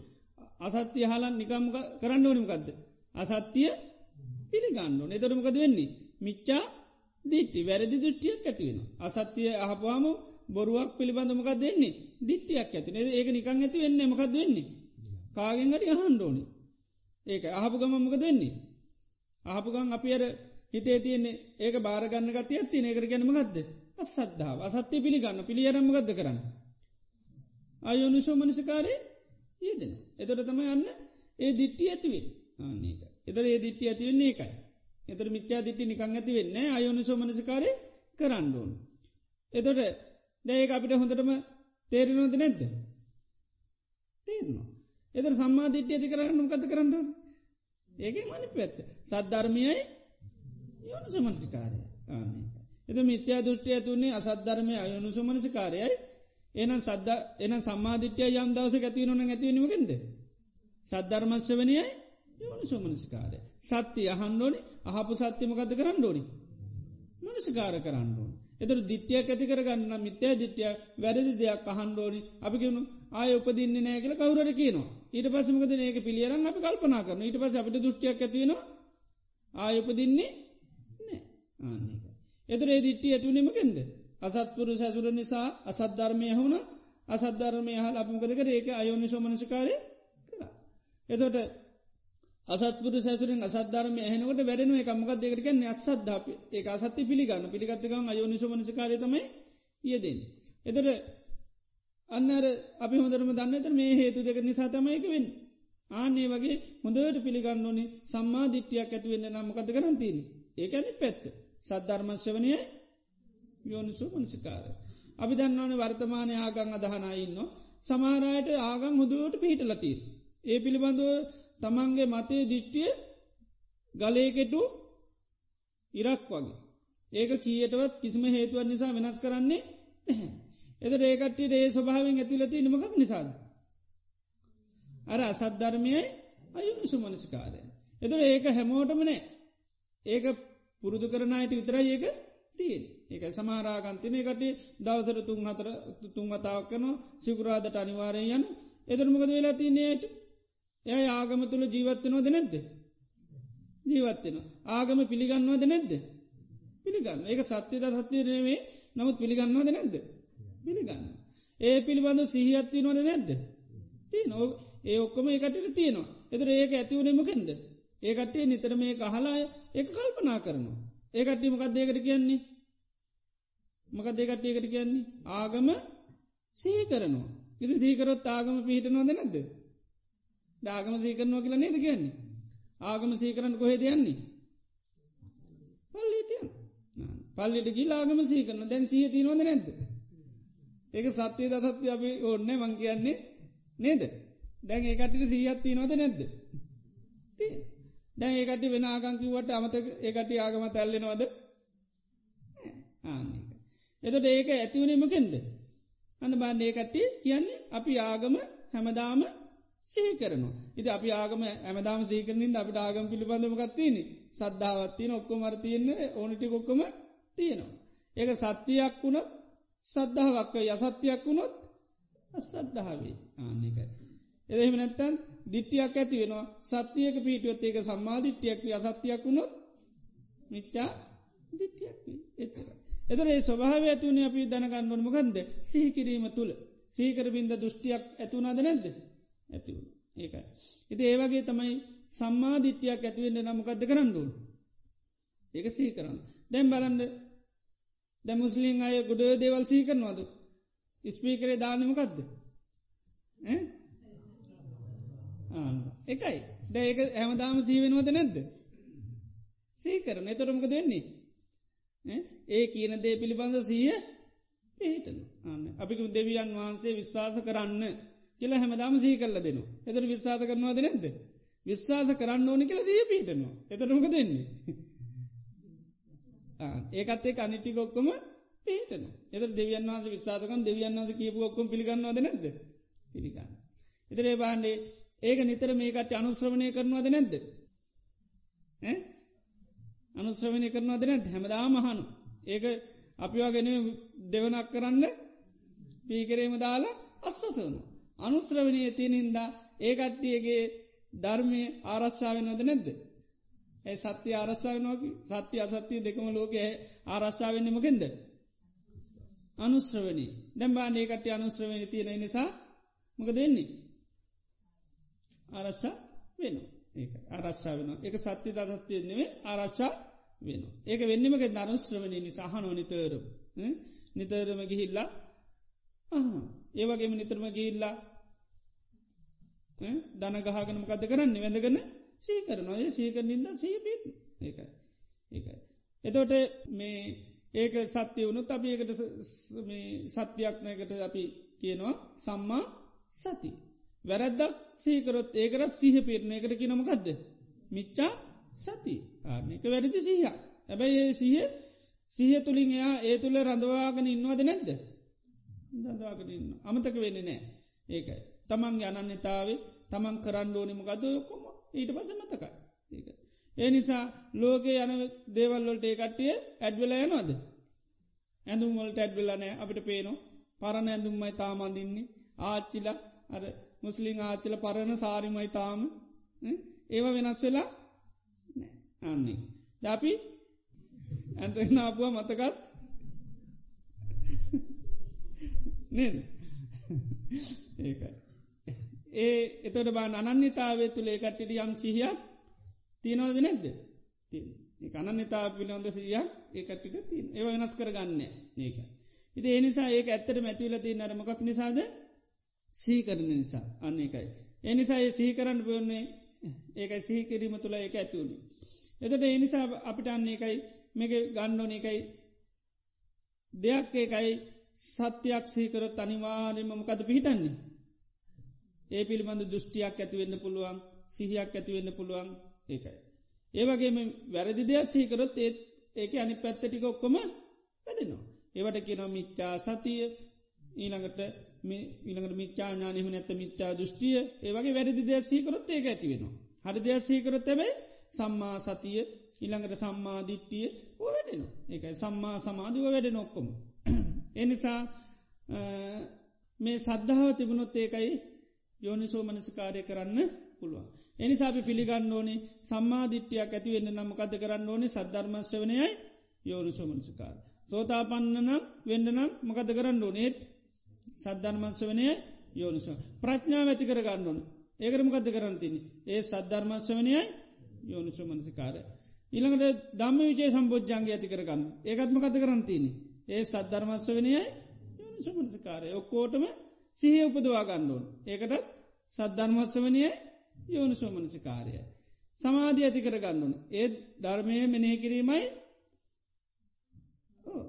අසත්‍ය හලන් නිකම් කරන්න ඕනිමකක්ද අසත්‍යය පිළිගන්නු එතොටමකද වෙන්නේ? මිච්චා දිට්ටි වැරදි දෘෂ්ටියක් ඇතිවෙන. අසත්‍යය අහපුවාම බොරුවක් පිළිබඳමකක් දෙන්නේ දිට්ටියක් ඇතින ඒක නිකං ඇති වෙන්න මකද වෙන්නේ. කාගෙන්ගට අහන්ඩෝනි. ඒක අහපු ගමමක දෙන්නේ. අහපුගන් අපි අර හිතේ තියන්නේ ඒක බාරගන්න ගති ඇත්ති ඒකට ගැනමගත්ද අසද්ධාව අසත්‍යය පිළිගන්න පිළියරම්මගද කරන්න. අයෝනිසෝ මනසිකාරය ඒදෙන. එතොට තම යන්න ඒ දිට්ටි ඇතිවෙන්. ආන්නේක. එතර ඒ දිට්ටි ඇතිවෙන්නේ එකයි. එතර මිච්චා දිට්ටි නිකං ඇති වෙන්න අයෝනු සෝමනසිකාරය කරන්නඩුවන්. එතොට දැඒක අපිට හොඳටම තේරෙනවද නැද්ද. තේරනවා. එතර සම්මා දිට්ටි ඇති කරන්න කත කරන්නඩුවන්. ඒක මනි පැත්ත. සද්ධර්මයයි යෝනු සමනසිකාරය ආන්නේ. එද මිත්‍යා දෘෂ්ටිය තුන්නේ අසද්ධර්මය අයෝනු සමනසිකාරයයි එන සද්ද එන සම්මාධිත්‍යය යම් දවස ඇතිවනන ඇතිවීමගෙන්ද. සද්ධර්මශ්‍ය වනයයි යෝනිසෝමනසිකාරය. සත්‍යය අහන්ඩෝනි අහපු සත්‍යමකද කරන්න ඕනි. මනසිකාර කරන්න ඕන. එතුර දිට්්‍යය ඇති කරගන්න මිත්‍යා දිට්්‍යය වැරදි දෙයක් අහන්ඩෝනි අපිගෙනු ආය උපදින්න නෑගල කවුරට කියනවා ඊට පසමකද ඒක පිළියරන් අපි කල්පනා කරන ඊට පස අපිට දෘෂ්ටියක් ඇතිවෙන ආය උපදින්නේ නෑ ආන්නක. එතුර ඒ දිට්ටිය ඇතුවනීමකෙන්ද. අසත්පුරු සැසුර නිසා අසද්ධර්මය හුණ අසද්ධර්මය හල් අපමකදක ඒක අයෝනිසෝමනසිකාරය කර. එතොට අසත්පුර සැසුරෙන් අසද්ධර්ම එහනකට වැඩෙනුව එකමක් දෙකට කියන්නේ අසද්ධාප ඒ අසත්‍ය පිළිගන්න පිළිගත්තකම් අයෝනිසමනසිකාරතමයි යෙදෙන්. එතට අන්නර අපි හොඳරම දන්නත මේ හේතු දෙක නිසා තමයිකවෙන්. ආනේ වගේ හොඳට පිළිගන්න ඕනි සම්මා දිට්ටියක් ඇතිවෙන්න නම්මකත කරන්තින. ඒකැනි පැත්ත. සද්ධර්මංශවනය යෝනිසු මනසිකාර. අපි දන්නවන වර්තමානය ආගං අදහනයින්න. සමාරයට ආගං හොදුවට පිහිටලතිී. ඒ පිළිබඳව තමන්ගේ මතේ දිට්ටිය ගලේකෙටු ඉරක් වගේ. ඒක කියටවත් කිසිම හේතුවන් නිසා වෙනස් කරන්නේ එද ඒකට්ටිට ඒ ස්වභාවෙන් ඇතුලති නමකක් නිසාද. අර අසද්ධර්මයයි අයුනිසු මනසිකාරය. එතුර ඒක හැමෝටමනේ ඒක පුරුදු කරනයට විතරයි ඒක තියෙන් ඒක සමාරාගන්තින එකට දවසර තුන් හතර තුන් අතාවක් කන සිකුරාදට අනිවාරයෙන් යන එදරමකද වෙලා තියන්නේයට එය ආගම තුළ ජීවත්වනෝද නැද්ද. ජීවත්වෙන. ආගම පිළිගන්නවාද නැද්ද. පිළිගන්න ඒක සත්‍යද සත්‍යයනේ නමුත් පිළිගන්නවාද නැද්ද. පිළිගන්න. ඒ පිළිබඳ සිහියත්ති නොද නැද්ද. තිය නෝ ඒ ඔක්කොම ඒකටට තියෙනවා එතර ඒක ඇතිවනෙමකෙන්ද ඒකටේ නිතර මේ අහලාය ඒ කල්පනා කරනවා ඒකට්ටි මකක්දේකට කියන්නේ මකක් දෙකට්ටියකට කියන්නේ ආගම සී කරනවා ඉති සීකරොත් ආගම පිහිටනවාද නැද්ද දාගම සීකරනවා කියලා නේද කියන්නේ? ආගම සීකරන්න කොහෙද යන්නේ? පල්ලිටිය පල්ලිට ගිලාගම සීකරන දැන් සිය තිනවද නැද්ද? ඒක සත්‍යය දසත්‍ය අපි ඕන්න මං කියන්නේ නේද? දැන් ඒකටට සීහත් තිනවද නැද්ද? දැන් ඒකට වෙන ආගංකිවට අමත ඒකට ආගම තැල්ලෙනවද එතට ඒක. ඇතිවනීමකෙන්ද අන්න බාන්න ඒකට්ටි කියන්නේ අපි ආගම හැමදාම සීකරනවා ඉති අපි ආගම ඇමදාම සීකරනින් අපට ආගම පිළිබඳමකත්තියන සද්ධාවත්තියන ඔක්කො මරතියන්න ඕනටි කොක්කොම තියෙනවා. ඒක සත්‍යයක් වුණොත් සද්ධාවක්ක යසත්‍යයක් වුණොත් අසද්ධාවේ ආන්නකයි. එදෙහිම නැත්තන් දිට්ටියක් ඇති වෙනවා. සත්‍යයක පිටියොත් ඒක සම්මාධිට්්‍යයක් අසත්‍යයක් වුණොත් මිච්චා දිට්ටියක් එතර. එතර ඒ ස්වභාව ඇතුවන අපි දැනගන්නවන මොකන්ද සිහිකිරීම තුළ සීකර බින්ද දෘෂ්ටියක් ඇතුුණද නැද්ද? ඇතිවුණ ඒකයි. ඉති ඒවගේ තමයි සම්මාධිට්්‍යයක් ඇතිවෙන්න නමකක්ද කරන්නුවන්. ඒක සී කරන්න. දැම් බලන්ද දැ මුස්ලිම් අය ගොඩ දේවල් සී කරනවාද. ස්පීකරේ දානමකක්ද. එකයි දැක හැමදාම සීවෙනවද නැද්ද. සීකරන එතරමක දෙන්නේ. ඒ කියන දේ පිළිබඳ සීය පිහිටන අන්න අපි දෙවියන් වහන්සේ විශ්වාස කරන්න කියලා හැමදාම සී කල්ල දෙනු. එතර විශ්වාස කරනවාද නැද්ද. විශ්වාස කරන්න ඕනි කියලා සිය පිහිටනවා. එතරමක දෙන්නේ. ඒකත් ඒ අනිටි කොක්කොම පිහිටන එත දෙවියන් වන්ස විශාතකන් දෙවියන් වන්ස කියපු ඔක්කොම පිළිගන්නවද නැද පිළිගන්න. එතරේ බාන්ඩේ ඒක නිතර මේකට අනුශ්‍රවණය කරනවද නැද්ද. අනුශ්‍රවණය කරනවද නැත් හැමදා මහනු. ඒක අපිවාගෙන දෙවනක් කරන්න පීකරේම දාලා අස්සසවන. අනුශ්‍රවණය තියනින්දා ඒකට්ටියගේ ධර්මය ආරක්ෂාවෙනවද නැද්ද. ඒ සත්‍ය ආරස්සාාවනෝක සත්‍ය අසත්‍යය දෙකම ලෝක ආරස්සාාවෙන්නමකෙන්ද. අනුශ්‍රවනී දැම්බා ඒකට අනුශ්‍රවනි තියෙන නිසා මොක දෙන්නේ. ආරශ්ෂා වෙන ඒ ආරශ්ා වෙන එක සත්‍ය දත්තියනෙවේ ආරශ්ෂා වෙන ඒක වෙන්නමක ධනුශ්‍රවනී නිසාහනෝ නිතරම්. නිතරම ගිහිල්ලා ඒවගේම නිතරම ගිහිල්ලා දන ගහගන මකද කරන්න වැඳගන්න සීකරනවා ඒ සීකර නින්ද සීපීට ඒකයි ඒකයි. එතෝට මේ ඒක සත්‍ය වුණු අපියකට සත්‍යයක්නයකට අපි කියනවා සම්මා සති. වැරැද්දක් සීකරොත් ඒකරත් සීහ පිරණ එකට කියනමකක්ද. මිච්චා සති ආනක වැරදි සීහ. ඇබැයි ඒ සීහ සීහ තුළින් එයා ඒ තුළ රඳවාගෙන ඉන්නවද නැද්ද. දවාගෙන ඉන්න අමතක වෙන්නේ නෑ ඒකයි. තමන් අනන්‍යතාවේ තමන් කරන්න ඕනිමකද යොකොම ඊට පස මතකයි. ඒක. ඒ නිසා ලෝකේ යන දේවල්වලට ඒ කට්ටිය ඇඩ්වල යනවාද. ඇඳුම්වලට ඇඩ්වෙලනෑ අපිට පේනවා. පරණ ඇඳුම්මයි තාමන්දින්නේ ආච්චිල අර මුස්ලිං ආච්චල පරණ සාරිමයි තාම ඒව වෙනස් වෙලා අන්නේ. දැපි ඇඳ නාපුුව මතකත්? නේද? ඒකයි. ඒ එතට බා අනන්‍යතාවේ තුළේ කට්ටිට යම් සිහියක් තියෙනවද නැද්ද අනන්‍යතා පිළොඳ සියක් ඒකට්ටිට තින් ඒව වෙනස් කරගන්න ඒක. ඉති ඒනිසා ඒක ඇත්තට මැතිවල තිය නරමකක් නිසාද සීකරන නිසා අන්න එකයි. එනිසා ඒ සීකරන්න පයන්නේ ඒකයි සීකිරීම තුළ ඒක ඇතුවනි. එතට ඒනිසා අපිට අන්න එකයි මේක ගණ්ඩෝන එකයි දෙයක් ඒකයි සත්‍යයක් සීකරොත් අනිවාර්යම මොකද පිහිටන්නේ. ඒ පිළිබඳ දෘෂ්ටියක් ඇතිවෙන්න පුළුවන් සිහියක් ඇතිවෙන්න පුළුවන් ඒකයි. ඒවගේම වැරදි දෙයක් සීකරොත් ඒත් ඒක අනි පැත්තටික ඔක්කොම වැඩෙනවා. ඒවට කියනව මිච්චා සතිය ඊළඟට ඊළඟට මිච්චාඥානයම නැත මිච්චා දෘෂ්ටිය ඒවගේ වැරදි දෙයක් සීකරොත් ඒක ඇතිවෙනවා. හරි දෙයක් සීකරොත් ඇබයි සම්මා සතිය ඉළඟට සම්මාධිට්ටිය වැඩෙන ඒකයි සම්මා සමාධිව වැඩ නොක්කොම. එනිසා මේ සද්ධාව තිබුණොත් ඒකයි යෝනිසෝ මනසිකාරය කරන්න පුළුවන්. එනිසාපි පිළිගන්න ඕනේ සම්මාධිට්්‍යයක් ඇතිවෙන්න නම්මකද කරන්න ඕනේ? සද්ධර්මශ්‍යවනයයි යෝනිසෝ මනසිකාර. සෝතාපන්නනම් වෙන්න නම් මකද කරන්න ඕනේත් සද්ධර්මංශවනය යෝනිස. ප්‍රඥාව ඇති කර ගන්නඩුවන ඒකරම ගත කරන්තින ඒ සද්ධර්මශ්‍රවනයයි යෝනිසු මනසිකාරය. ඉළඟට දම්ම විජය සම්බෝජ්ජන්ගේ ඇති කරගන්න. ඒකත්ම කත කරන්තින ඒ සද්ධර්මශ්‍රවනයයි යෝනිසු මනසිකාරය. ඔක්කෝටම සිහ උපදවා ගණ්ඩුවන් ඒකට සද්ධර්මත්සවනය යෝනිසු මනසිකාරය. සමාධී ඇති කර ගණ්ඩුවන ඒත් ධර්මය මෙනෙහි කිරීමයි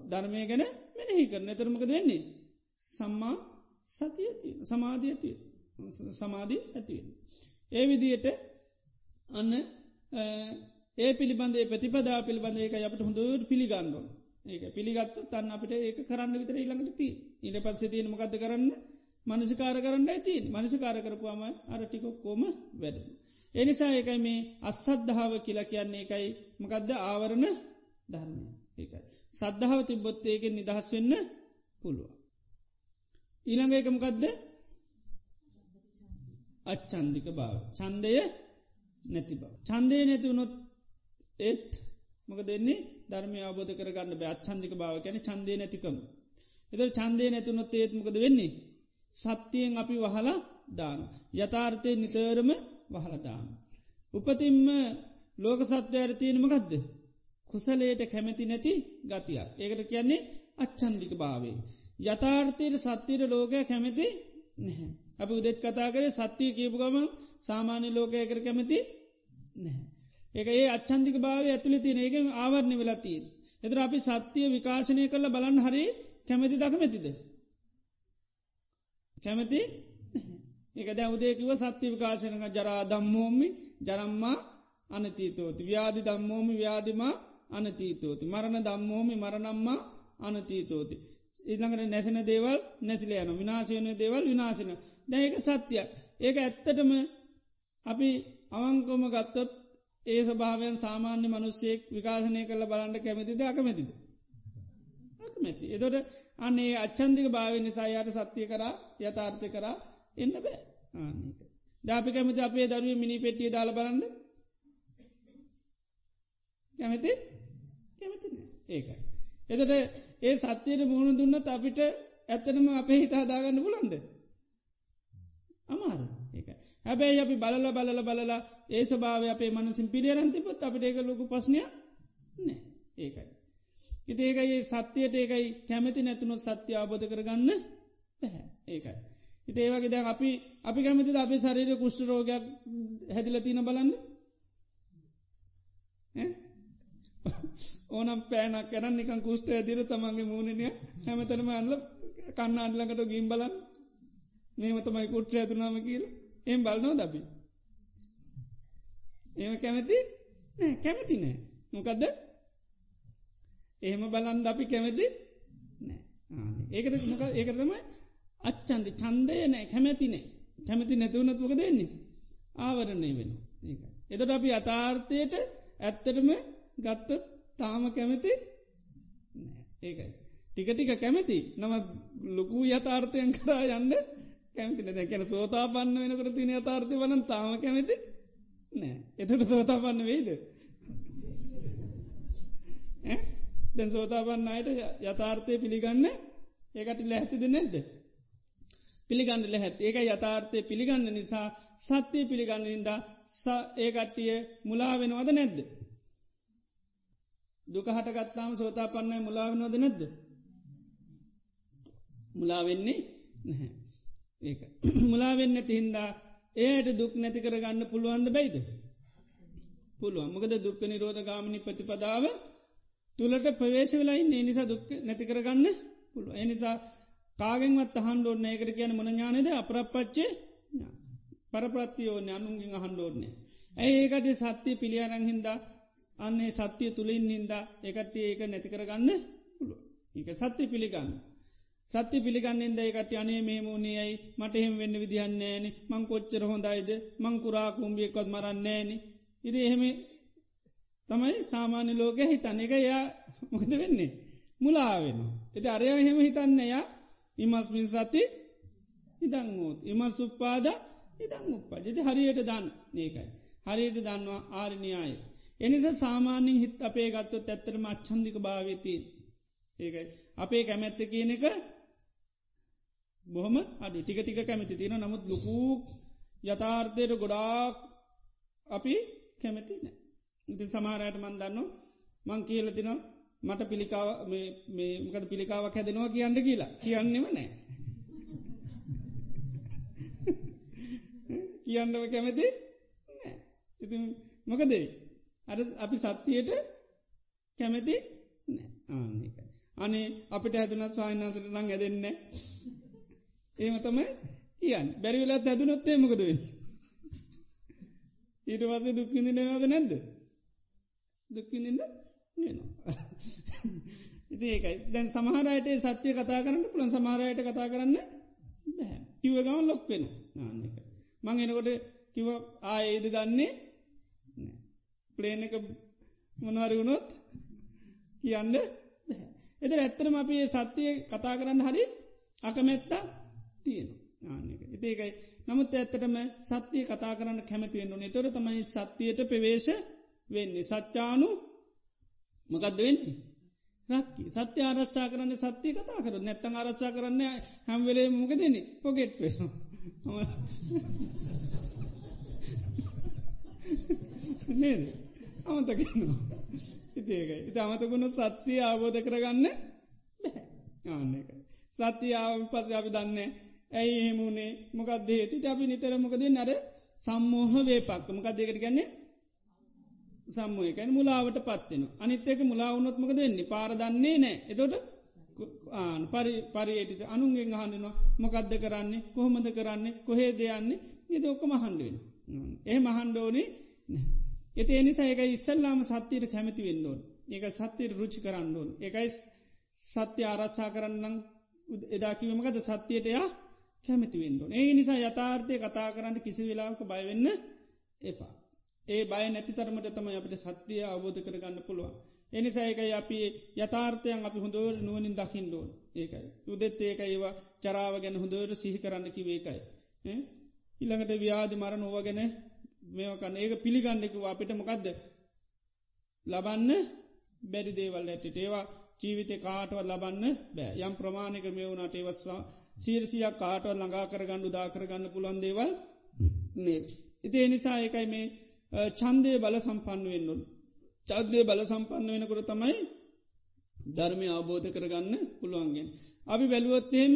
ධර්මය ගැන මෙනෙහි කරන. තරමකද වෙන්නේ. සම්මා සතිය සමාධී ඇතිය සමාධී ඇතිවෙන. ඒ විදියට අන්න ඒ පිළිබඳේ ප්‍රතිපදා පිළිබඳ ඒක අපට හොඳුවට පිළිගන්නුවන් ඒක පිළිගත්තු තන්න අපට ඒක කරන්න විතර ඊළඟට ති ඉට පත්සේ තියෙන මකද කරන්න? මනසිකාර කරන්න ඇති මනසිකාර කරපුවාම අරටිකොක්කෝම වැඩ. එනිසා ඒකයි මේ අස්සද්ධාව කියලා කියන්නේ එකයි මකදද ආවරණ ධර්මය ඒකයි. සද්ධාව තිබොත්තේගෙන් නිදහස් වෙන්න පුළුව. ඊළඟ එකමකදද අච්චන්දික භාව. චන්දය නැති බව. චන්දය නැතිවුණොත් ඒත් මොක දෙන්නේ ධර්මය අවබෝධ කරගන්න බෑ අච්චන්දික භාව කැන චන්දය නැතිකම. එත චන්දය නැතුනොත් ඒත්මකද වෙන්නේ. සත්‍යයෙන් අපි වහලා දාන. යථාර්ථය නිතරම වහලදාන. උපතින්ම ලෝක සත්‍යයට තියෙනමගදද. කුසලයට කැමැති නැති ගතියක්. ඒකට කියන්නේ අච්චන්දික භාවේ. යථාර්ථයට සත්‍යයට ලෝකය කැමැති නැහැ. අප උදෙත් කතා කරේ සත්‍යය කියපු ගම සාමාන්‍ය ලෝකය කර කැමති නැහැ. ඒක ඒ අච්චන්දික භාව ඇතුළි තින ඒක ආවරණය වෙලතිී. එතර අපි සත්‍යය විකාශනය කරල බලන්න හරි කැමැති දකමැතිද. කැමති? ඒක දැ උදේකිව සත්‍ය විකාශනක ජරා දම්මෝමි ජරම්මා අනතීතෝති. ව්‍යාධි දම්මෝමි ව්‍යාධිමා අනතීතෝති. මරණ දම්මෝමි මරණම්මා අනතීතෝති. ඉළඟට නැසෙන දේවල් නැසිලයන විනාශයන දේවල් විනාශන දැක සත්‍යය ඒක ඇත්තටම අපි අවංකොම ගත්තොත් ඒ ස්භාවයන් සාමාන්‍ය මනුස්සයෙක් විකාශනය කළ බලන්න කැමතිද අකමැතිද? අකමැති එතොට අන්නේ අච්චන්දික භාව නිසායාට සත්‍යය කරා යථාර්ථය කරා එන්න බෑ. ආනක ජාපි කැමති අපේ දරුව මිනි පෙට්ටිය දාල බලන්න. කැමති? කැමති ඒකයි. එතට ඒ සත්‍යයට මුහුණ දුන්නත් අපිට ඇත්තනම අපේ හිතාදාගන්න පුලන්ද අමාරු ඒක හැබැයි අපි බලල බලල බලලා ඒ ස්භාව අපේ මනසින් පිළියරන්තිපොත් අපිට ඒක ලොකු පස්්නය නෑ. ඒකයි. ඉති ඒකයි සත්‍යයට ඒකයි කැමති නැතුනොත් සත්‍ය අබෝධ කරගන්න පැහැ ඒකයි. ඉති ඒවගේ දැ අපි අපි කැමති අපේ ශරීර කුෂ්ට රෝගයක් හැදිල තින බලන්න? ඕනම් පෑනක් කරන්න නිකන් කුෂ්ට ඇදිර තමන්ගේ මූුණනය හැමතනම අන්ල කන්න අඩලකට ගිම් බලන්න. මේම තමයි කුට්්‍ර ඇතුනාම කියල. එම් බලනෝ දබි ඒම කැමති? කැමති නෑ. මොකදද? එහෙම බලන් අපි කැමති නෑ. ඒකට මොක ඒක තමයි අච්චන්ද චන්දය නෑ කැමැති නෑ. කැමති නැතිවනත් මොක දෙන්නේ ආවරණය වෙන ඒ එතට අපි අතාර්ථයට ඇත්තටම ගත්තත් තාම කැමති ඒකයි. ටික ටික කැමති. නම ලොකු යථාර්ථයන් කරා යන්න කැමතින දැකැන සෝතාපන්න වෙනකට තින අතාර්ථය වලන් තාම කැමති නෑ. එතට සෝතාපන්න වෙයිද? දැන් සෝතාපන්න අයට යථාර්ථය පිළිගන්න ඒකට ලැහැතිද නැද්ද? පිළිගන්න ලැහැත් ඒක යථාර්ථය පිළිගන්න නිසා සත්‍යය පිළිගන්නනින්ද ඒකට්ටිය මුලා වෙනවද නැද්ද? දුක හටගත්තාම සෝතාපන්නය මුලාවෙනවද නැද්ද? මුලාවෙන්නේ නැහැ. ඒක. මුලාවෙන්න තිහින්දා ඒයට දුක් නැති කරගන්න පුළුවන්ද බයිද? පුළුවන්. මොකද දුක්ක නිරෝධ ගාමනි ප්‍රතිපදාව තුළට ප්‍රවේශ වෙලයි ඒ නිසා දුක් නැති කරගන්න පුළුව එනිසා කාගෙන්වත් අහන්ඩෝඩන ඒකට කියන මොන ඥානද අපරපච්චේ පරප්‍රත්තියෝන අනුන්ගින් අහන්ඩෝඩනේ ඇයි ඒකට සත්‍යය පිළියරංහින්දා අන්නේ සත්‍යය තුළින් හින්දා ඒකට ඒක නැති කරගන්න පුළුව ඒක සත්‍ය පිළිගන්න. සත්‍ය පිළිගන්නෙන්ද එකට අනේ මේ මූුණේයයි මට එහෙම වෙන්න විදිහන්නේෑන මං කොච්චර හොඳයිද? මංකුරා කුම්ියෙක්කොත් මරන්නේෑන ඉති එහෙම තමයි සාමාන්‍ය ලෝක හිතන්න. එක යා මොකද වෙන්නේ? මුලාවෙන එති අරය එහෙම හිතන්න යා ඉමස්මින් සති ඉදංගෝත් ඉමස් උප්පාද ඉදං උප්පා ජති හරියට දන්න ඒකයි හරියට දන්නවා ආරණයාය එනිස සාමාන්‍යින් හිත් අපේ ගත්තොත් ඇත්තරම අච්චන්දික භාවතිී ඒකයි. අපේ කැමැත්ත කියන එක බොහොම අඩු ටික ටික කැමති තියෙන නමුත් ලොකූ යථාර්ථයට ගොඩාක් අපි කැමති නෑ ඉති සමාරයට මන් දන්න මං කියල තින මට පිළිකාව මේකද පිළිකාවක් හැදෙනවා කියන්න කියලා. කියන්නෙම නෑ. කියන්නව කැමති? ඉති මොකදේ? අර අපි සත්තියට කැමති ආන්නේක අනේ අපිට ඇතුනත් සායනතට නං. ඇදෙන්න ඒම තමයි කියන්න. බැරිවෙලත් ඇදුනොත්තේ මොකදවෙන්න ඊට පස්සේ දුක්විඳිනවාද නැද්ද? දුක්විඳන්න වෙනවා. ඉති ඒකයි. දැන් සමහරයට සත්‍යය කතා කරන්න පුළන් සමහරයට කතා කරන්න බෑ. කිව ගම ලොක් වෙන නාන්නක මං එනකොට කිව ආයේද දන්නේ ප්ලේන එක මොනවරි වුණොත් කියන්න එත ඇත්තරම අපි සත්‍යය කතා කරන්න හරි අකමැත්තා තියෙන ආනක ඒකයි. නමුත් ඇත්තටම සත්‍යය කතා කරන්න කැමතිවෙන්න නතොර තමයි සත්‍යයට පෙවේශ වෙන්නේ? සච්චානු මකක්ද වෙන්නේ? රක්කි. සත්‍ය ආරක්ෂා කරන්න සත්‍යය කතා කර නැත්තං ආරක්ෂා කරන්න හැම්වෙලේ මොක දෙන පොගෙට් පෙස නේද? අමතකනවා ඉතිේකයි ඉති අමතකුණ සත්‍යය අවබෝධ කරගන්න ආන්න එක සත්‍යය ආවිපත් අපි දන්නේ ඇයි එහෙමුණේ මොකක්ද හේතු අපි නිතර මොකද නර සම්මෝහ වේපක්ක. මොකක් දෙකට ගැන්නේ සම්මෝයකැන මුලාවට පත්වෙන අනිත්තක මුලාවුනොත් මොකද වෙන්නේ? පාරදන්නේ නෑ එතොට ආන පරි පරියේටිත අනුන්ගෙන් අහන්ඩනවා මොකක්ද කරන්නේ? කොහොමද කරන්නේ? කොහේ දෙයන්නේ ඉද ඔක්ක මහන්ඩුවෙන ඒ මහන්ඩෝනේ එති එනිසා එක ඉස්සල්ලාම සත්‍යයට කැමති වෙන්ඩෝන් ඒක සත්‍යයට රුචි කරන්න ඕන්. එකයි සත්‍ය ආරක්ෂා කරන්නම් එදාකිවමකද සත්‍යයට යා කැමති වෙන්ඩෝන් ඒ නිසා යථාර්ථය කතා කරන්න කිසි වෙලාවක බයවෙන්න එපා. ඒ බය නැති තරමට තම අපට සත්‍යය අවබෝධ කරගන්න පුළුවන්. එනිසා ඒකයි අපි යථාර්ථයන් අපි හොඳෝර නුවනින් දකිින්ඩෝන් ඒකයි. උදෙත් ඒක ඒවා චරාව ගැන හොඳෝර සිහි කරන්න කිවේකයි. ඉළඟට ව්‍යාධි මරණ ඕව ගැන මේකන්න ඒක පිළිගන්නෙකව අපිට මොකක්ද ලබන්න බැරි දේවල් ඇටට ඒවා ජීවිතය කාටව ලබන්න බෑ. යම් ප්‍රමාණක මේ වුණට ඒවස්වා සීරසියක් කාටව ළඟා කරගන්නු දා කරගන්න පුළන් දේවල් මේ ඉති එනිසා ඒකයි මේ චන්දය බල සම්පන්න වෙන්නුන් චද්දය බල සම්පන්න වෙනකොට තමයි ධර්මය අවබෝධ කරගන්න පුළුවන්ගෙන් අපි බැලුවොත්තේම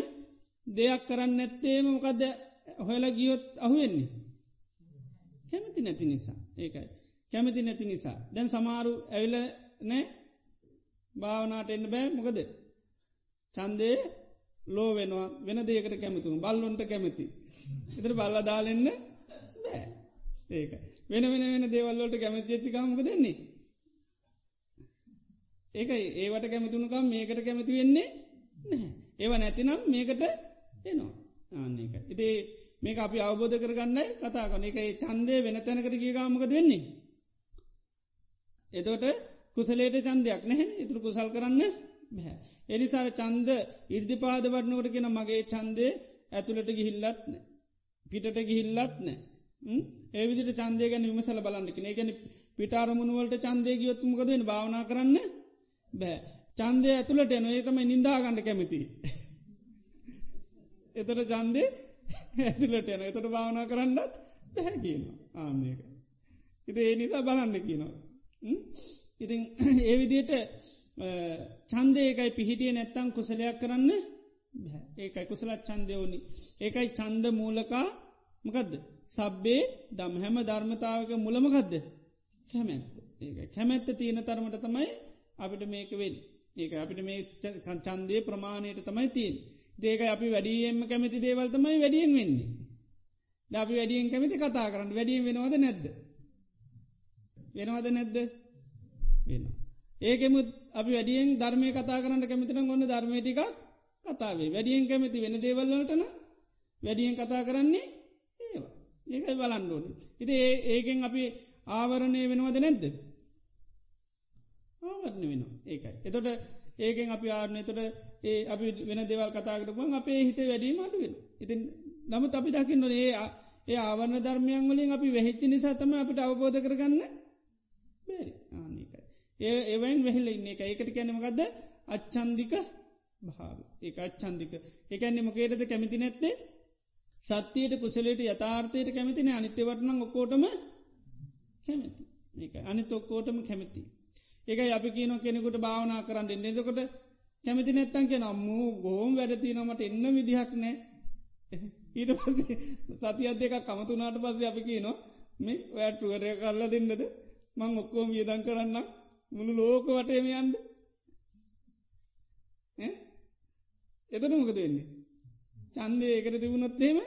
දෙයක් කරන්න නැත්තේම මොකක්ද හොයලා ගියොත් අහුවෙන්නේ? කැමති නැති නිසා. ඒකයි. කැමති නැති නිසා. දැන් සමාරු ඇවිල නෑ භාවනාට එන්න බෑ. මොකද? චන්දය ලෝ වෙනවා. වෙන දේකට කැමතුම බල්ලොන්ට කැමති. එතර බල්ල දාලෙන්න බෑ. ඒක. වෙන වෙන වෙන දේවල්ලට කැමති ච්චිකාමක දෙන්නේ ඒක ඒවට කැමතුුණුකම් මේකට කැමති වෙන්නේ ඒව නැතිනම් මේකට එනවා. ආන්නේක ඉතිේ මේක අපි අවබෝධ කරගන්න කතා කන එක චන්දය වෙන තැනකට ගේගාමක දෙන්නේ එතවට කුසලේට චන්දයක් නැහැ ඉතුරු කුසල් කරන්න බැහැ එනිසාර චන්ද ඉර්දිපාද වරණවට කියෙන මගේ චන්දය ඇතුළට ගිහිල්ලත් නෑ පිටට ගිහිල්ලත් නෑ ඒවිදිට චන්දය ගැන විමසල බලන්නක ඒගැන පිටාරමුණුවලට චන්දය ගියොත්තුමකදෙන භාවනා කරන්න බෑ. චන්දය ඇතුළට එන ඒතම නින්දාගන්න කැමති. එතට චන්දය ඇතුළට එන එතට භාවනා කරන්නත් බැහැ කියනවා. ආමක ඉති ඒ නිසා බලන්න කියනවා. ඉතින් ඒ විදියට චන්දයකයි පිහිටිය නැත්තං කුසලයක් කරන්න ඒකයි කුසලත් චන්දය ඕනි. ඒකයි චන්ද මූලකා මකදද? සබ්බේ දම් හැම ධර්මතාවක මුලමකදද කැමැත්ත. ඒ කැමැත්ත තියෙන තරමට තමයි අපිට මේක වෙල් ඒක අපිට මේ චන්දය ප්‍රමාණයට තමයි තියෙන් දේක අපි වැඩියෙන්ම කැමති දේවල්තමයි වැඩියෙන් වෙන්නේ. ඩාපි වැඩියෙන් කැමති කතා කරන්න. වැඩියෙන් වෙනවද නැද්ද? වෙනවද නැද්ද? වෙනවා. ඒකෙමුත් අපි වැඩියෙන් ධර්මය කතා කරන්න කැමතින ගොන්න ධර්මයටිකක් කතාවේ වැඩියෙන් කැමති වෙන දේවල්ලටන වැඩියෙන් කතා කරන්නේ ඒවා ඒකයි බලන්ඩෝන ඉති ඒකෙන් අපි ආවරණය වෙනවද නැද්ද? ආවරණ වෙනවා. ඒකයි. එතොට ඒකෙන් අපි ආරණය තොට ඒ අපි වෙන දෙවල් කතාකරපුන් අපේ හිත වැඩීම අඩුවෙන ඉතින් නමුත් අපි දකින්න ඒ ඒ ආවරණ ධර්මයන් වලින් අපි වෙහිච්චි නිසා තම අපිට අවබෝධ කරගන්න බැරි. ආනකයි ඒ ඒවයින් වෙහිල ඉන්න එක ඒකට කැනමකක්ද අච්චන්දික භාව ඒ අච්චන්දික එකන්නේ මොකේටද කැමිති නැත්තේ? සත්‍යයට කුසලට යථාර්ථයට කැමතින අනිත්‍ය වටන ඔකෝටම කැමති. ඒ අනිත් ඔක්කෝටම කැමති. ඒක අපි කියන කෙනෙකුට භාවනා කරන්න එන්නේදකොට කැමති නැත්තන් කිය නම්මූ ගෝම් වැඩතිනමට එන්න විදිහක් නෑ. ඊට සතියත් දෙක කමතුනාට පස්ස අපි කියනවා මේ ඔයටුවරය කරලා දෙන්නද? මං ඔක්කෝම වියදන් කරන්න මුළු ලෝක වටේම යන්ද එතන මොකද වෙන්නේ? චන්දය ඒකට තිබුණොත්තේම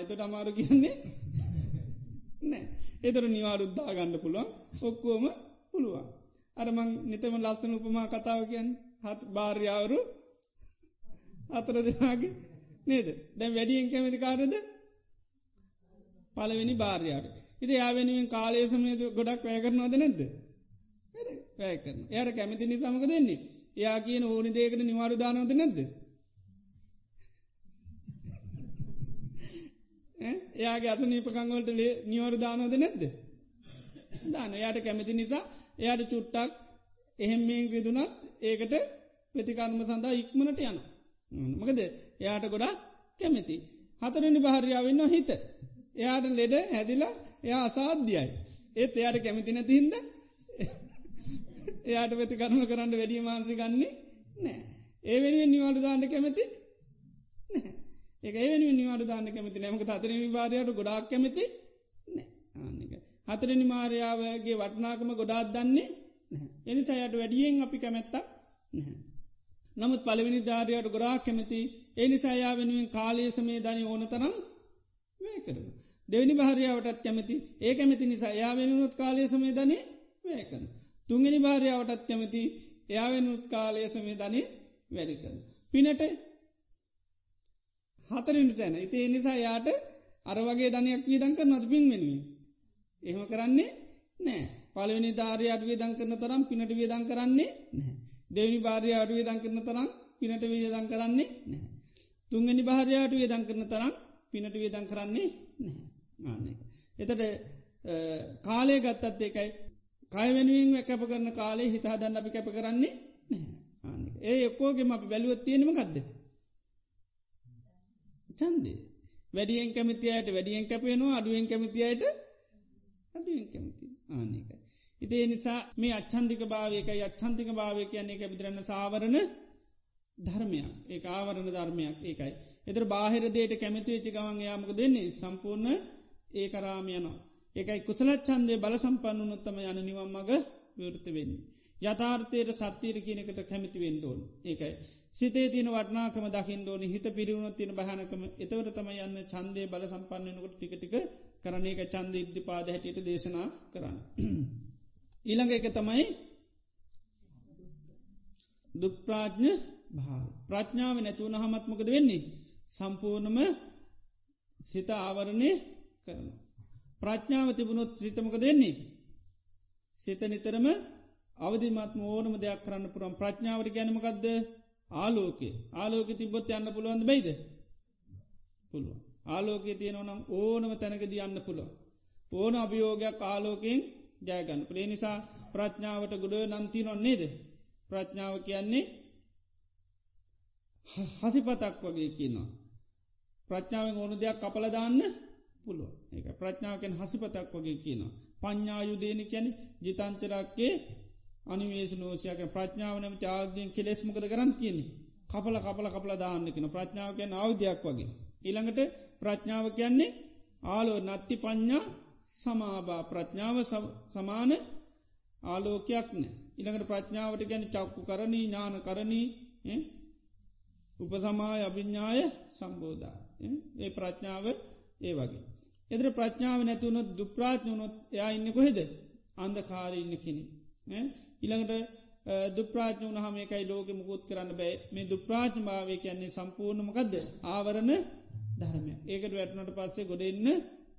එතට අමාරු කියන්නේ නෑ. එතර නිවාරුද්දා ගණ්ඩ පුළුවන්. ඔක්කෝම පුළුවන්. අරමං නිතම ලස්සන උපමා කතාව කියන් හත් භාර්යාවරු අතර දෙනාගේ නේද? දැන් වැඩියෙන් කැමති කාරද පලවෙනි භාර්යාට ඉති යාවෙනුවෙන් කාලය සමයද ගොඩක් වැය කරනවද නැද්ද? වැය කරන එයට කැමති නිසාමක දෙන්නේ එයා කියන ඕනි දේකට නිවාරු දානවද නැද්ද? එයාගේ අත නීපකංවලට නිවරු දානෝද නැද්ද? දාන යායට කැමති නිසා එයාට චුට්ටක් එහෙම්මෙන් රිදුනත් ඒකට ප්‍රතිකර්ම සඳහා ඉක්මනට යන මකද එයාට ගොඩා කැමති. හතරනි භාරයාවන්න හිත. එයාට ලෙඩ හැදිලා එයා අසාධ්‍යයි. ඒත් එයාට කැමති නැතිහින්ද එයාට ප්‍රති කර්ම කරන්න වැඩිය මාන්ත්‍රි ගන්නේ නෑ ඒ වෙනුවෙන් නිවාඩු දාන්න කැමති නෑ ඒක එවැනි නිවාඩු දාන්න කැමති නෑමක අතරනි භාරයට ගොඩක් කැමති නෑ ආන්නක හතරනි මාරයාවගේ වටනාකම ගොඩාත් දන්නේ එනි සයට වැඩියෙන් අපි කැමැත්ත නැහැ. නමුත් පළවිනි ධාරයට ගොඩා කැමති එනිසායා වෙනුවෙන් කාලය සමේ ධනි ඕන තරම් වේ කරන. දෙවනි භාරයාවටත් කැමති ඒ කැමති නිසා යා වෙනුත් කාලය සමේ ධනය වෑකන. තුන්ගනි භාරයාවටත් කැමති එයා වෙනුත් කාලය සමේ ධනය වැඩිකන. පිනට හතරින් තැන ඉති එනිසා යාට අර වගේ ධනයක් වීදංක නොද පින් වෙනුවෙන්. එහෙම කරන්නේ නෑ පලවෙනි ධාරය අඩුවේ දං කරන තරම් පිනට වියදං කරන්නේ නැහැ. දෙවනි භාරය අඩුවේ දං කරන තරම් පිනට වියදං කරන්නේ නැහැ. තුන්ගනි භාරයාට වියදං කරන තරම් පිනට වියදං කරන්නේ නැහැ. ආන්නේ. එතට කාලය ගත්තත් ඒකයි කය වෙනුවෙන් කැප කරන කාලේ හිතා දන්න අපි කැප කරන්නේ නැහැ. ඒ එක්කෝගෙම අපි බැලුවත් තියෙනම ගත්ද. චන්දේ. වැඩියෙන් කැමතියට වැඩියෙන් කැපේනවා අඩුවෙන් කැමතියට අඩුවෙන් කැමති ආනකයි. ඉතිේ නිසා මේ අච්චන්දික භාවයකයි අච්චන්තික භාවය කියන්නේ එක පිතරන්න සාවරණ ධර්මයක් ඒ ආවරණ ධර්මයක් ඒකයි. එතර බාහිර දේට කැමති වෙච්චි ගවන් යාමක දෙන්නේ සම්පූර්ණ ඒ කරාමයනවා. ඒකයි කුසලච්චන්දේ බල සම්පන්න නොත්තම යන නිවම් මග විවෘත වෙන්නේ. යථාර්ථයට සත්‍යීර කියනකට කැමිති වෙන්ඩෝන් ඒකයි. සිතේ තින වටනාකම දකිින්ඩෝනි හිත පිරිවුණ තින බහනකම එතවට තම යන්න චන්දය බල සම්පන්නනකොට ටිකටික කරන එක චන්ද ඉද්ධපාද හැටියට දේශනා කරන්න. ඊළඟ එක තමයි දුක්ප්‍රාඥ භාව ප්‍රඥාව නැතුවන හමත්මකද වෙන්නේ සම්පූර්ණම සිත ආවරණය කරන. ප්‍රඥාව තිබුණොත් සිතමක දෙන්නේ. සිත නිතරම අවධිමත්ම ඕනම දෙයක් කරන්න පුරම් ප්‍රඥාවට ගැනමකක්ද ආලෝකේ ආලෝක තිබොත් යන්න පුළුවන්ද බයිද? පුළුව ආලෝකයේ තියෙනවනම් ඕනම තැනකද යන්න පුළුව ඕන අභියෝගයක් ආලෝකයෙන් ජයගන්න පලේ නිසා ප්‍රඥාවට ගොඩ නන්ති නොන්නේද ප්‍රඥාව කියන්නේ හසිපතක් වගේ කියනවා. ප්‍රඥාවෙන් ඕන දෙයක් කපලදාන්න පුළුව ඒ ප්‍රඥාවකෙන් හසිපතක් වගේ කියනවා. පඥ්ඥායුදේන කැන ජිතංචරක්කේ අනිවේශ නෝෂයක ප්‍රඥාවනම ආගයෙන් කෙලෙස්මකද කරන්න තියෙන්නේ කපල කපල කපල දාන්නකෙන ප්‍රඥාවකයන් අවධයක් වගේ. ඉළඟට ප්‍රඥාව කියන්නේ ආලෝ නත්ති පඥ්ඥා සමාබා ප්‍රඥාව සමාන ආලෝකයක් නෑ. ඉළඟට ප්‍රඥාවට ගැන චක්කු කරණී ඥාන කරණී උපසමාය අභිඤ්ඥාය සම්බෝධා. ඒ ප්‍රඥාව ඒ වගේ. එදර ප්‍රඥාව නැතුවනොත් දුප්‍රාඥනොත් එයා ඉන්න කොහෙද අන්දකාරී ඉන්න කෙනෙ. ඉළඟට දුප්‍රාඥ වනහම එකයි ලෝක මුකුත් කරන්න බෑ මේ දුප්‍රාඥ භාවය කියන්නේ සම්පූර්ණමකක්ද ආවරණ ධර්මය ඒකට වැටනට පස්සේ ගොඩෙන්න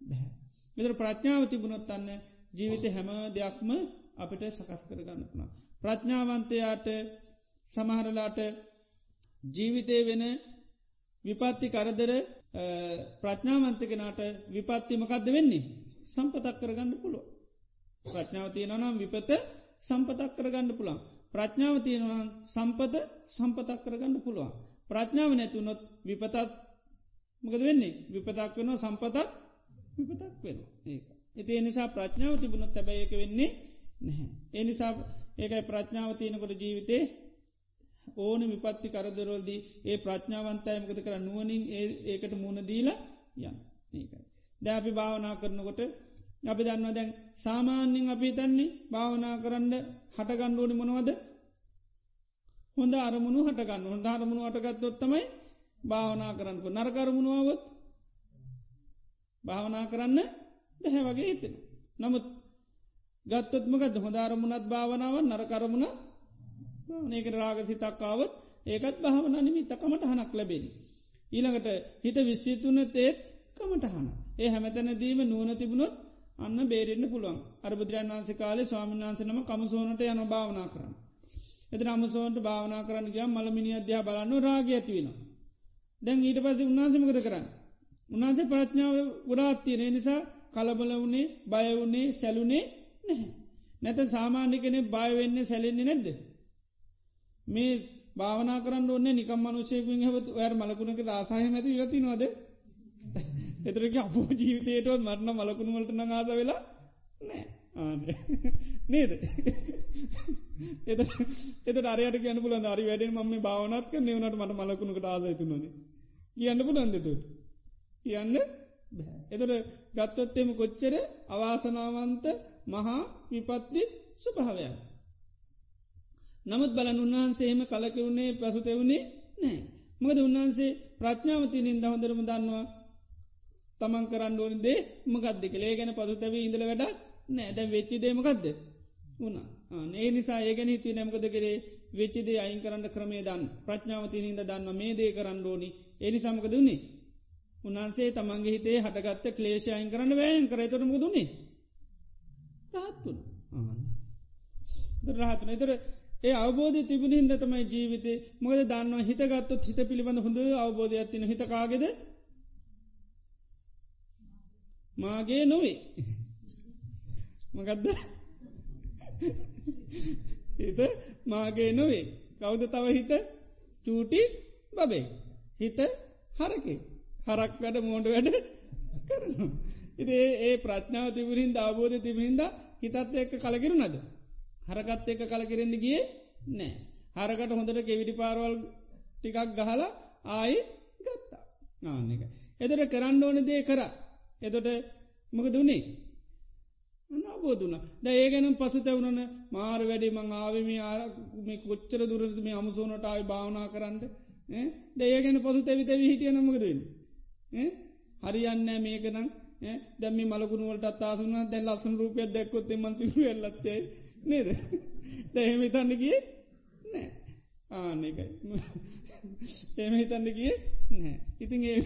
බැහැ. මෙතර ප්‍රඥාව තිබුණොත් අන්න ජීවිත හැම දෙයක්ම අපිට සකස් කරගන්න පුුණ. ප්‍රඥාවන්තයාට සමහරලාට ජීවිතය වෙන විපත්ති කරදර ප්‍රඥාවන්තකෙනට විපත්තිමකක්ද වෙන්නේ සම්පතක් කරගන්න පුළුව. ප්‍රඥාව තියෙනනම් විපත සම්පතක් කරගන්න පුළන් ප්‍රඥාව තියෙනවා සම්පත සම්පතක් කරගන්න පුළුවන්. ප්‍රඥාව නැතුනොත් විපතත් මකද වෙන්නේ විපතක් වෙනවා සම්පතත් විපතක් වෙන ඒ. එති එනිසා ප්‍රඥාව තිබුණොත් තැබයක වෙන්නේ නැහැ. එනිසා ඒකයි ප්‍රඥාව තියනකොට ජීවිතේ ඕන විපත්ති කරදරෝල්දී ඒ ප්‍රඥාවන්තයමකද කර නුවනින් ඒකට මුණ දීලා යන් ඒකයි. ද අපි භාවනා කරනකොට අපි දන්නවා දැන් සාමාන්‍යින් අපි තන්නේ භාවනා කරන්න හටගණ්ඩුවනි මොනවද? හොඳ අරමුණු හටගන්න හොඳ අරමුණු අටගත්තොත්තමයි භාවනා කරන්නක නරකරමුණුවවොත් භාවනා කරන්න බැහැ වගේ හිතෙන. නමුත් ගත්තොත්මකද හොදාරමුණත් භාවනාව නරකරමුණ ඒක රාග සිතක්කාවත් ඒකත් භාවන නිමි තකමට හනක් ලැබෙන. ඊළඟට හිත විශ්සිතුන තේත් කමටහන. ඒ හැමතැනදීම නුවන තිබුණොත් අන්න බේරෙන්න්න පුළුවන් අරබුදුරන් වන්ස කාලේ ස්වාමීන් වන්සනම කමසෝනට යන භාවනා කරන්න. එත අමසෝන්ට භාවනා කරන්න ගිය මළමිනි අධ්‍යා බලන්න රාග ඇතිවෙන. දැන් ඊට පස උන්නාසමකද කරන්න. උන්හන්සේ ප්‍රඥාව ගොඩාත් තියෙන නිසා කලබල වුණේ බයවුණේ සැලුනේ නැහැ. නැත සාමාන්‍ය කෙනෙ බයවෙන්නේ සැලෙන්නේ නැද්ද. මේ භාවනා කරන්න ඔන්න නිකම් මනුෂයකින් හවත් ඔයට මලකුණක රාසාහය ඇති ගතිනවද එතරක අපෝ ජීවිතයටවත් මරණ මලකුණු වලට නඟාද වෙලා නෑ. නේද? එත එත අරයට ගැන පුල අරි වැඩෙන් මම භාවනත් නවනට මට මලකුණකට ආසයතුනොද කියන්න පුළන්දතුට කියන්න එතට ගත්තොත්තෙම කොච්චර අවාසනාවන්ත මහා විපත්ති ස්වභාවයක්. නමුත් බලන් උන්වහන්සේම කලකිවුණේ ප්‍රසුතෙවුණේ නෑ මකද උන්වහන්සේ ප්‍රඥාවතිනින් දහොඳරම දන්නවා තමන් කරන්න ඕන දේ මකක්ද කළේ ගැන පසුතැව ඉඳල වැඩක් නෑ දැ වෙච්චිදේමකක්ද වුණා. ඒ නිසා ඒගැන හිතු නැමකද කරේ? වෙච්චිදේ අයින් කරන්න ක්‍රමේ දන් ප්‍රඥාවතිනින්ද දන්න මේ දේ කරන්න ඕනි. එනි සමකද වුණේ? උන්හන්සේ තමන්ගේ හිතේ හටගත්ත ක්ලේෂ අයින් කරන්න වෑයන් කරතොටම දුන්නේ රහත්තුන රහතුන එතර ඒ අවබෝධ තිබුණ හිද තමයි ජීවිතේ මොද දන්න හිතගත්තොත් හිත පිළිබඳ හොඳ අවබෝධයක් තින හිතකාගෙද මාගේ නොවේ. මගදද හිත මාගේ නොවේ. කවුද තව හිත? චූටි බබේ. හිත හරකේ. හරක් වැඩ මෝඩ වැඩ කරන ඉතිේ ඒ ප්‍රඥාව තිබුරින් අවබෝධ තිබහින්ද හිතත් එක්ක කලකිරුණද? හරකත් එක්ක කලකිරෙන්න්න ගිය නෑ. හරකට හොඳට කෙවිඩි පාරවල් ටිකක් ගහලා ආයි ගත්තා. ආන එක. එතට කරන්න ඕන දේ කර. එතොට මක දුන්නේ අනාබෝධන ද ඒගැනම් පසු තැවුණන මාර වැඩි මං ආවම මේ කොච්චර දුරද මේ අමුසෝනට ආයි භාවනා කරන්න? දඒගැන පසු තැවි තැවි හිටිය නමකදන්න හරියන්න මේකනම් දැම මලකුණුවට අත්තාසුන දැල් ලස්සන රූපයක් දැක්කොත් මන්සිරු එල්ලත්තේ නේද? දැහෙම තන්න කිය නෑ ආනකයි එම හිතන්න කිය නෑ ඉතින් ඒ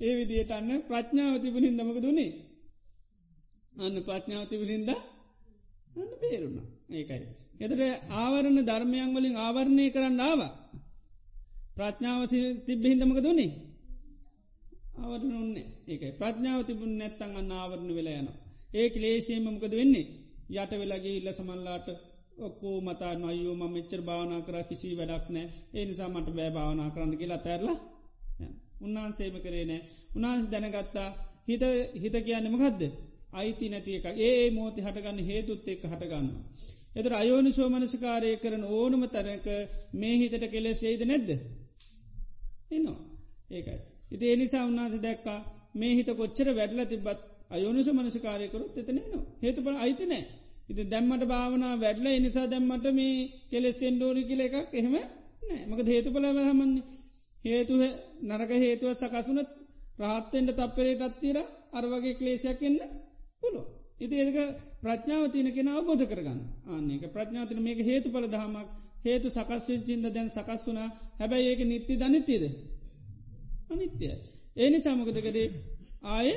ඒ විදියට අන්න ප්‍රඥාව තිබුණින් දමක දුන්නේ අන්න ප්‍රඥාව තිබුණින්ද අන්න පේරුණ ඒකයි. එතට ආවරණ ධර්මයන් වලින් ආවරණය කරන්න ආවා. ප්‍රඥාව තිබ්බහින්දමක දුන්නේ අවරණ ඔන්නේ ඒකයි. ප්‍රඥාව තිබුණ නැත්තන් අන්න ආවරණ වෙලා යන ඒක ලේසියමමකද වෙන්නේ? යට වෙලගේ ඉල්ල සමල්ලාට ඔක්කෝ මතා නයෝ ම මෙච්චර භාවනා කර කිසි වැඩක් නෑ ඒ නිසාමට බෑ භාවනා කරන්න කියලා තැරලා උන්නාන්සේම කරේ නෑ උනාන්ස දැනගත්තා හිත හිත කියන්නම ගදද අයිති නැති එක ඒ මෝති හටගන්න හේතුත් එක් හටගන්න. එතර අයෝනි සෝමනසිකාරය කරන ඕනම තරක මේ හිතට කෙලෙස් ඒද නැද්ද. එනවා ඒකයි. ඉති එනිසා උන්නාස දැක්කා මේ හිත කොච්චර වැඩල තිබත් අයෝනිස මනසිකාරයකරුත් එතනේනවා හේතුප අයිති නෑ. ඉති දැම්මට භාවනා වැඩල එනිසා දැම්මට මේ කෙලෙස් එන්ඩෝනි කියල එකක් එහෙම නෑ මක හේතුපලව හමන්නේ. හේතුව නරක හේතුවත් සකසුනත් රාත්තෙන්ට තප්පරේට අත්තිර අරවගේ ක්ලේශයක් එන්න පුළුව. ඉති ඒක ප්‍රඥාව තියන කෙන අවබෝධ කරගන්න. ආන්නේක ප්‍රඥාතින මේක හේතු පල දහමක් හේතු සකස්වෙන්චින්ද දැන් සකස් වුනා හැබැයි ඒක නිත්ති දනිත්‍යද අනිත්‍යය ඒනි සමකදකරේ ආය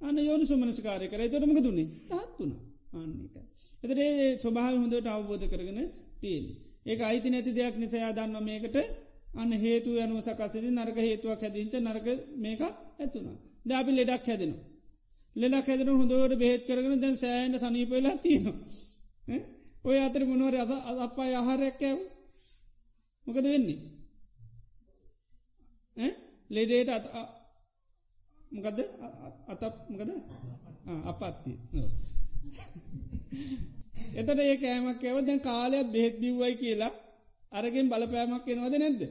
අන යෝනු සුමනස්කාරය කර. තොටමක දුන්නේ හත්තුන ආන්නේක. එතරේ ස්වභාව හොඳට අවබෝධ කරගෙන තියෙන්. ඒක අයිති නැති දෙයක් නිසයා දන්න මේකට අන්න හේතු යනු සකසන නර්ග හේතුවක් හැදින්ට නර්ග මේක ඇතුනා. දාපි ලෙඩක් හැදෙනවා. ලෙලා හැදන හොඳෝට බෙහෙත් කරගෙන දැන් සෑන්ට සනීපවෙලා තියෙනවා. ඔය අතර මොනවර අද අපා ආහාරයක් ඇව මොකද වෙන්නේ ලෙඩේට මොකද අතක් මොකද අපත්තිය එතට ඒ කෑමක් ඇව දැන් කාලයක් බෙහෙත් බිව්වයි කියලා අරගෙන් බලපෑමක් එනවද නැද්ද?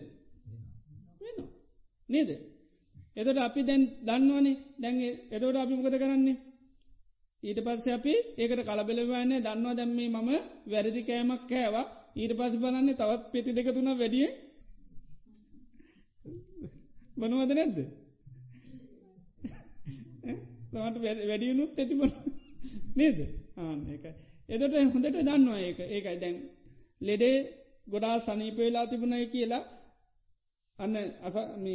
නේද? එතට අපි දැන් දන්නවනේ. දැන් එතවට අපි මොකද කරන්නේ? ඊට පස්ස අපි ඒකට කලබෙලවන්නේ දන්නවා දැම්මේ මම වැරදි කෑමක් කෑවා. ඊට පස් බලන්නේ තවත් පෙති දෙක තුන වැඩිය බනුවද නැද්ද? තමට වැඩියනුත් ඇතිබන නේද? ආන එක එදට හොඳට දන්නවා ඒක. ඒකයි. දැන් ලෙඩේ ගොඩා සනීපවෙලා තිබුණයි කියලා අන්න අසම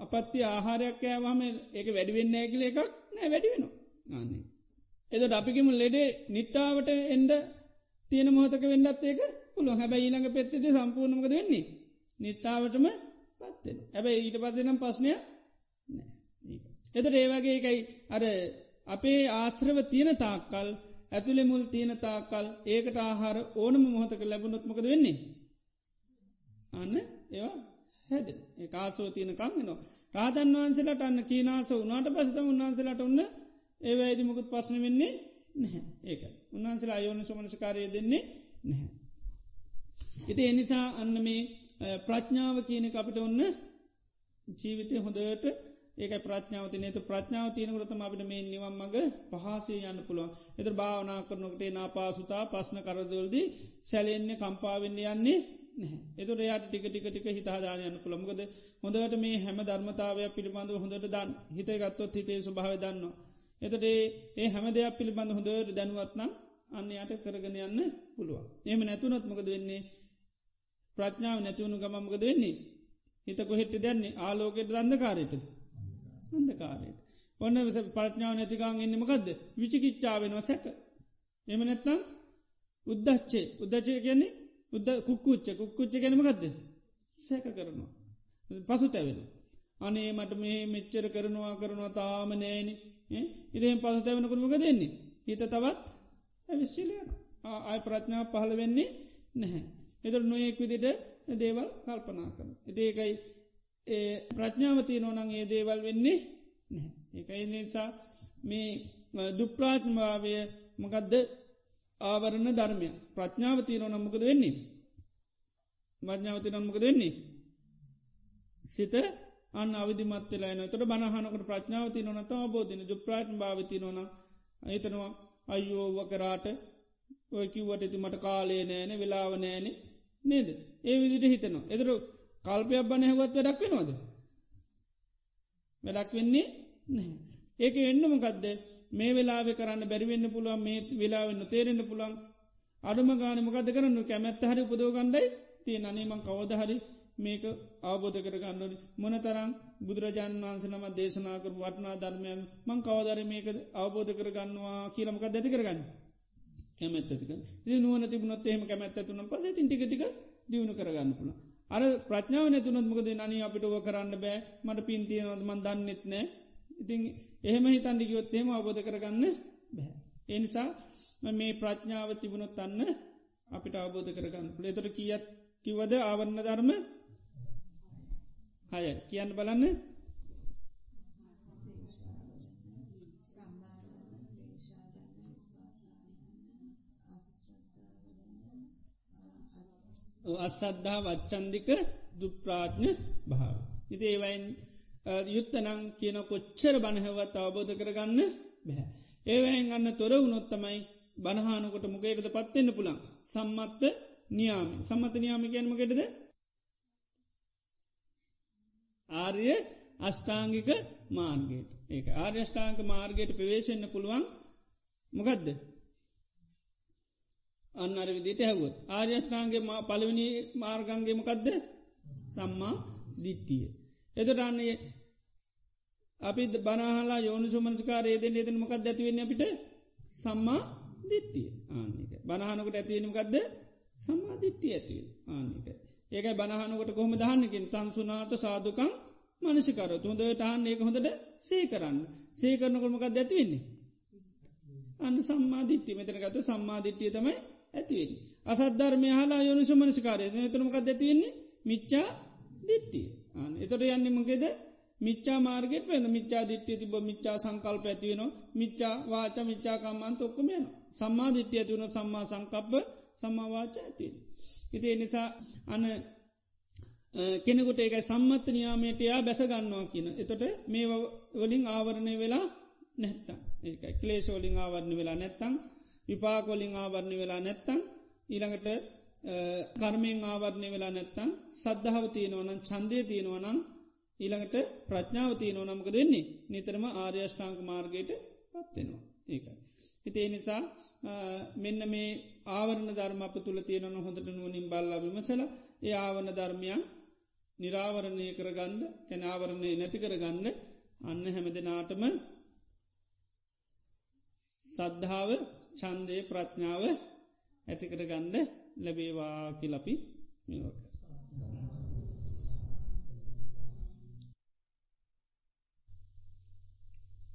අපත්ති ආහාරයක් කෑවාම ඒක වැඩිවෙන්න ඇකිල එකක් නෑ වැඩිවෙන ආන්නේ එදට අපිකිම ලෙඩේ නිට්ටාවට එන්ඩ තියෙන මොහතක වෙන්නත් ඒක පුළුව හැබැ ඊළඟ පෙත්තති සම්පූර්ණමකද වෙන්නේ? නිට්ටාවටම පත්වෙන හැබැයි ඊට පස්සනම් පස්්නය එතට ඒවගේ එකයි. අර අපේ ආශ්‍රව තියෙන තාක්කල් ඇතුළෙ මුල් තියෙන තාකල් ඒකට ආහාර ඕනම මොහොතක ලැබුණොත්මකද වෙන්නේ? අන්න ඒවා හැද ඒකාසෝ තියන කම්ගෙනවා රාධන් වහන්සේලට අන්න කීනාස වනාට පසත උන්වහන්සේලට ඔන්න ඒවැයිදි මුකුත් පස්සන වෙන්නේ නැහැ. ඒක. උන්වහන්සේලා අයෝන සමනසකාරය දෙන්නේ නැහැ. ඉති එනිසා අන්න මේ ප්‍රඥාව කියන අපිට ඔන්න ජීවිතය හොඳට ඒක ප්‍රඥාව නේතු ප්‍රඥාව තියනකරතම අපිට මේ නිවම් මග පහසේ යන්න පුළුවන් එත භාවනා කරනකටේ නාපාසුතා පස්න කරදවලදී සැලෙන්නේ කම්පාවෙන්න යන්නේ එතුට යාට ටික ටික ටික හිතාදානයන්න පුළමකද හොඳට මේ හැම ධර්මතාවයක් පිළිබඳව හොඳට දන් හිතගත්තොත් හිතේ ස්භාව දන්නවා. එතට ඒ හැම දෙයක් පිළිබඳ හොඳට දැනුවත්නම් අන්න යට කරගෙන යන්න පුළුවන්. එම නැතුනොත් මොකද වෙන්නේ ප්‍රඥාව නැතිවුණු ගමමකද වෙන්නේ. හිත කොහෙට්ට දැන්නේ ආලෝකයට දන්නකාරයට. හොඳකාරයට. ඔන්න විස ප්‍රඥාව නැතිකාන් එන්නමකක්ද විචිකිච්චාවෙනවා සැක. එම නැත්නම් උද්දච්චේ උද්දචය කියන්නේ උද්ද කුක්කුච්ච කුක්කුච්ච ගැනමකක්ද සැක කරනවා. පසු තැවෙන. අනේ මට මේ මෙච්චර කරනවා කරනවා තාම නෑන ඉතින් පසු තැවෙනකුරමක දෙන්නේ. හිත තවත් ඇවිශ්ශලයන ආය ප්‍රඥා පහළ වෙන්නේ නැහැ. එතර නොයෙක් විදිට දේවල් කල්පනා කරන. එදේකයි ඒ ප්‍රඥාවතිය නොනං ඒ දේවල් වෙන්නේ නැහැ. ඒකයි නිසා මේ දුප්‍රාඥභාවය මකදද? ආවරණ ධර්මය ප්‍රඥාවතිය නො නම්මකද වෙන්නේ. මඥාවති නම්මකද වෙන්නේ. සිත අන්න අවිධමත්වෙලාන තොට බණහනකට ප්‍රඥාවති නොනත අබෝධන දුප්‍රාඥ භාවති නොන අහිතනවා අයෝව කරාට ඔය කිව්වට ඇති මට කාලේ නෑන වෙලාව නෑන. නේද? ඒ විදිට හිතනවා. එදරු කල්පයක් බන හැවත් වැඩක් වෙනවාද? වැඩක් වෙන්නේ ඒක එන්න මොකක්ද මේ වෙලාවෙ කරන්න බැරිවෙන්න පුළුවන් මේ වෙලාවෙන්න තේරෙන්න්න පුළන් අඩුම ගානමකද කරන්න? කැමැත්ත හරි උපදෝගන්ඩයි තිය නනේමං කවදහරි මේක අවබෝධ කරගන්නඩ මොන තරම් බුදුරජාණන් වන්ස නම දේශනාකර වටනා ධර්මයන් මං කවදර මේක අවබෝධ කරගන්නවා කියලමක දැති කරගන්න? කැමැත්තතික නුවන තිබුණොත් එහෙම කැමැත්ත තුන පස ටිකටික දියුණු කරගන්න පුළ අර ප්‍රඥාව නැතුනත් මොකද නනි අපිට ඔව කරන්න බෑ. මට පින්තියනවද මන් දන්නෙත් නෑ. ඉතින් එහෙම හිතන්ඩිගයොත්තේම අවබෝධ කරගන්න බැහැ. එනිසා මේ ප්‍රඥාව තිබුණොත් අන්න අපිට අවබෝධ කරගන්න ලේතොට කියත් කිවද ආවරණ ධර්ම හය. කියන්න බලන්න. අසද්ධා වච්චන්දික දුප්‍රාඥ භාව. ඉති ඒවයින් යුත්තනං කියන කොච්චර බණහවත් අවබෝධ කරගන්න බැහැ. ඒවයින් ගන්න තොර වුණොත්තමයි බණහානකොට මොකේකද පත්වෙන්න පුළන් සම්මත්ත නියාම. සම්මත නියාම කියනමකෙටද ආර්ය අෂ්ඨාංගික මාර්ගයට. ඒ ආර්යෂ්ඨාංක මාර්ගයට ප්‍රවේශෙන්න්න පුළුවන් මොකදද? අන්න අර විදිට හැවුවත් ආර්යෂ්ඨාන්ගේ පළවෙනි මාර්ගන්ගේ මොකක්ද සම්මා දිට්ටිය. එතට අන්නේ අපි බනහලා යෝනු සුමන්ස්කාරය ද ේදන මොකක් ඇතිවෙන්න අපිට? සම්මා දිට්ටිය ආනික බනහනකට ඇතිවෙනමකක්ද සම්මා දිට්ටිය ඇතිව ආනික ඒක බනහනකට කොහොම දහන්නකින් තන්සුනාත සාධකං මනසිකරතු හොඳට අන්න ඒක හොඳට සේ කරන්න. සේකරනකොමකක් ඇතිවෙන්නේ අන්න සම්මාධිට්්‍ය මෙතනගත සම්මාධිට්්‍යිය තමයි ඇතිවෙන්. අසද්ධර්මය හලා යොනිස මනසිකාරය තුරමකක් ඇතිවෙන්නේ මිච්චා දිට්ටිය එතොට යන්නමගේද මිච්චා මාර්ගෙට වෙන මිච්චා දිට්ටිය තිබ මිච්චා සංකල්ප ඇතිවෙන මිච්චා වාච මිච්චාකම්මන්ත ඔක්කමයන සම්මා දිට්ටිය ඇතිවුණ සම්මා සංකප්ප සම්මාවාච ඇති. ඉතිේ නිසා අන කෙනෙකුට ඒකයි සම්මත්ත නියාමයටයා බැසගන්නවා කියන. එතොට මේ වලින් ආවරණය වෙලා නැත්තම්. ඒකයි. කලේශෝලින් ආවරණ වෙලා නැත්තං විපාකොලින් ආවරණ වෙලා නැත්තං ඊළඟට කර්මයෙන් ආවරණය වෙලා නැත්තං සද්ධාව තියෙනවනම් චන්දය තියෙනවනම් ඊළඟට ප්‍රඥාව තියනෝ නමක දෙන්නේ නිතරම ආර්යෂ්ඨාංක මාර්ගයට පත්වෙනවා ඒකයි. හිතේ නිසා මෙන්න මේ ආවරණ ධර්ම අප තුළ තියෙනවන හොඳට නුවනින් බල්ලා විමසල ඒ ආවන ධර්මයන් නිරාවරණය කරගන්න කැනාවරණය නැති කරගන්න අන්න හැමදනාටම සද්ධාව චන්දය ප්‍රඥාව ඇතිකරගන්න ලැබේවා කිලපි මේක.